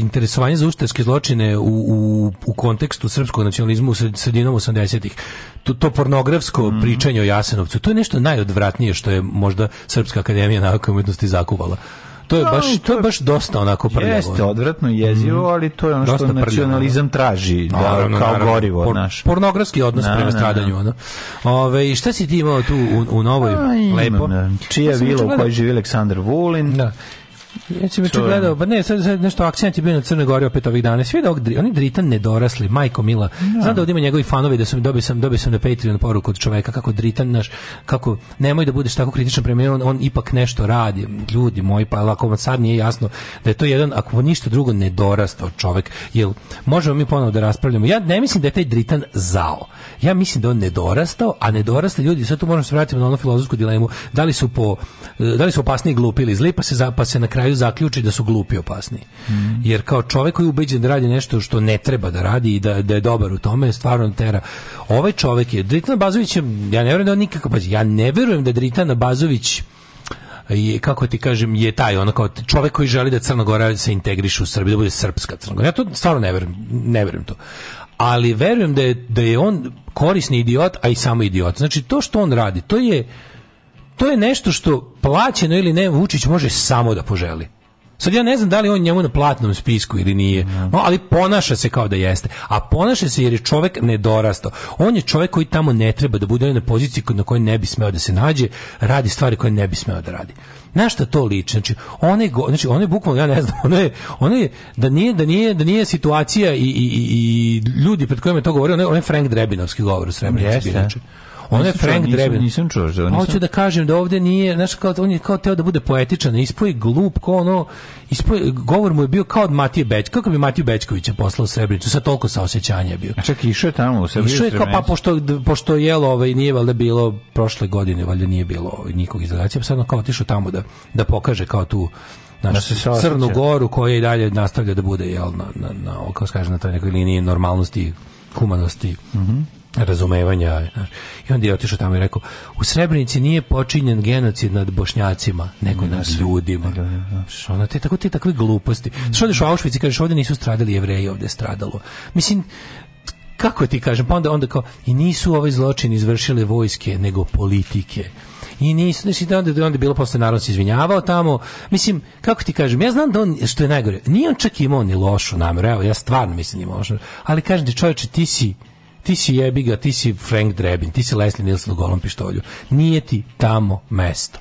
interesovanje za ustaške zločine u, u, u kontekstu srpskog nacionalizma u sredinom 80-ih. To, to pornografsko mm. pričanje o Jasenovcu, to je nešto najodvratnije što je možda Srpska akademija nauke umetnosti zakuvala to je da, baš to je baš dosta onako prljavo. Jeste odvratno jezivo, mm. ali to je ono dosta što nacionalizam da. traži, da naravno, kao naravno. gorivo, Por, naš. Pornografski odnos na, da, prema stradanju, ono. Ove, šta si ti imao tu u, u novoj A, lepo? Čija pa vila u kojoj živi Aleksandar Vulin? Da. Ja sam ču gledao, pa ne, sad, sad nešto akcent je bio na Crnoj Gori opet ovih dana. Svi da ovog, oni Dritan nedorasli, majko mila. No. Da. Znam da ovdje ima njegovi fanovi da sam dobio sam, dobio sam na Patreon poruku od čoveka kako Dritan naš, kako nemoj da budeš tako kritičan prema on, on ipak nešto radi. Ljudi moji, pa ako vam sad nije jasno da je to jedan, ako ništa drugo, nedorastao čovjek, Jel, možemo mi ponovo da raspravljamo. Ja ne mislim da je taj Dritan zao. Ja mislim da on nedorastao, a nedorasli ljudi, sad tu možemo se vratiti na onu filozofsku dilemu, da li su po e, da li su opasni glupi ili zli, pa se, pa se na kraju kraju zaključi da su glupi opasni. Mm. Jer kao čovjek koji je ubeđen da radi nešto što ne treba da radi i da, da je dobar u tome, stvarno tera. Ovaj čovjek je, Dritan Bazović, ja ne vjerujem da on nikako, pazi, ja ne vjerujem da Dritan Bazović je, kako ti kažem, je taj ono kao čovjek koji želi da Crna Gora se integriše u Srbiju, da bude srpska Crna Gora. Ja to stvarno ne vjerujem, ne vjerujem to. Ali vjerujem da je, da je on korisni idiot, a i samo idiot. Znači, to što on radi, to je to je nešto što plaćeno ili ne Vučić može samo da poželi. Sad ja ne znam da li on njemu na platnom spisku ili nije, mhm. no, ali ponaša se kao da jeste. A ponaša se jer je čovjek nedorastao. On je čovjek koji tamo ne treba da bude na poziciji na kojoj ne bi smeo da se nađe, radi stvari koje ne bi smeo da radi. Na šta to liči? Znači, on znači, on bukvalno, ja ne znam, ono je, da nije, da nije, da nije situacija i, i, i ljudi pred kojima je to govorio, ono je, on je Frank Drebinovski govor u Srebrenici. Znači Ona je Frank Drebin. Nisam čuo nisam... Hoću da kažem da ovdje nije, znaš, kao, on je kao teo da bude poetičan, ispoji glup, kao ono, ispoji, govor mu je bio kao od Matije Beć, kako bi Matiju Bećkovića poslao u Srebrenicu, sa toliko saosećanja je bio. A čak išao je tamo u Srebrenicu? Išao je kao, pa pošto, pošto jelo, ovaj, nije valjda bilo prošle godine, valjda nije bilo ovaj, nikog iz pa sad kao otišao tamo da, da pokaže kao tu naš, da Crnu Goru koja i dalje nastavlja da bude jel, na, na, na, na, na, na toj nekoj liniji normalnosti, humanosti. Mm -hmm razumevanja. Znaš. I onda je otišao tamo i rekao, u Srebrenici nije počinjen genocid nad bošnjacima, nego nad ljudima. Da, da. da. Ono, te, tako, te takve gluposti. Mm. Što odeš u Auschwitz i kažeš, ovde nisu stradali jevreji, ovde stradalo. Mislim, kako ti kažem, pa onda, onda kao, i nisu ovaj zločin izvršile vojske, nego politike i nisu znači da onda, onda bilo posle narod se izvinjavao tamo mislim kako ti kažem ja znam da on što je najgore nije on čak imao ni lošu nameru evo ja stvarno mislim da imao lošu ali kažem ti čoveče ti si ti si jebiga, ti si Frank Drebin, ti si Leslie Nielsen u golom pištolju. Nije ti tamo mesto.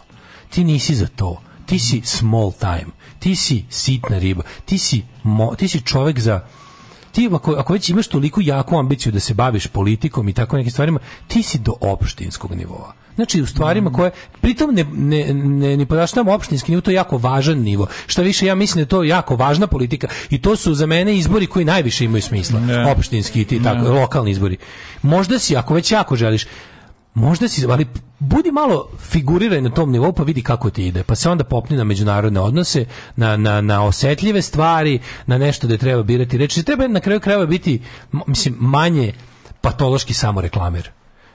Ti nisi za to. Ti si small time. Ti si sitna riba. Ti si, mo, ti si čovek za ti ako, ako već imaš toliko jaku ambiciju da se baviš politikom i tako nekim stvarima, ti si do opštinskog nivoa Znači, u stvarima koje, pritom ne, ne, ne, ne podašnjamo opštinski nivo, to je jako važan nivo. Šta više, ja mislim da je to jako važna politika i to su za mene izbori koji najviše imaju smisla. Ne. Opštinski i ti, tako, ne. lokalni izbori. Možda si, ako već jako želiš, možda si, ali budi malo figuriraj na tom nivou pa vidi kako ti ide. Pa se onda popni na međunarodne odnose, na, na, na osetljive stvari, na nešto da treba birati reči. Treba na kraju krajeva biti, mislim, manje patološki samoreklamer.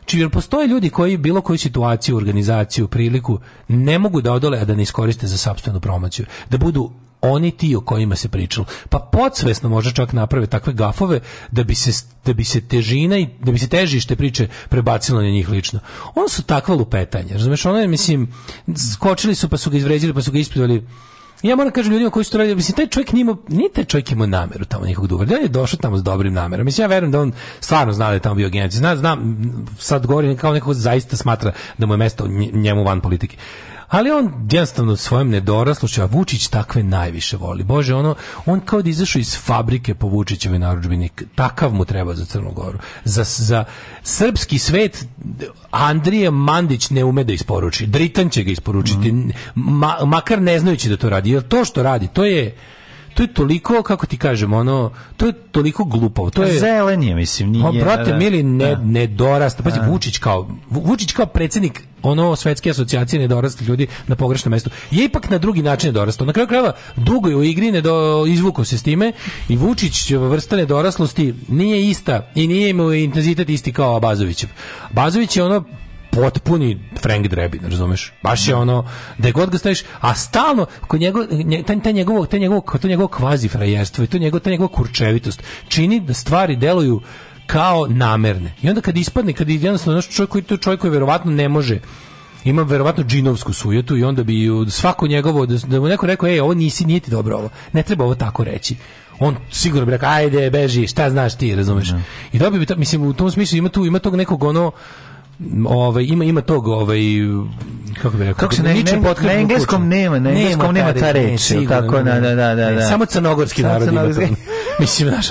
Či znači, postoje ljudi koji bilo koju situaciju, organizaciju, priliku ne mogu da odole, a da ne iskoriste za sopstvenu promociju. Da budu oni ti o kojima se pričalo. Pa podsvesno može čak naprave takve gafove da bi se da bi se težina i da bi se težište priče prebacilo na njih lično. On su takva lupetanja, razumeš? Ono je mislim skočili su pa su ga izvređili, pa su ga ispljuvali Ja moram kažem ljudima koji su to radili, mislim, taj čovjek nije nije taj čovjek imao nameru tamo nikog da uvrdi. On je došao tamo s dobrim namerom. Mislim, ja verujem da on stvarno zna da je tamo bio genocid. Zna, znam, sad govorim kao neko zaista smatra da mu je mesto njemu van politike Ali on jednostavno svojom nedoraslošću, a Vučić takve najviše voli. Bože, ono, on kao da izašao iz fabrike po Vučićevoj narudžbini. Takav mu treba za Crnu Goru. Za, za srpski svet Andrije Mandić ne ume da isporuči. Dritan će ga isporučiti. Mm. Ma, makar ne znajući da to radi. Jer to što radi, to je to je toliko kako ti kažemo ono to je toliko glupo to je zelen mislim nije on brate da, da. mili ne da. ne dorast pa Vučić kao Vučić kao predsednik ono svetske asocijacije nedorasli ljudi na pogrešno mesto. je ipak na drugi način nedorastao na kraju krajeva dugo je u igri ne do izvuko se s time i Vučić vrsta nedoraslosti nije ista i nije imao intenzitet isti kao Abazovićev Bazović je ono potpuni Frank Drebin, razumeš? Baš je ono, da god ga staviš, a stalno, kod njegov, nje, taj, taj njegovo, taj njegovo, to njegovo kvazi frajerstvo i to njegovo, ta njegova kurčevitost čini da stvari deluju kao namerne. I onda kad ispadne, kad jednostavno naš čovjek koji to čovjek koji verovatno ne može ima verovatno džinovsku sujetu i onda bi svako njegovo da, da mu neko rekao ej ovo nisi nije ti dobro ovo ne treba ovo tako reći on sigurno bi rekao ajde beži šta znaš ti razumeš mm. i dobio bi ta, mislim u tom smislu ima tu ima tog nekog ono ovaj ima ima tog ovaj kako bi rekao kako se da ne, niče na engleskom nema na engleskom nema ta reč tako na da da da da samo crnogorski narod ima Mislim, znaš,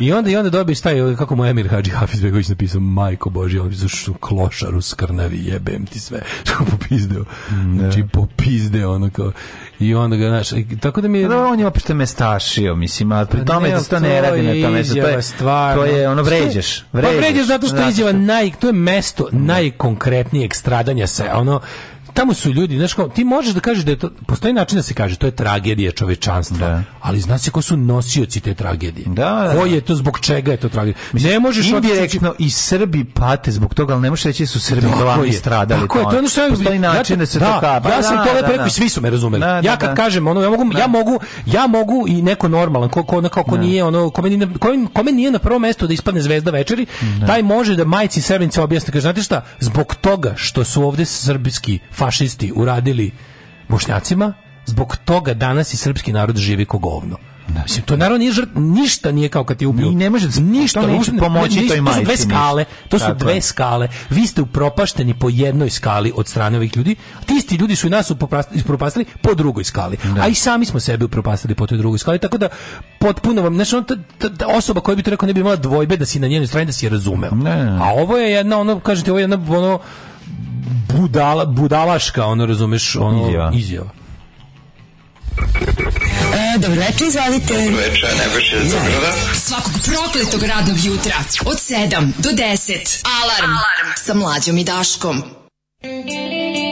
i onda, i onda dobiješ taj, ovaj, kako mu Emir Hadži Hafiz Begović napisao, majko Boži, on pisao što klošar u skrnavi, jebem ti sve, što popizdeo. Mm, znači, popizdeo, ono kao, i onda ga, znaš, tako da mi je... Da, on je opšte mestašio, mislim, a pri pa tome da se to ne radi na tome, to je, stvarno, to je ono, vređeš, vređeš. Pa vređeš zato što je izjava naj, to je mesto da. najkonkretnijeg stradanja se, ono, tamo su ljudi, znaš, kao, ti možeš da kažeš da je to, postoji način da se kaže, to je tragedija čovečanstva, da. ali znaš se ko su nosioci te tragedije. Da, da Ko da. je to, zbog čega je to tragedija? Mislim, ne možeš indirektno otići... i Srbi pate zbog toga, ali ne možeš reći da su Srbi tako glavni stradali. Tako je, to ono što je, postoji način da se da, to kaba. Ja pa sam da, to lepo rekao i svi su me razumeli. Da, da, ja kad kažem, ono, ja mogu, ja mogu, ja mogu i neko normalan, ko, ko, ko, ko nije, ono, kome nije, kome nije na prvo mesto da ispadne zvezda večeri, taj može da majci i sebenci objasne, kaže, znate šta, zbog toga što su ovde srbski fan fašisti uradili bošnjacima, zbog toga danas i srpski narod živi ko govno. Da. Mislim, to naravno nije žrt, ništa nije kao kad ti ubio. Ni, ne može da ništa to neće pomoći toj majci. To su dve skale, to su dve skale. Vi ste upropašteni po jednoj skali od strane ovih ljudi, a ti isti ljudi su i nas upropastili po drugoj skali. Da. A i sami smo sebe upropastili po toj drugoj skali, tako da potpuno vam, znači, osoba koja bi to rekao ne bi imala dvojbe da si na njenoj strani, da si je razumeo. Ne. A ovo je jedna, ono, kažete, ovo je jedna, ono, budala, budalaška, ono razumeš, ono izjava. izjava. E, dobro večer, izvalite. Dobro večer, Nebojša iz Zagrada. Svakog prokletog radnog jutra od 7 do 10. Alarm, Alarm. sa mlađom i Daškom. Alarm.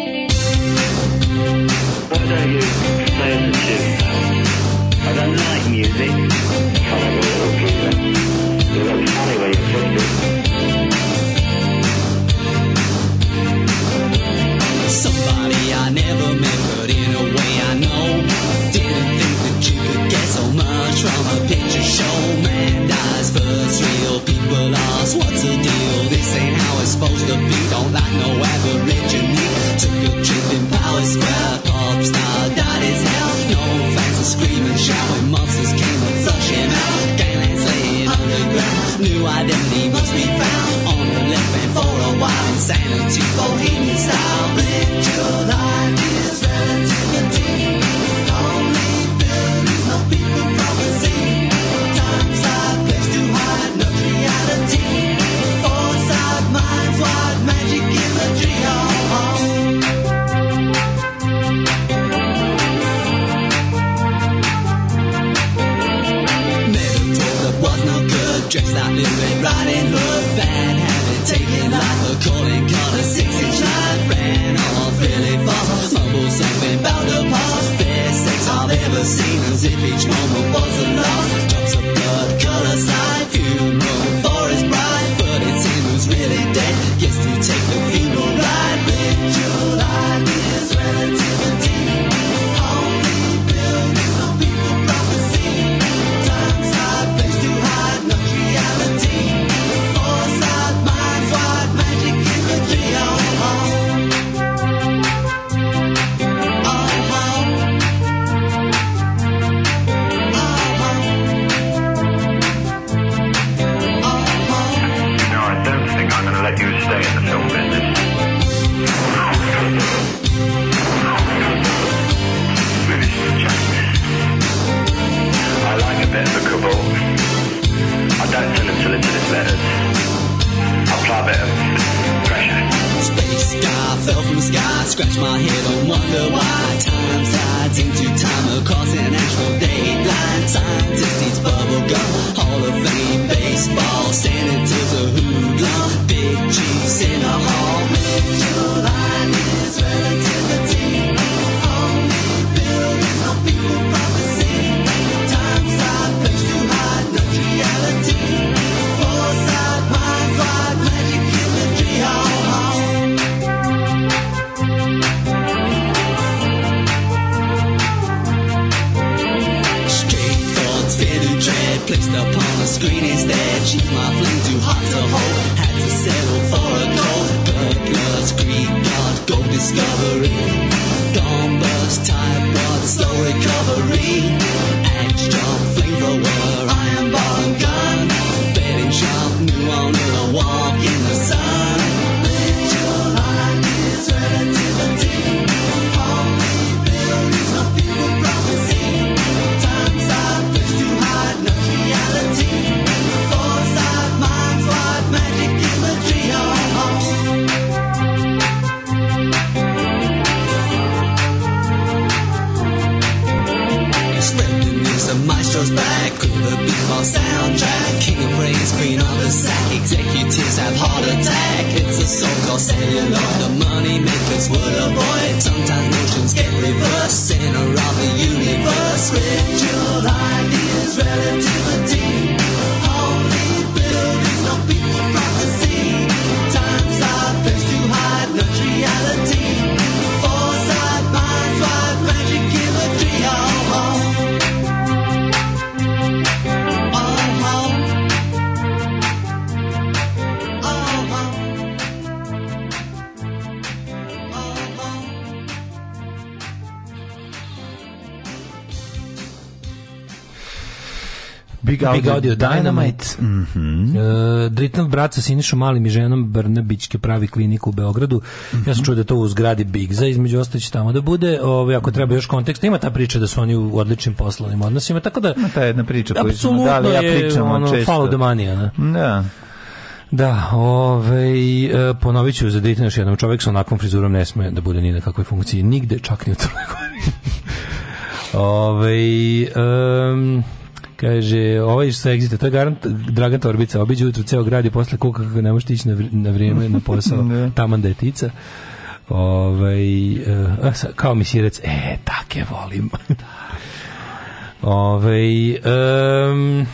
it's real. People ask, what's the deal? This ain't how it's supposed to be. Don't like no aborigine. Took a trip in Power Square, pop star died his hell. No fans are screaming, shouting, monsters came and flushing out. Ganglands laying underground, new identity must be found. On the left and for a while, insanity, bohemian style, live your life. Dressed like Little Red Riding Hood, fan handed, taking life, a calling card, a six inch line, ran off really fast. Mumble something about the past, fair sex I've ever seen, as if each morning. sky. Scratch my head and wonder why. Time slides into time across an astral dateline. Scientists eat bubble gum. Hall of Fame baseball. sanity. up on the screen instead. She's my flame too hot to hold. Had to settle for a gold. Blood, blood, greed, blood, go discovery. Dawn burst, time blood, slow recovery. Edge job, I am bar and gun. Betting sharp, new on Have heart attack. It's a so-called celluloid. The money makers would avoid. Sometimes notions get reversed. Center of the universe. Ritual ideas, relativity. Big, Big Audio, Dynamite. Mm mhm. -hmm. E, uh, Dritnog brat sa Sinišom Malim i ženom Brnabićke pravi kliniku u Beogradu. Mm -hmm. Ja sam mhm. čuo da to u zgradi Bigza, između ostalih tamo da bude. Ove, ako treba još kontekst, ima ta priča da su oni u odličnim poslovnim odnosima, tako da... Ima ta jedna priča koju smo dali, ja pričam ono, često. Follow the money, Da. Da, ovaj, e, ponovit ću za Dayton još jednom. Čovjek sa onakvom frizurom ne sme da bude ni na kakvoj funkciji. Nigde, čak ni u Crnoj Gori. ovaj, um, Kaže, ovaj sa Exita, to je garant Dragan Torbica, obiđe jutro ceo grad i posle kuka kako ne možete ići na, na vrijeme na posao, taman da je tica. Ovaj, uh, kao mi sirec, e, take volim. Da. Ovaj, um,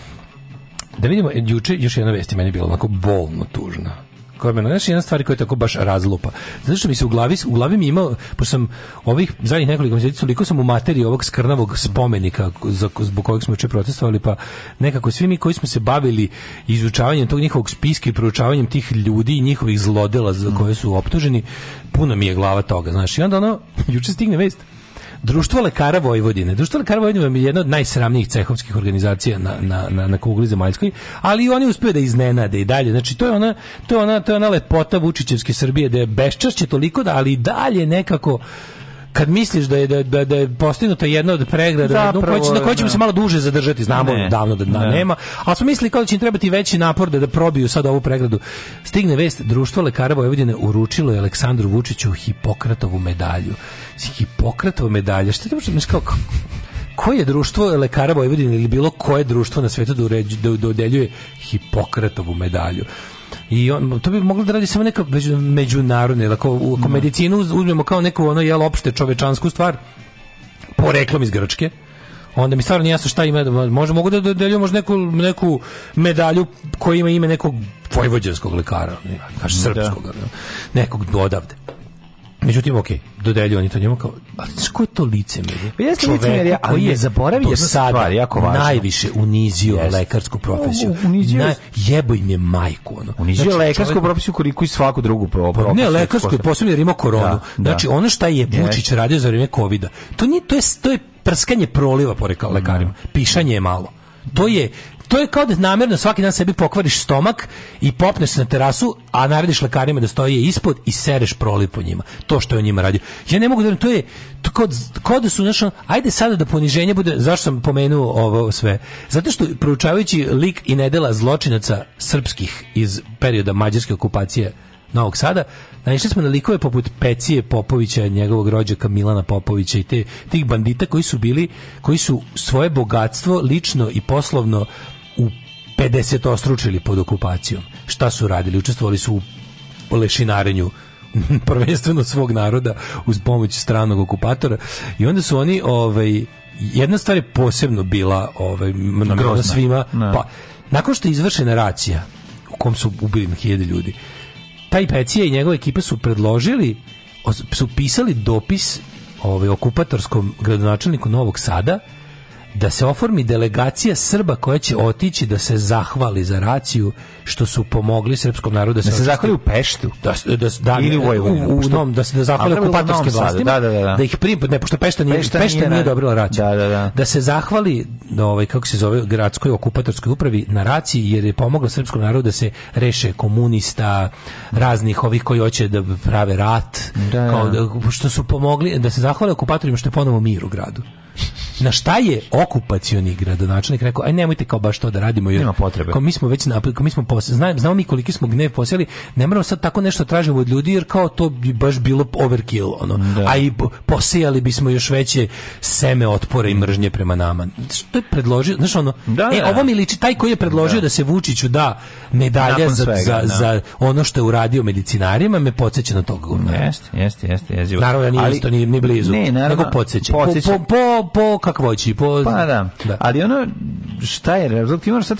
da vidimo, juče još jedna vest je meni bila onako bolno tužna koja me znači jedna stvar koja je tako baš razlupa. Zato što mi se u glavi u glavi mi ima pošto sam ovih zadnjih nekoliko meseci toliko sam u materiji ovog skrnavog spomenika za, zbog kojeg smo juče protestovali pa nekako svi mi koji smo se bavili izučavanjem tog njihovog spiska i proučavanjem tih ljudi i njihovih zlodela za koje su optuženi puno mi je glava toga, znači I onda ono juče stigne vest Društvo lekara Vojvodine. Društvo lekara Vojvodine je jedna od najsramnijih cehovskih organizacija na, na, na, na kugli zemaljskoj, ali oni uspeju da iznenade i dalje. Znači, to je ona, to je ona, to je ona lepota Vučićevske Srbije, da je beščašće toliko da, ali i dalje nekako kad misliš da je da da, da je postignuto jedna od pregrada, no, da koji će, na koji ćemo se da. malo duže zadržati, znamo ne, davno da, da ne. nema, a su mislili kao da će im trebati veći napor da da probiju sad ovu pregradu. Stigne vest, društvo lekara Vojvodine uručilo je Aleksandru Vučiću Hipokratovu medalju. Hipokratova medalja, šta ti možeš kako koje društvo lekara Vojvodine ili bilo koje društvo na svetu da, uređu, da dodeljuje Hipokratovu medalju. I on, to bi moglo da radi samo neka međunarodna, ako, ako da. medicinu uzmemo kao neku ono jel opšte čovečansku stvar, poreklom iz Grčke, onda mi stvarno nije jasno šta ima može, mogu da dodeljujemo možda neku, neku medalju koja ima ime nekog vojvođanskog lekara ne, da. srpskog da. nekog odavde Međutim, ok, dodelju oni to njemu kao, ali ko je to licemerje? Pa jeste licemerje, ali je zaboravio do sada stvar, jako važno. najviše unizio yes. lekarsku profesiju. O, unizio Na, jebo im je majku. Ono. Unizio znači, lekarsku čovjek... profesiju koliko i svaku drugu profesiju. Ne, lekarsku je posebno jer ima koronu. Da, da. Znači, ono šta je Vučić yes. radio za vrijeme covid to, nije, to, je, to je prskanje proliva, porekao lekarima. Da. Pišanje je malo. To je to je kao da namjerno svaki dan sebi pokvariš stomak i popneš na terasu, a narediš lekarima da stoje ispod i sereš proli po njima. To što je on njima radio. Ja ne mogu da to je kod kod su našo, ajde sada da poniženje bude zašto sam pomenuo ovo sve. Zato što proučavajući lik i nedela zločinaca srpskih iz perioda mađarske okupacije Novog Sada, naišli smo na likove poput Pecije Popovića, njegovog rođaka Milana Popovića i te, tih bandita koji su bili, koji su svoje bogatstvo lično i poslovno 50 ostručili pod okupacijom. Šta su radili? Učestvovali su u lešinarenju prvenstveno svog naroda uz pomoć stranog okupatora i onda su oni ovaj jedna stvar je posebno bila ovaj na svima ne. Da. pa nakon što je izvršena racija u kom su ubili na hiljade ljudi taj Pecija i njegova ekipa su predložili su pisali dopis ovaj okupatorskom gradonačelniku Novog Sada da se oformi delegacija Srba koja će otići da se zahvali za raciju što su pomogli srpskom narodu da se, da se zahvali u Peštu da da da ili u Vojvodini u, u, nom, da se da zahvali okupatorske vlasti da, da, da, da. da ih prim, ne pošto Pešta nije Pešta, Pešta nije, nije dobrila raciju da, da, da. da se zahvali da ovaj kako se zove gradskoj okupatorskoj upravi na raciji jer je pomogla srpskom narodu da se reše komunista raznih ovih koji hoće da prave rat da, da. kao da, što su pomogli da se zahvale okupatorima što je ponovo mir u gradu Na šta je okupacioni gradonačelnik rekao, aj nemojte kao baš to da radimo jer nema potrebe. Kao mi smo već napad, mi smo posle, znam znamo mi koliki smo gnev posjeli, ne moramo sad tako nešto tražimo od ljudi jer kao to bi baš bilo overkill ono. Da. A i posejali bismo još veće seme otpora i mržnje prema nama. Što je predložio, znaš ono, da, e, da. ovo mi liči taj koji je predložio da, da se Vučiću da medalja za, svega, za, da. za, ono što je uradio medicinarima, me podsjeća na tog Jeste, Jeste, jeste, jeste, Naravno, nije, ali, isto, ni, nije blizu. Ne, naravno, nego podsjeća. Po, po, po po, kakvoći. Po... Pa da. da. Ali ono, šta je rezultat? Ti moraš sad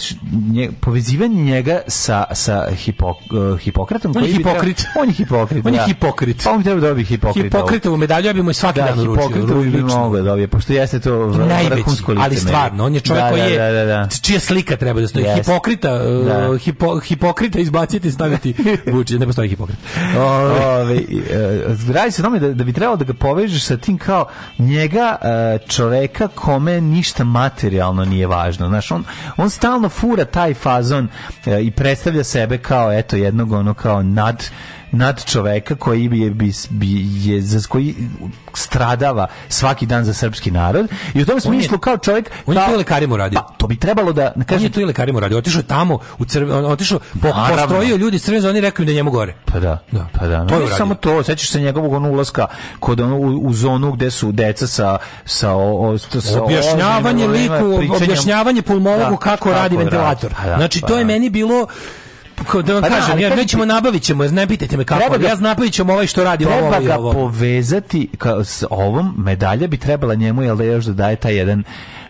nje, povezivanje njega sa, sa hipok, uh, eh, Hipokratom. On je hipokrit. Treba, on je hipokrit, On je da. hipokrit. Pa on bi trebao da dobiti hipokrit. Da. Hipokritovu medalju, ja bi mu svaki da, dan uručio. Hipokritovu bi mogao da dobije, pošto jeste to vrhunsko lice. Ali stvarno, on je čovjek da, koji da, je, da, da, čija slika treba da stoji. Yes. Hipokrita, uh, hipo, hipokrita izbaciti i staviti Vučić, ne postoji hipokrit. Ove, eh, radi se tome da, da bi trebalo da ga povežeš sa tim kao njega uh, čoveka kome ništa materijalno nije važno. Znaš, on, on stalno fura taj fazon e, i predstavlja sebe kao, eto, jednog ono kao nad nad čoveka koji je, bi, je, za koji stradava svaki dan za srpski narod i u tom smislu kao čovjek on je to lekarima uradio pa, to bi trebalo da, da ne kažem, on to i lekarima uradio otišao tamo u crveno otišao po, postrojio ljudi iz crvene zone rekao da njemu gore pa da, da. pa da no, to je samo to sećaš se njegovog onog ulaska kod ono, u, u, zonu gde su deca sa sa, o, o, sa objašnjavanje liku pričanjem... objašnjavanje pulmologu da, kako, kako radi da. ventilator rad, pa da, znači pa to pa, je da. meni bilo Ko, da vam pa da, kažem, da, ja, mi ćemo nabavit ćemo, ne pitajte me kako, ja napravit ćemo ovaj što radi treba ovo, Treba ga ovo. povezati ka, s ovom, medalja bi trebala njemu, jel da još da daje taj jedan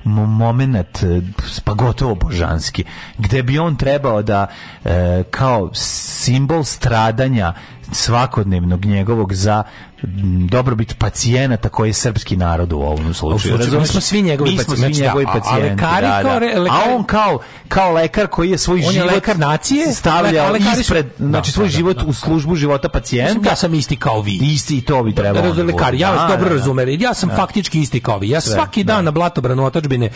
moment, e, pa gotovo božanski, gde bi on trebao da e, kao simbol stradanja svakodnevnog njegovog za dobrobit pacijenata koji je srpski narod u ovom slučaju. Mi smo svi njegovi znači, pacijenti. Svi njegovi pacijenti a, da, kao, re, lekari, a on kao, kao lekar koji je svoj on život je lekar nacije, stavljao ispred, su, da, znači svoj da, da, život da, u službu života pacijenta. Ja sam isti kao vi. Isti i to bi da, trebalo. Razum, lekar, ja vas dobro razumem. Ja sam faktički isti kao vi. Ja Sve, svaki dan na blatobranu otačbine,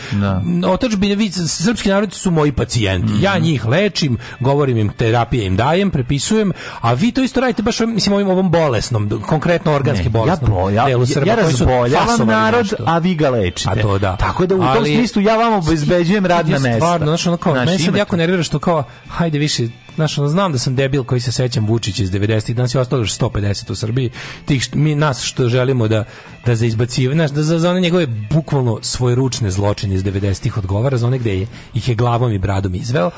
Otadžbine vi, srpski narod su moji pacijenti. Ja mhm. njih lečim, govorim im terapije im dajem, prepisujem, a vi to isto radite baš mislim ovim ovom bolesnom, konkretno organske bolesti. Ja, bro, ja, delu Srba, razboljavam narod, a vi ga lečite. A to da. Tako da u tom smislu ja vam obezbeđujem radna mesta. Stvarno, znači ono kao, meni sad jako nervira što kao, hajde više, znaš, ono, znam da sam debil koji se sećam Vučić iz 90-ih, danas je ostalo još 150 u Srbiji, tih mi, nas što želimo da, da za izbacivanje, znaš, da za, za one njegove bukvalno svoje ručne zločine iz 90-ih odgovara, za one gde je, ih je glavom i bradom izveo,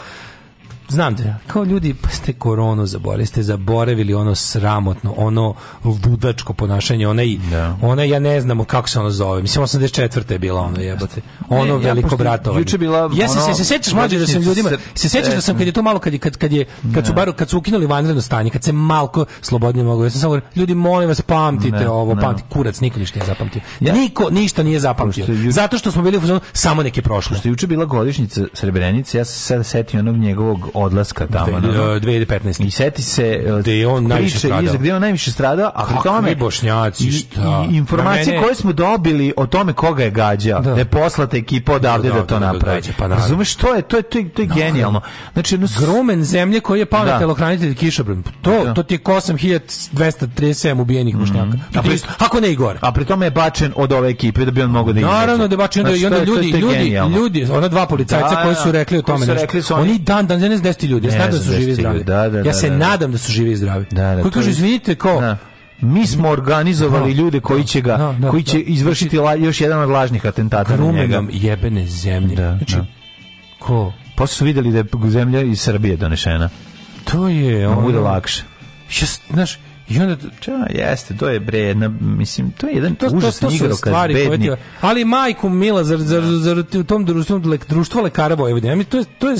znam da kao ljudi pa ste koronu zaboravili, ste zaboravili ono sramotno, ono ludačko ponašanje, ona i da. ona ja ne znamo kako se ono zove. Mislim 84. je bila ono jebote. Ono ne, veliko ja, bratovanje. Juče bila Ja se ono, se sećaš mlađe da sam ljudima, se sećaš da sam kad je to malo kad je, kad kad je kad su baro kad su ukinuli vanredno stanje, kad se malko slobodnije mogu. Ja sam samo ljudi molim vas pamtite ne, ovo, pamti kurac niko ništa nije zapamtio. Ja. Niko ništa nije zapamtio. Juče, Zato što smo bili u samo neke prošlosti juče bila godišnjica Srebrenice, ja sam se setio onog njegovog odlaska tamo. E, dve, 2015. I seti se e, gde je on najviše stradao. Gde on najviše stradao, a pri tome bošnjaci šta? I, i informacije mene... koje smo dobili o tome koga je gađao, da, da je poslata ekipa odavde da, da, da to da, da, napravi. Pa Razumeš što je? To je to je, to je genijalno. Znači jedno gromen zemlje koji je pao na telohranitelj kišobran. To to ti je 8237 ubijenih mhm. bošnjaka. Ako ne i gore. A pri tome je bačen od ove ekipe da bi on mogao da izađe. Naravno da bačen znači, i onda ljudi ljudi ljudi ona dva policajca koji su rekli o tome nešto. Oni dan dan danas 10 ljudi. Ja da znam da, da, da su živi i zdravi. Da, da, ja se nadam da su živi i zdravi. Koji kažu, izvinite, ko? Mi smo organizovali ljude koji će ga no, no, koji će izvršiti la, još jedan od lažnih atentata na njega. jebene zemlje. Da, znači, ko? Posle pa su videli da je zemlja iz Srbije donešena. To je... Ono, bude lakše. Ja, znaš, i onda ča, jeste, to je bre, na, mislim, to je jedan to, užasni igrokaz bedni. ali majku mila, zar, zar, zar, zar u tom društvu, društvu lekara Vojvodina, to je, to je, to je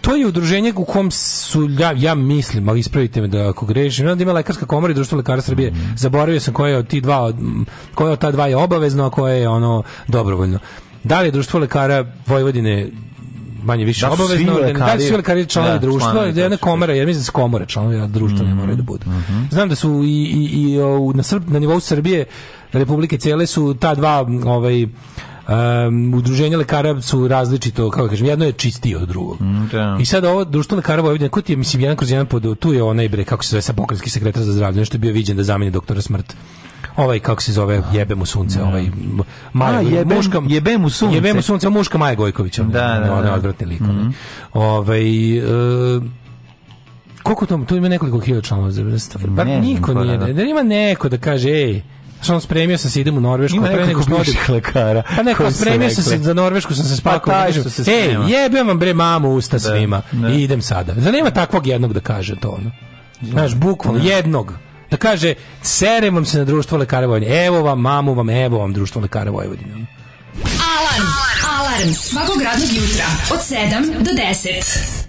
to je udruženje u kom su, ja, ja mislim, ali ispravite me da ako grešim, onda ima lekarska komora i društvo lekara Srbije, mhm. zaboravio sam koje od, ti dva, koje od ta dva je obavezno, a koje je ono dobrovoljno. Da li je društvo lekara Vojvodine manje više da obavezno, da li su lekari da, članovi da, društva, članovi, da jedna komora, jer mislim da su komore članovi društva mm, ne moraju da mhm. budu. Mm -hmm. Znam da su i, i, i na, Srb, na nivou Srbije Republike cijele su ta dva ovaj Um, udruženja lekara su različito, kako da kažem, jedno je čistije od drugog. Mm, da. I sad ovo društvo lekara Vojvodine, kut je, mislim, jedan kroz jedan pod, tu je onaj bre, kako se zove, sa pokretski sekretar za zdravlje, nešto je bio viđen da zameni doktora smrt ovaj kako se zove jebemo sunce, ovaj da. Maja jebe, muška jebe sunce. jebemo sunce muška Maja Gojković, on, da, da, da. odvratni lik. Mm -hmm. Ovaj e, koliko tamo, tu ima nekoliko hiljada članova, pa niko nije, ne, ima neko da kaže, ej, Znaš, on spremio sam se, idem u Norvešku. Ima nekako bivših lekara. Pa neko, spremio sam se, za Norvešku sam se pa spakao. Pa taj se Ej, jebem vam bre mamu usta da, svima. Da. I idem sada. Da nema takvog jednog da kaže to, ono. Znaš, da. bukvalno, jednog da kaže serem vam se na društvo lekara Vojvodine. Evo vam, mamu vam, evo vam društvo lekara Vojvodine. Alarm! Alarm! Alarm! Svakog radnog jutra od 7 do 10.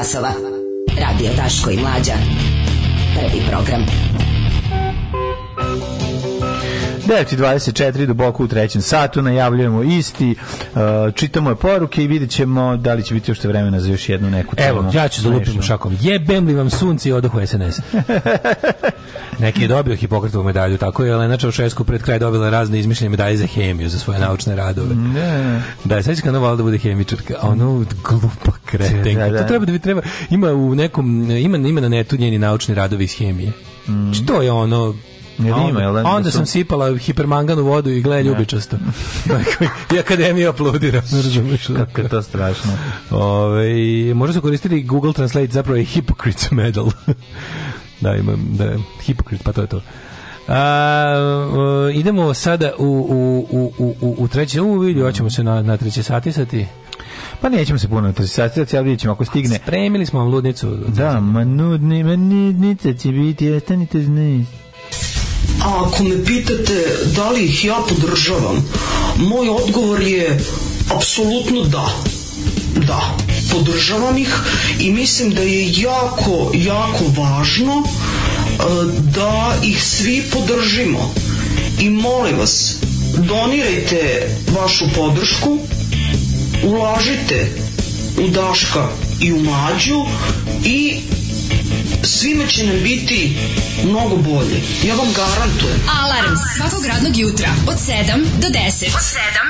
časova. Radio Daško i Mlađa. Prvi program. 9.24 duboko u trećem satu najavljujemo isti e, čitamo je poruke i vidjet ćemo da li će biti još vremena za još jednu neku temu evo ja ću zalupiti da mušakom, jebem li vam sunci i odohu SNS neki je dobio Hipokratovu medalju tako je ali Elena Čaušesku pred kraj dobila razne izmišljene medalje za hemiju za svoje naučne radove ne. da je sveći kanal da bude hemičarka ono glupo kretenka. Da, da. To treba da bi treba ima u nekom ima ima na netu njeni naučni radovi iz hemije. Mm. Što znači, je ono Jer ima, jel, da? onda da sam sipala hipermanganu vodu i gleda da. ljubičasto. I akademija aplaudira. Kako je to strašno. Ove, može se koristiti Google Translate, zapravo je Hippocrates medal. da, ima, da, Hippocrates, pa to je to. A, idemo sada u, u, u, u, u treće, u, vidimo, ćemo se na, na treće sati sati. Pa nećemo se puno interesirati, ali vidjet ćemo ako stigne. Spremili smo vam ludnicu. Da, ma nudni, ma nudnica će biti, ostanite znaći. A ako me pitate da li ih ja podržavam, moj odgovor je apsolutno da. Da, podržavam ih i mislim da je jako, jako važno e, da ih svi podržimo. I molim vas, donirajte vašu podršku uložite u Daška i u Mađu i svima će nam biti mnogo bolje. Ja vam garantujem. Alarm svakog radnog jutra od 7 do 10. Od 7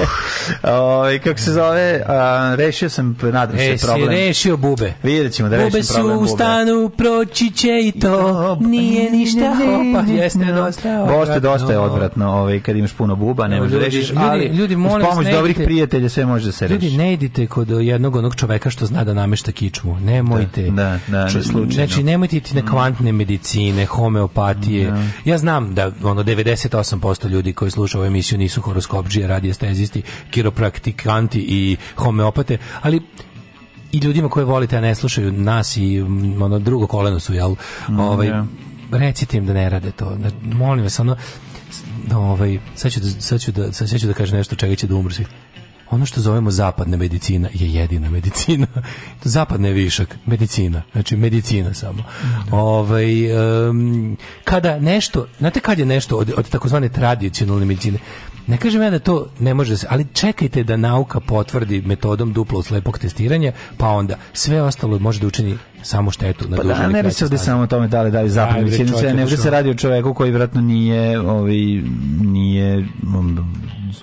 ali ovaj, kako se zove, a, rešio sam, nadam se, e, problem. E, si rešio bube. Videćemo da bube rešim problem bube. Bube su u stanu, proći će i to, nije ništa, opa, jeste dosta. Boste, dosta je odvratno, ovaj, kad imaš puno buba, ne možeš da rešiš, ljudi, ali ljudi, molim, uz pomoć ne dobrih prijatelja sve može da se reši. Ljudi, ne idite kod jednog onog čoveka što zna da namešta kičmu, nemojte. Da, da, da slučajno. Znači, nemojte ti na mm. kvantne medicine, homeopatije. Da. Ja znam da ono 98% ljudi koji slušaju ovu emisiju nisu horoskopdžije, radi radiestezisti, kiropraktik praktikanti i homeopate, ali i ljudima koje volite, a ne slušaju nas i mm, ono drugo koleno su, jel? Mm, ovaj, yeah. Da. Recite im da ne rade to. Molim vas, ono, ovaj, sad ću, da, sad ću da, sad ću da kažem nešto čega će da umru ono što zovemo zapadna medicina je jedina medicina. Zapadna je višak, medicina. Znači, medicina samo. Da. Ovaj, um, kada nešto, znate kad je nešto od, od takozvane tradicionalne medicine, Ne kažem ja da to ne može da se, ali čekajte da nauka potvrdi metodom duplo slepog testiranja, pa onda sve ostalo može da učini samo štetu na pa da, ne radi se ovdje samo o tome da li da li zapadni vicinice, ne ovdje se radi o čovjeku koji vjerojatno nije, ovaj, nije um,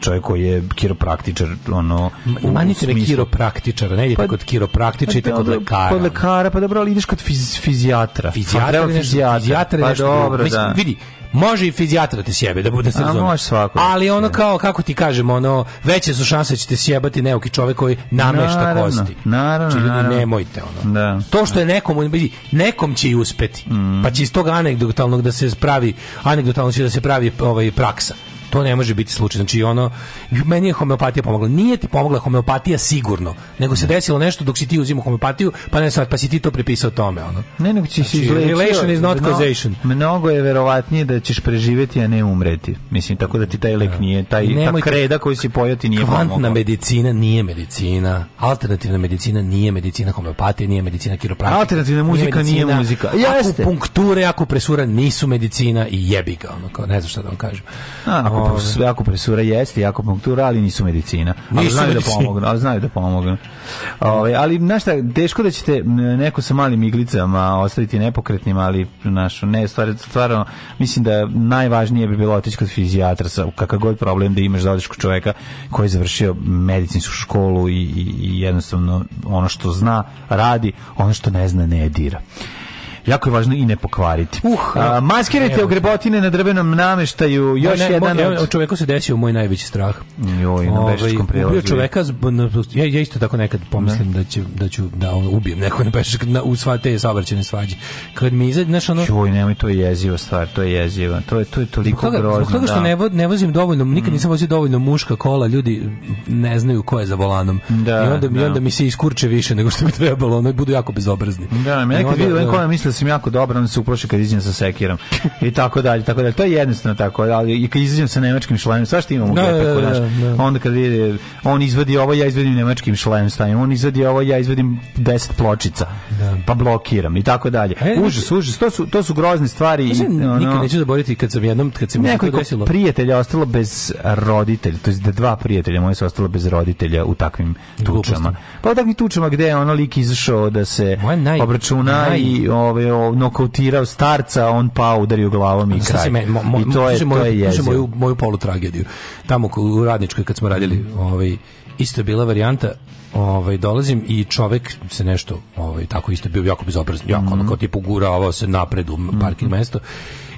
čovjek koji je kiropraktičar, ono... Manite me kiropraktičara, ne idete pa, kod kiropraktiča, pa idete kod lekara. Kod lekara, pa dobro, ali ideš kod fiz, fizijatra. Fizijatra, pa, fizijatra, fizijatra pa, dobro, da. Vidi, Može i fizijatra te sjebe, da bude se razumije. može svako. Da Ali ono kao, kako ti kažem, ono, veće su šanse da ćete sjebati neuki čovek koji namešta naravno, kosti. Naravno, Či, znači, naravno. nemojte, ono. Da. To što je nekom, nekom će i uspeti. Mm. Pa će iz tog anegdotalnog da se spravi, anegdotalno će da se pravi ovaj, praksa. To ne može biti slučaj. Znači ono meni je homeopatija pomogla. Nije ti pomogla homeopatija sigurno, nego se desilo nešto dok si ti uzimao homeopatiju, pa ne sad pa si ti to prepisao tome ono. Ne, nego si znači, relation is not causation. Mnogo je verovatnije da ćeš preživeti a ne umreti. Mislim tako da ti taj lek da. nije taj Nemoj, ta kreda koji si pojati nije kvantna pomogla. medicina nije medicina. Alternativna medicina nije medicina homeopatija, nije medicina kiropraktika. Alternativna muzika nije, medicina, nije muzika. Jeste. Akupunkture, akupresura nisu medicina i jebiga, ono kao ne znam šta da vam kažem. A, jako, sve, jako presura jeste, jako punktura, ali nisu medicina. Ali nisu znaju da medicina. da pomognu, ali znaju da pomognu. Ove, ali, znaš šta, teško da ćete neko sa malim iglicama ostaviti nepokretnim, ali, našu, ne, stvar, stvarno, mislim da najvažnije bi bilo otići kod fizijatra sa kakav god problem da imaš da odeš kod čoveka koji je završio medicinsku školu i, i, i jednostavno ono što zna radi, ono što ne zna ne dira. Jako je važno i ne pokvariti. Uh, A, maskirajte ogrebotine na drvenom nameštaju. Još ne, jedan moj, od... Čoveku se desio moj najveći strah. Joj, na pešačkom ovaj, prelazu. Ubio čoveka, ja, ja isto tako nekad pomislim da, će, da ću da ono, ubijem neko na pešačkom, u sva te saobraćene svađe. Kad mi izađe, znaš ono... Joj, nemoj, to je jeziva stvar, to je jeziva. To je, to je toliko zbog toga, grozno. Zbog toga što da. ne, vo, ne vozim dovoljno, nikad mm. nisam vozio dovoljno muška kola, ljudi ne znaju ko je za volanom. Da, I onda, da. I onda mi se iskurče više nego što bi trebalo, ono, budu jako bezobrazni. Da, ja kad vidim da. koja misle sam jako dobro, onda se uproši kad izađem sa sekirom. I tako dalje, tako dalje. To je jednostavno tako, ali i kad izađem sa nemačkim šlem, sva što imamo da, tako, da, da, da, da, Onda kad vidi, on izvadi ovo, ja izvadim nemačkim šlem stavim, on izvadi ovo, ja izvadim 10 pločica. Da. Pa blokiram i tako dalje. E, znači- užas, užas, to su to su grozne stvari i ono, nikad neću zaboraviti kad sam jednom kad se mi to desilo. prijatelja ostalo bez roditelja, to jest da dva prijatelja moje su ostala bez roditelja u takvim tučama. Pa u takvim tučama gde je ono lik izašao da se naj, obračuna naj, i ovaj je nokautirao starca, on pa udario glavom i kraj. Me, mo, mo, I to je, moju, to je jezio. Moju, moju polu tragediju. Tamo u Radničkoj kad smo radili, ovaj, isto je bila varijanta ovaj dolazim i čovek se nešto ovaj tako isto bio jako bezobrazan jako mm -hmm. ono kao tipu guravao se napred u parking mm -hmm. mesto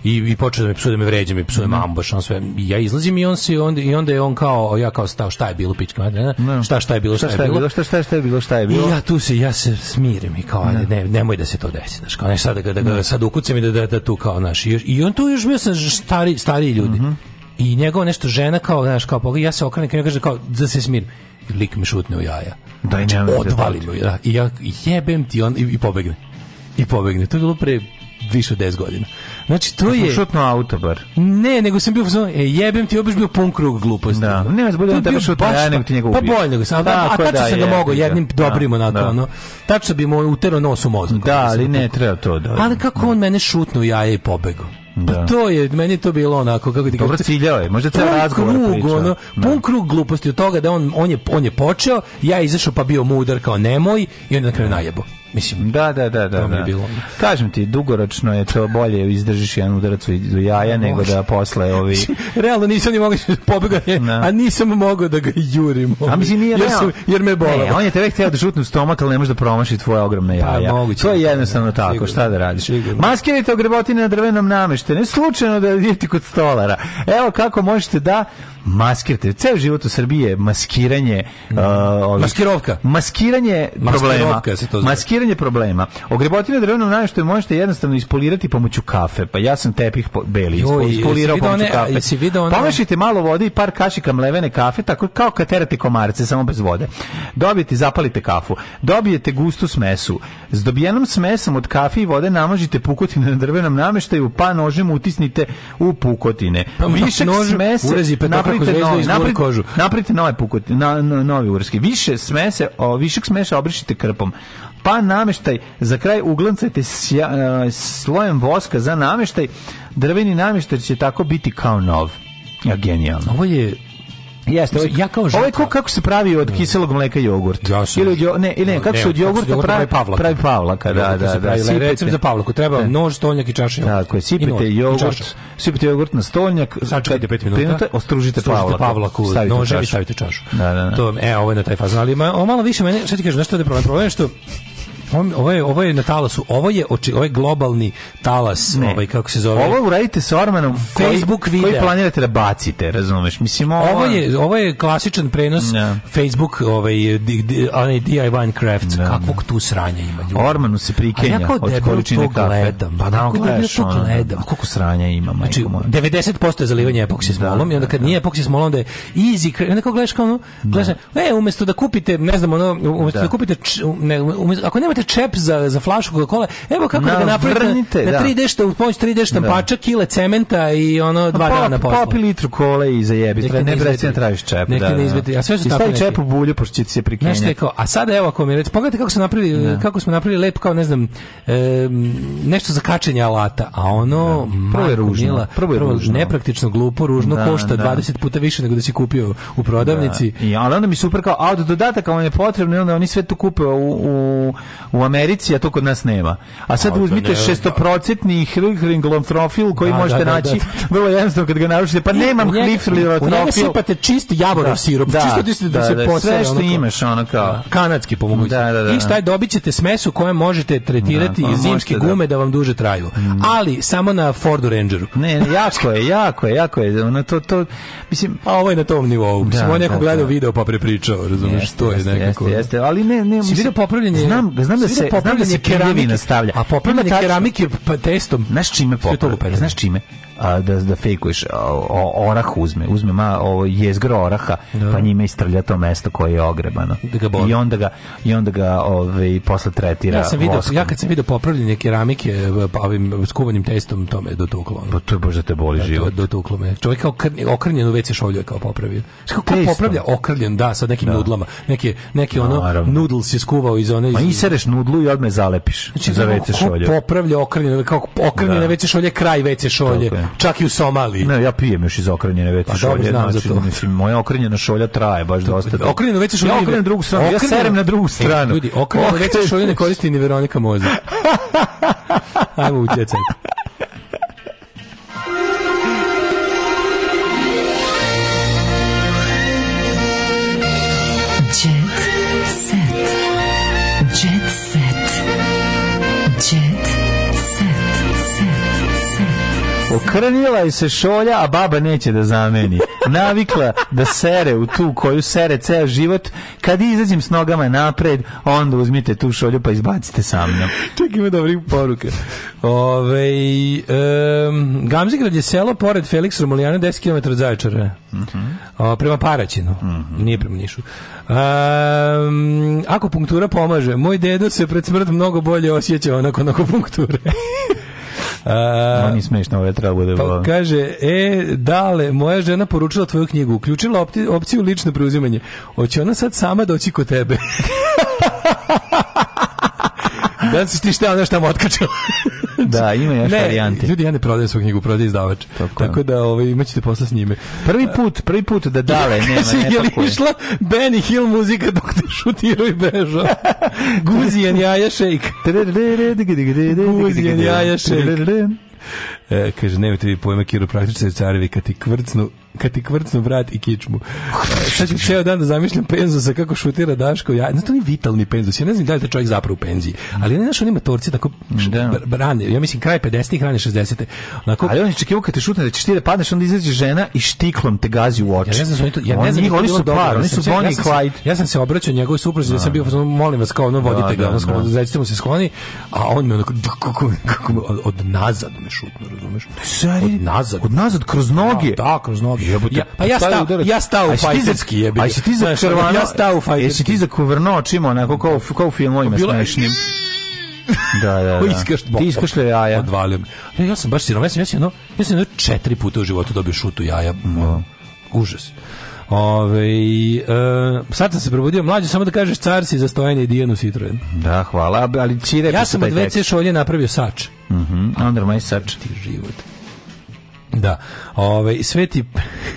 i, i počeo da me psuje, da me vređa, da me psuje mm. baš on sve. ja izlazim i on se, onda, i onda je on kao, ja kao stav, šta je bilo, pička mater, ne, šta, šta je bilo, šta, šta je bilo, šta, šta, šta je bilo, šta je bilo. I ja tu se, ja se smirim i kao, ne, ne nemoj da se to desi, znači kao, ne, sad da, da, da, sad ukucam i da, da, da tu kao, naš i, i on tu još, mislim, stari, stari ljudi. Mm -hmm. I njegova nešto žena kao, znaš, kao, pogled, ja se okrenem, kao, kaže, kao, da se smirim lik mi šutne u jaja. Daj, znači, da odvali me. Da, I ja jebem ti on i, i pobegne. I pobegne. To je bilo pre više od 10 godina. Znači, to je... Šutno auto bar. Ne, nego sam bio, e, jebem ti, obiš bio pun krug gluposti. Da, ne, ne, bude on šutno, ja nego ti njega Pa bolje samo da, a tačno sam ga mogao, jednim da, dobrimo da. na to, ono. Tačno bi mu utero nos u mozgu. Da, ali ne, treba to da. Ali kako on mene šutno u jaje i pobegao. Pa da. Pa to je, meni to bilo onako kako ti Dobro ciljao je, možda ceo razgovor krug, priča. Ono, da. pun krug gluposti od toga da on, on, je, on je počeo, ja izašao pa bio mudar kao nemoj i onda na kraju najebo. Mislim, da, da, da, da. da. Bilo. Kažem ti, dugoročno je to bolje da izdržiš jedan udarac u jaja no, nego da posle ovi... realno nisam ni mogao da pobegati, no. Da. a nisam mogao da ga jurim. Ovi. A mislim, nije jer, su, jer me bolelo. Ne, on je tebe htio da žutnu stomak, ali ne može da promaši tvoje ogromne pa, jaja. Pa, to je jednostavno ne, tako, sigurno, šta da radiš. Sigurno. Maskirajte ogrebotine na drvenom nameštene, slučajno da vidite kod stolara. Evo kako možete da maskirate. Ceo život u Srbiji je maskiranje... Uh, ovih, maskirovka. Maskiranje problema. Se to zna. Maskiranje problema. Ogrebotine drvno na što je možete jednostavno ispolirati pomoću kafe. Pa ja sam tepih beli ispolirao pomoću one, kafe. Jesi video malo vode i par kašika mlevene kafe, tako kao kad terate komarce, samo bez vode. Dobijete, zapalite kafu. Dobijete gustu smesu. S dobijenom smesom od kafe i vode namažite pukotine na drvenom nameštaju, pa nožem utisnite u pukotine. Pa, Višak nož, smese... Urezi napravite novi, napravite, kožu. napravite nove pukotine, na, na, nove urske. Više smese, o, višak smeša obrišite krpom. Pa nameštaj, za kraj uglancajte sja, e, slojem voska za nameštaj, drveni nameštaj će tako biti kao nov. Ja, genijalno. Ovo je Jeste, ovo, ja kao žrtva. Ovo ko, kako se pravi od kiselog mleka jogurt. Ja sam, ili, od, ne, ili ne, kako ne, se od jogurta pravi, pravi pavlaka. Pravi pavlaka, da, da, da. da recept za pavlaku, treba da. nož, stolnjak i čaša jogurta. Tako je, sipite jogurt, sipite jogurt na stolnjak. Sačekajte 5 minuta. minuta ostružite pavlaku, pavlaku nožem i stavite čašu. Da, da, da. To, e, ovo je na taj fazon, ali ma, o malo više mene, šta ti kažem, nešto da je problem, problem što Ovo je, ovo ovaj, ovaj je na talasu, ovo ovaj je, oči, ovo je globalni talas, ne. ovaj, kako se zove. Ovo uradite sa Ormanom Facebook video. koji planirate da bacite, razumeš? Mislim, ovo... ovo je, ovo je klasičan prenos ne. Facebook, ovaj, di, di, onaj DIY crafts, ne, da, kakvog da. tu sranja ima ljudi. Ormanu se prikenja ja od količine kafe. Gledam, pa da, gledaš, to gledam. A koliko sranja ima, znači, majko 90% je zalivanje epoksi smolom da, i onda da, kad da, nije epoksi smolom onda je easy, onda kao gledaš kao gledaš, e, umesto da kupite, ne znam, ono, umesto da, kupite, ne, umesto, ako nemate imate da čep za, za flašu Coca-Cola, evo kako da na, da ga napravite na, na 3D što u pomoć 3D štampača, da. kile cementa i ono pa dva pa, dana posla. Popi litru kole i zajebi, ne, ne breci ne tražiš čep. Neki da, ne da. izbiti, a sve su tako Stavi čep u bulju, pošto će se prikenjati. kao, a sada evo ako mi reći, pogledajte kako, su napravili, da. kako smo napravili lep, kao ne znam, e, nešto za kačenje alata, a ono, da. prvo je ružno, mila, prvo je prvo ružno. nepraktično, glupo, ružno, da, košta da. 20 puta više nego da si kupio u prodavnici. Da. I onda mi super kao, a od dodataka vam je potrebno i onda oni sve to kupe u, u, u Americi, a to kod nas nema. A sad a, uzmite šestoprocentni da. hrglinglotrofil koji da, da, možete da, naći da. vrlo jednostavno kad ga naručite, pa nemam hrglinglotrofil. U njega sipate čist javorov sirup, čisto da, se posere. Sve što imaš, ono kao. Kanadski pomogu. Da, da, da. I šta dobit ćete smesu koje možete tretirati iz pa zimske gume da vam duže traju. Mm. Ali samo na Fordu Rangeru. Ne, ne, jako je, jako je, jako je. Ono, to, to, mislim, a ovo je na tom nivou. Da, Samo neko gledao video pa prepričao, razumiješ, to je nekako. Jeste, jeste, ali ne, ne, mislim, video popravljanje. Znam, znam Da, da se znam da se keramike stavlja. A popravljanje keramike pa testom. Znaš čime popravlja? Znaš čime? a, da, da fejkuješ, o, orah uzme, uzme ma, ovo, jezgro oraha, da. pa njime istrlja to mesto koje je ogrebano. Da ga I onda ga, i onda ga ovaj posle tretira ja, sam video, ja kad sam vidio popravljanje keramike eh, pa ovim skuvanim testom, to me dotuklo. Pa to je baš da te boli da, život. Dotuklo me. Čovjek kao okrnjen u WC šolju kao popravio. Kako popravlja okrnjen, da, sa nekim da. nudlama. neke neke ono, Naravno. noodles je skuvao iz one... Iz... Ma isereš nudlu i odme zalepiš znači, za veće šolju. Popravlja okrnjen, kao okrnjena veće da. šolje, kraj veće šolje čak i u Somaliji. Ne, ja pijem još iz okrenjene veće pa, Dobro, znam znači, za to. Mislim, moja okrenjena šolja traje baš dosta. Okrenjena veće šolje... Ja okrenem drugu stranu, okrenjena... ja serem na drugu stranu. E, ljudi, okrenjena veće šolje ne koristi ni Veronika Moza. Ajmo u djecet. Okrnila je se šolja, a baba neće da zameni. Navikla da sere u tu koju sere ceo život. Kad izađem s nogama napred, onda uzmite tu šolju pa izbacite sa mnom. Čekaj, ima dobri poruke. Ove, um, Gamzigrad je selo pored Felix Romulijana 10 km od Zaječara. Mm -hmm. prema Paraćinu. Mm -hmm. Nije prema Nišu. Um, akupunktura pomaže. Moj dedo se pred smrt mnogo bolje osjećao nakon akupunkture. A, ni smešno, ovo treba bude pa, Kaže, e, dale, moja žena poručila tvoju knjigu, uključila opti, opciju lično preuzimanje. Hoće ona sad sama doći kod tebe. da si ti šta, ona šta mu otkačila varijanti. Da, ima još ne, varijanti. Ljudi, ja ne prodajem svoju knjigu, prodaje izdavač. Tako, Tako da ovaj, imaćete posla s njime. Prvi put, prvi put da dale, nema, ne tako Je li išla Benny Hill muzika dok te šutirao i bežao? Guzijan jaja šejk. Guzijan jaja šejk. E, kaže, nemojte vi pojma kiropraktične carevi kad ti kvrcnu kad ti kvrcnu vrat i kičmu. E, sad ću ceo dan da zamišljam penzusa kako šutira Daško. Ja, znači, to je vitalni penzus. Ja ne znam da li je čovjek zapravo u penziji. Ali ne znaš, on ima torci tako da. rane. Ja mislim, kraj 50-ih, rane 60-te. Onako... Ali on je čekio kad te šutne, da ćeš ti da padneš, onda izađe žena i štiklom te gazi u oči. Ja ne znam, oni to, ja ne znam, oni, oni su par, oni su Bonnie i Clyde. Ja sam se obraćao njegovoj supruzi, da sam bio, molim vas, kao ono, da, vodite ga, da, da. zađite mu se skloni, a on me onako, kako, kako, od, nazad me šutno, razumeš? Od nazad. Od nazad, kroz noge. Da, da kroz noge ja, pa, pa ja stao, ja stao u fajterski je bio. Aj si ti za červano, ja stao u fajterski. Jesi ti za kuverno očima, onako kao, kao u filmovima pa smešnim. Da, da, da. Iskaš, ti iskašle jaja. Odvalim. Ja, e, ja sam baš sirom, ja sam, ja sam, jedno, ja sam jedno četiri puta u životu dobio šutu jaja. Mm. Da. Užas. Ove, e, sad sam se probudio mlađe, samo da kažeš car si za stojanje i Dijanu Citroen. Da, hvala, ali čire... Ja da sam od WC šolje napravio sač. Mhm, mm -hmm. Andromaj sač. Ti život. Da. Ovaj Sveti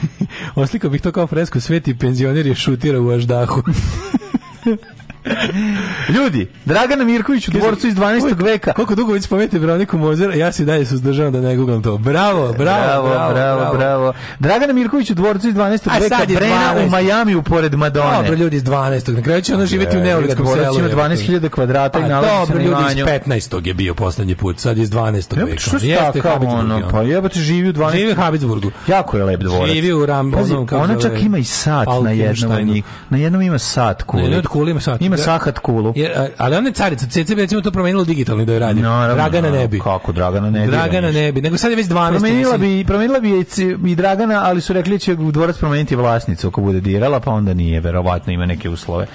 oslikao bih to kao fresku Sveti penzioner je šutira u Aždahu. Ljudi, Dragana Mirković u dvorcu iz 12. Koliko, veka. Koliko dugo već spomete Veroniku Mozera, ja se dalje suzdržavam da ne googlam to. Bravo, bravo, bravo, bravo, bravo. bravo. Dragana Mirković u dvorcu iz 12. A veka, Brena 12. u Majamiju pored Madone. Dobro, ljudi iz 12. Na kraju će ona živjeti u neolitskom selu. Dvorac ima 12.000 kvadrata i nalazi dobro, se na ljudi iz 15. je bio poslednji put, sad iz 12. Jebate, veka. Što Jeste kao ono, pa jebate živi u 12. Živi u Habitsburgu. Jako je lep dvorac. Živi u Rambonu. Pazi, ona čak ima i sat na jednom, na jednom ima sat kuli. Na jednom kuli ima sat. Ima ima da. Sahat Kulu. Jer, ali ona je carica, CCB recimo to promenilo digitalni da je radi. Dragana no, ne bi. Kako Dragana ne bi? Dragana ne bi. Nego sad je već 12. Promenila bi, promenila bi i, i Dragana, ali su rekli da će dvorac promeniti vlasnicu ako bude dirala, pa onda nije, verovatno ima neke uslove.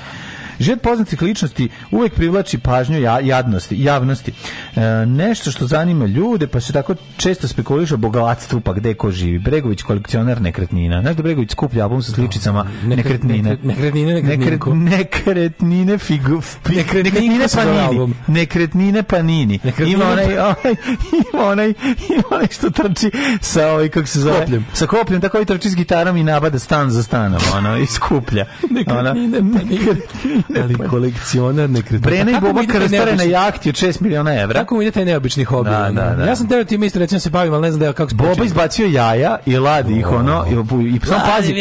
Život poznatih ličnosti uvek privlači pažnju jadnosti, javnosti. E, nešto što zanima ljude, pa se tako često spekuliše o bogatstvu, pa gde ko živi. Bregović kolekcionar nekretnina. Znaš da Bregović skuplja album sa da. sličicama no, nekretnine. Nekretnine, nekretnine. Nekretnine, figu, nekretnine, panini. Nekretnine panini. ima onaj, onaj, ima onaj, ima onaj što trči sa ovaj, kako se zove? Kopljem. Sa kopljem, tako i trči s gitarom i nabada stan za stanom, ono, i skuplja. Nekretnine, panini. Ali kolekcionar nekretnina. Brena i Boba Krstare na jahti od 6 miliona evra. Kako mu ide taj neobični hobi? Da, da, da. Ja sam teo da tim isto recimo da se bavim, ali ne znam da kako spočinu. Boba izbacio jaja i ladi ih ono, i, i sam pazi.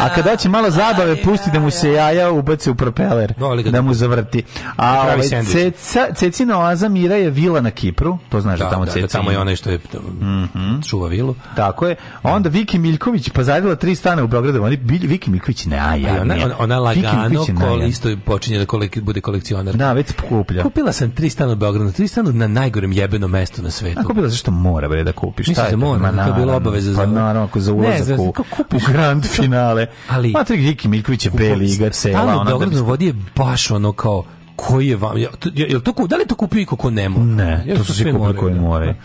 A kada će malo zabave, pusti da mu se jaja ubace u propeler, da mu zavrti. A ovaj, ceca, Cecina oaza Mira je vila na Kipru, to znaš da, da tamo da, Cecina. Da, tamo je onaj što je mm čuva vilu. Tako je. Onda Viki Miljković pozadila pa tri stane u Beogradu. Oni Viki Miljković ne, a ja. Ona, ona lagano kol isto počinje da kolek, bude kolekcionar. Da, već kuplja. Kupila sam tri stana u Beogradu, tri stana na najgorem jebenom mestu na svetu. A kupila zašto mora bre da kupiš? Mislim da mora, to je bila obaveza za. Pa naravno, ako za ulazak ne, u, kupiš, grand finale. Ali Matrik Diki Miljković je B liga cela, ona. Stan da u Beogradu vodi je baš ono kao koji je vam, jel to, da li to kupio i ko ne mora? Ne, to su svi kupili koji moraju. Da?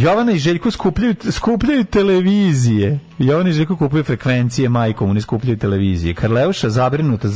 Jovana i Željko skupljaju, skupljaju televizije. Jovana i Željko kupuju frekvencije, majkom, oni skupljaju televizije. Karleuša zabrinuta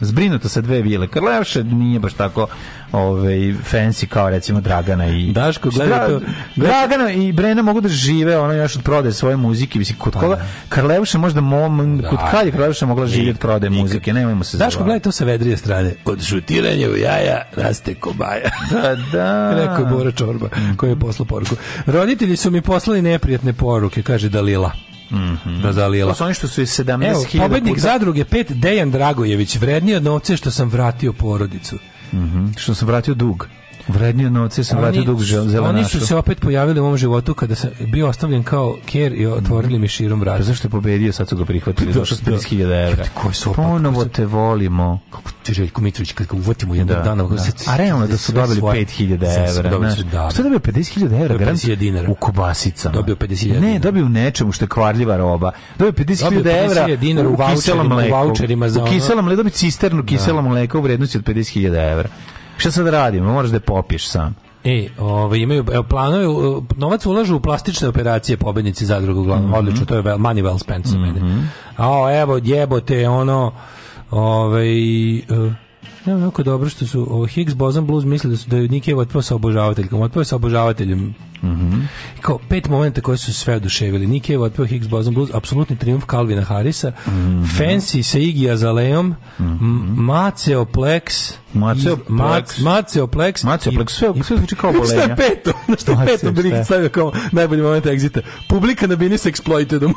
Zbrinuto sa dve vile. Karleuša nije baš tako ovaj fancy kao recimo Dragana i Daško gleda to. Dragana i Brena mogu da žive ono još od prodaje svoje muzike, mislim kod pa koga da. Karleuša možda mom da, kad je Karleuša mogla živjeti od prodaje muzike, nemojmo se. Daško gleda to sa vedrije strane. Od šutiranja u jaja raste kobaja. Da, da. Rekao Bora Čorba koji je poslao poruku. Roditelji su mi poslali neprijatne poruke, kaže Dalila. Mm da Razalijela. Da, to su što su 17.000 Evo, pobednik puta... zadruge 5, Dejan Dragojević, vredniji od novce što sam vratio porodicu. Mm -hmm. Što sam vratio dug. Vrednije novce sam vratio dug zelenašu. Oni su se opet pojavili u mom životu kada sam bio ostavljen kao ker i otvorili mi širom vrata. Pa zašto je pobedio, sad su ga prihvatili, došao s 50.000 evra. Koji su opak? Ponovo te volimo. Kako ti Željko Mitrović, kad ga uvatimo jednog da, dana. Da. A realno da su dobili 5.000 evra. Da, da. Što je dobio 50.000 evra? 50 dinara. U kobasicama. Dobio 50.000 Ne, dobio u nečemu što je kvarljiva roba. Dobio 50.000 evra u, u kiselom mleku. za ono. U kiselom mleku, dobio cisternu da. kiselom mleka u vrednosti od 50.000 evra. Šta sad radimo? Moraš da popiješ sam. E, ove, ovaj, imaju evo, planove, novac ulažu u plastične operacije pobednici zadruga uglavnom. Mhm. Mm -hmm. Odlično, to je well, money well spent za mm -hmm. mene. Mhm. A evo, jebote, ono, ovaj, uh, ne jako dobro što su o, Higgs Boson Blues mislili da su da je Nikijeva otpao sa obožavateljkom, otpao sa obožavateljem. Mm Kao pet momenta koji su sve oduševili. Nike otpao Higgs Boson Blues, apsolutni trijumf Kalvina Harrisa. mm -hmm. Fancy sa Igija Zalejom, mm -hmm. Maceo Plex, Maceoplex. Mac, Maceoplex. Maceoplex, sve, sve zvuči kao bolenja. Šta je peto? Šta je peto Brink stavio kao najbolji moment exita? Publika na Bini se exploitedom.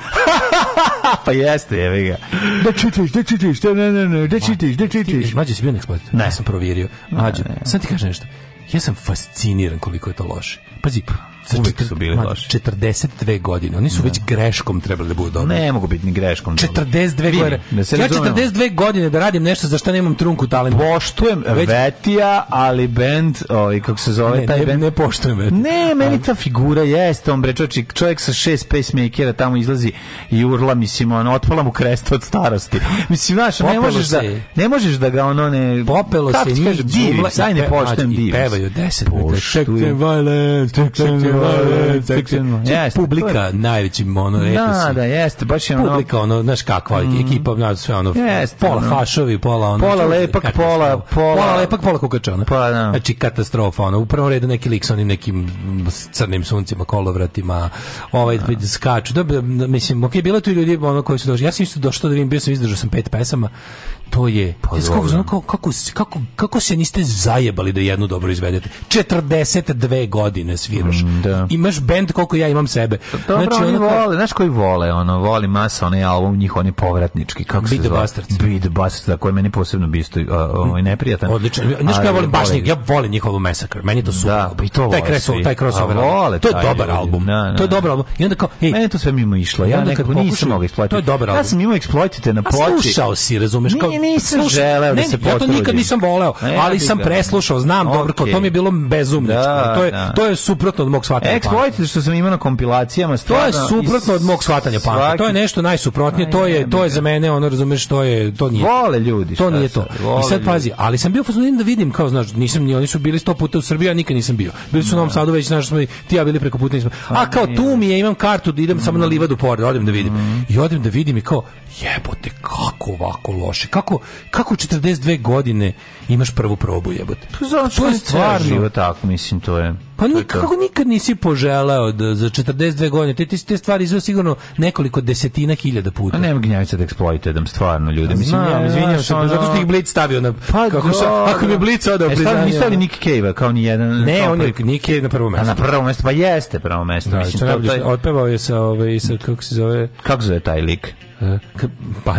pa jeste, jevi ga. Da čitiš, da čitiš, da ne, ne, ne, da čitiš, da čitiš. Mađe si bio na exploited? Ne. Ja sam provjerio. Mađe, sad ti kažem nešto. Ja sam fasciniran koliko je to loše. Pazi, uvek su bili loši. 42 godine. Oni su ne. Da. već greškom trebali da budu dobri. Ne mogu biti ni greškom. 42 godine. Da ja 42 godine da radim nešto za što nemam trunku talenta. Poštujem već... Vetija, ali bend, oj, ovaj, kako se zove ne, taj ne, bend? Ne poštujem Vetija. Ne, meni ta figura jeste, on bre, čovjek, čovjek sa šest pacemakera tamo izlazi i urla, mislim, on otpala mu krest od starosti. Mislim, znaš, ne možeš da- se. da ne možeš da ga ono ne popelo se njih, divim, aj ne poštujem divim. Pevaju 10 minuta. Poštujem violence, Da, da, da, je publika najveći ono Da, da, jeste, baš je ono. Publika ono, znaš kakva, mm. ekipa, znaš sve ono. jest, Pola fašovi, pola ono. Pola lepak, pola, pola. Pola lepak, pola kukača, Pa, da. Znači katastrofa, ono. U prvom redu neki lik sa onim nekim crnim suncima, kolovratima, ovaj skaču. Da, mislim, okej, bilo tu ljudi ono koji su došli. Ja sam isto došao da vidim, bio sam izdržao sam pet pesama to je pa kako, kako, kako, kako se niste zajebali da jednu dobro izvedete 42 godine sviraš mm, da. imaš bend koliko ja imam sebe pa dobro znači, oni vole znaš koji vole ono voli masa onaj album njih oni povratnički kako Beat se zove Bastards. Beat Bastards da, koji meni posebno bi isto ovaj neprijatan odlično znaš ja volim baš njih, ja volim njihovu Massacre meni to su da, pa i to taj crossover taj crossover vole, to je dobar ljudi. album na, da, na, da, to je dobar album i onda kao ej meni to sve mimo išlo ja nekako nisam mogao isplatiti to je dobar album ja sam imao eksploitite na ploči slušao si razumeš kao nisam slušao, želeo da ne, da se potrudim. Ja to nikad nisam voleo, ne, ali sam da. preslušao, znam okay. dobro, to mi je bilo bezumničko. Da, to je da. to je suprotno od mog shvatanja. Exploit što sam imao na kompilacijama, stvarno. To je suprotno od mog shvatanja svaki... To je nešto najsuprotnije, to je to je za mene ono razumeš to je to nije. Vole ljudi. To nije to. I sad pazi, ali sam bio fazon da vidim kao znaš, nisam ni oni su bili 100 puta u Srbiji, ja nikad nisam bio. Bili su u Novom da. Sadu već znaš smo ti ja bili preko puta nisam. A pa kao tu mi je imam kartu da idem samo na mm. livadu pored, odem da vidim. Mm. I odem da vidim i kao jebote, kako ovako loše? Kako, kako 42 godine imaš prvu probu, jebote? Pa to, zato je stvarno. Život, tako, mislim, to je. Pa nik, kako nikad nisi poželeo da za 42 godine ti ti te stvari izveo sigurno nekoliko desetina hiljada puta. A nema gnjavica da eksploitedam stvarno ljude. Mislim ja izvinjavam se ono... zato što ih da. Blitz stavio na pa kako do, da, sa da. ako bi Blitz odao e, stavio, nisi stavio Nick Cave kao ni jedan. Ne, on je Nick Cave na prvo mesto. A na prvo mesto pa jeste prvo mesto. Da, mislim to, to je... otpevao je sa ovaj sa kako se zove kako zove taj lik. E, pa,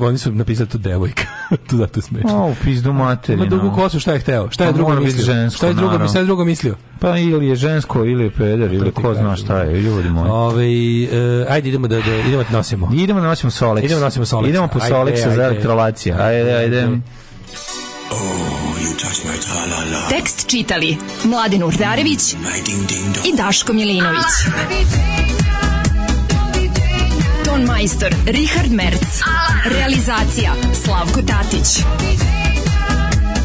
oni su napisali tu devojka. to zato smešno. O, pizdu materinu. Ma dugu kosu, šta je hteo? Šta je pa drugo mislio? Žensko, šta je drugo, šta je drugo mislio? Pa ili je žensko, ili je peder, ili ko zna šta je, da. ljudi moji. Ove, e, ajde idemo da, da idemo da nosimo. Idemo da nosimo Solex. Idemo da nosimo Solex. Idemo po Solexa za elektrolacija. Ajde, ajde. Oh, you touch my -la -la. Tekst čitali Mladin Urdarević mm, i Daško Milinović. Ton majstor Richard Merz. Realizacija Slavko Tatić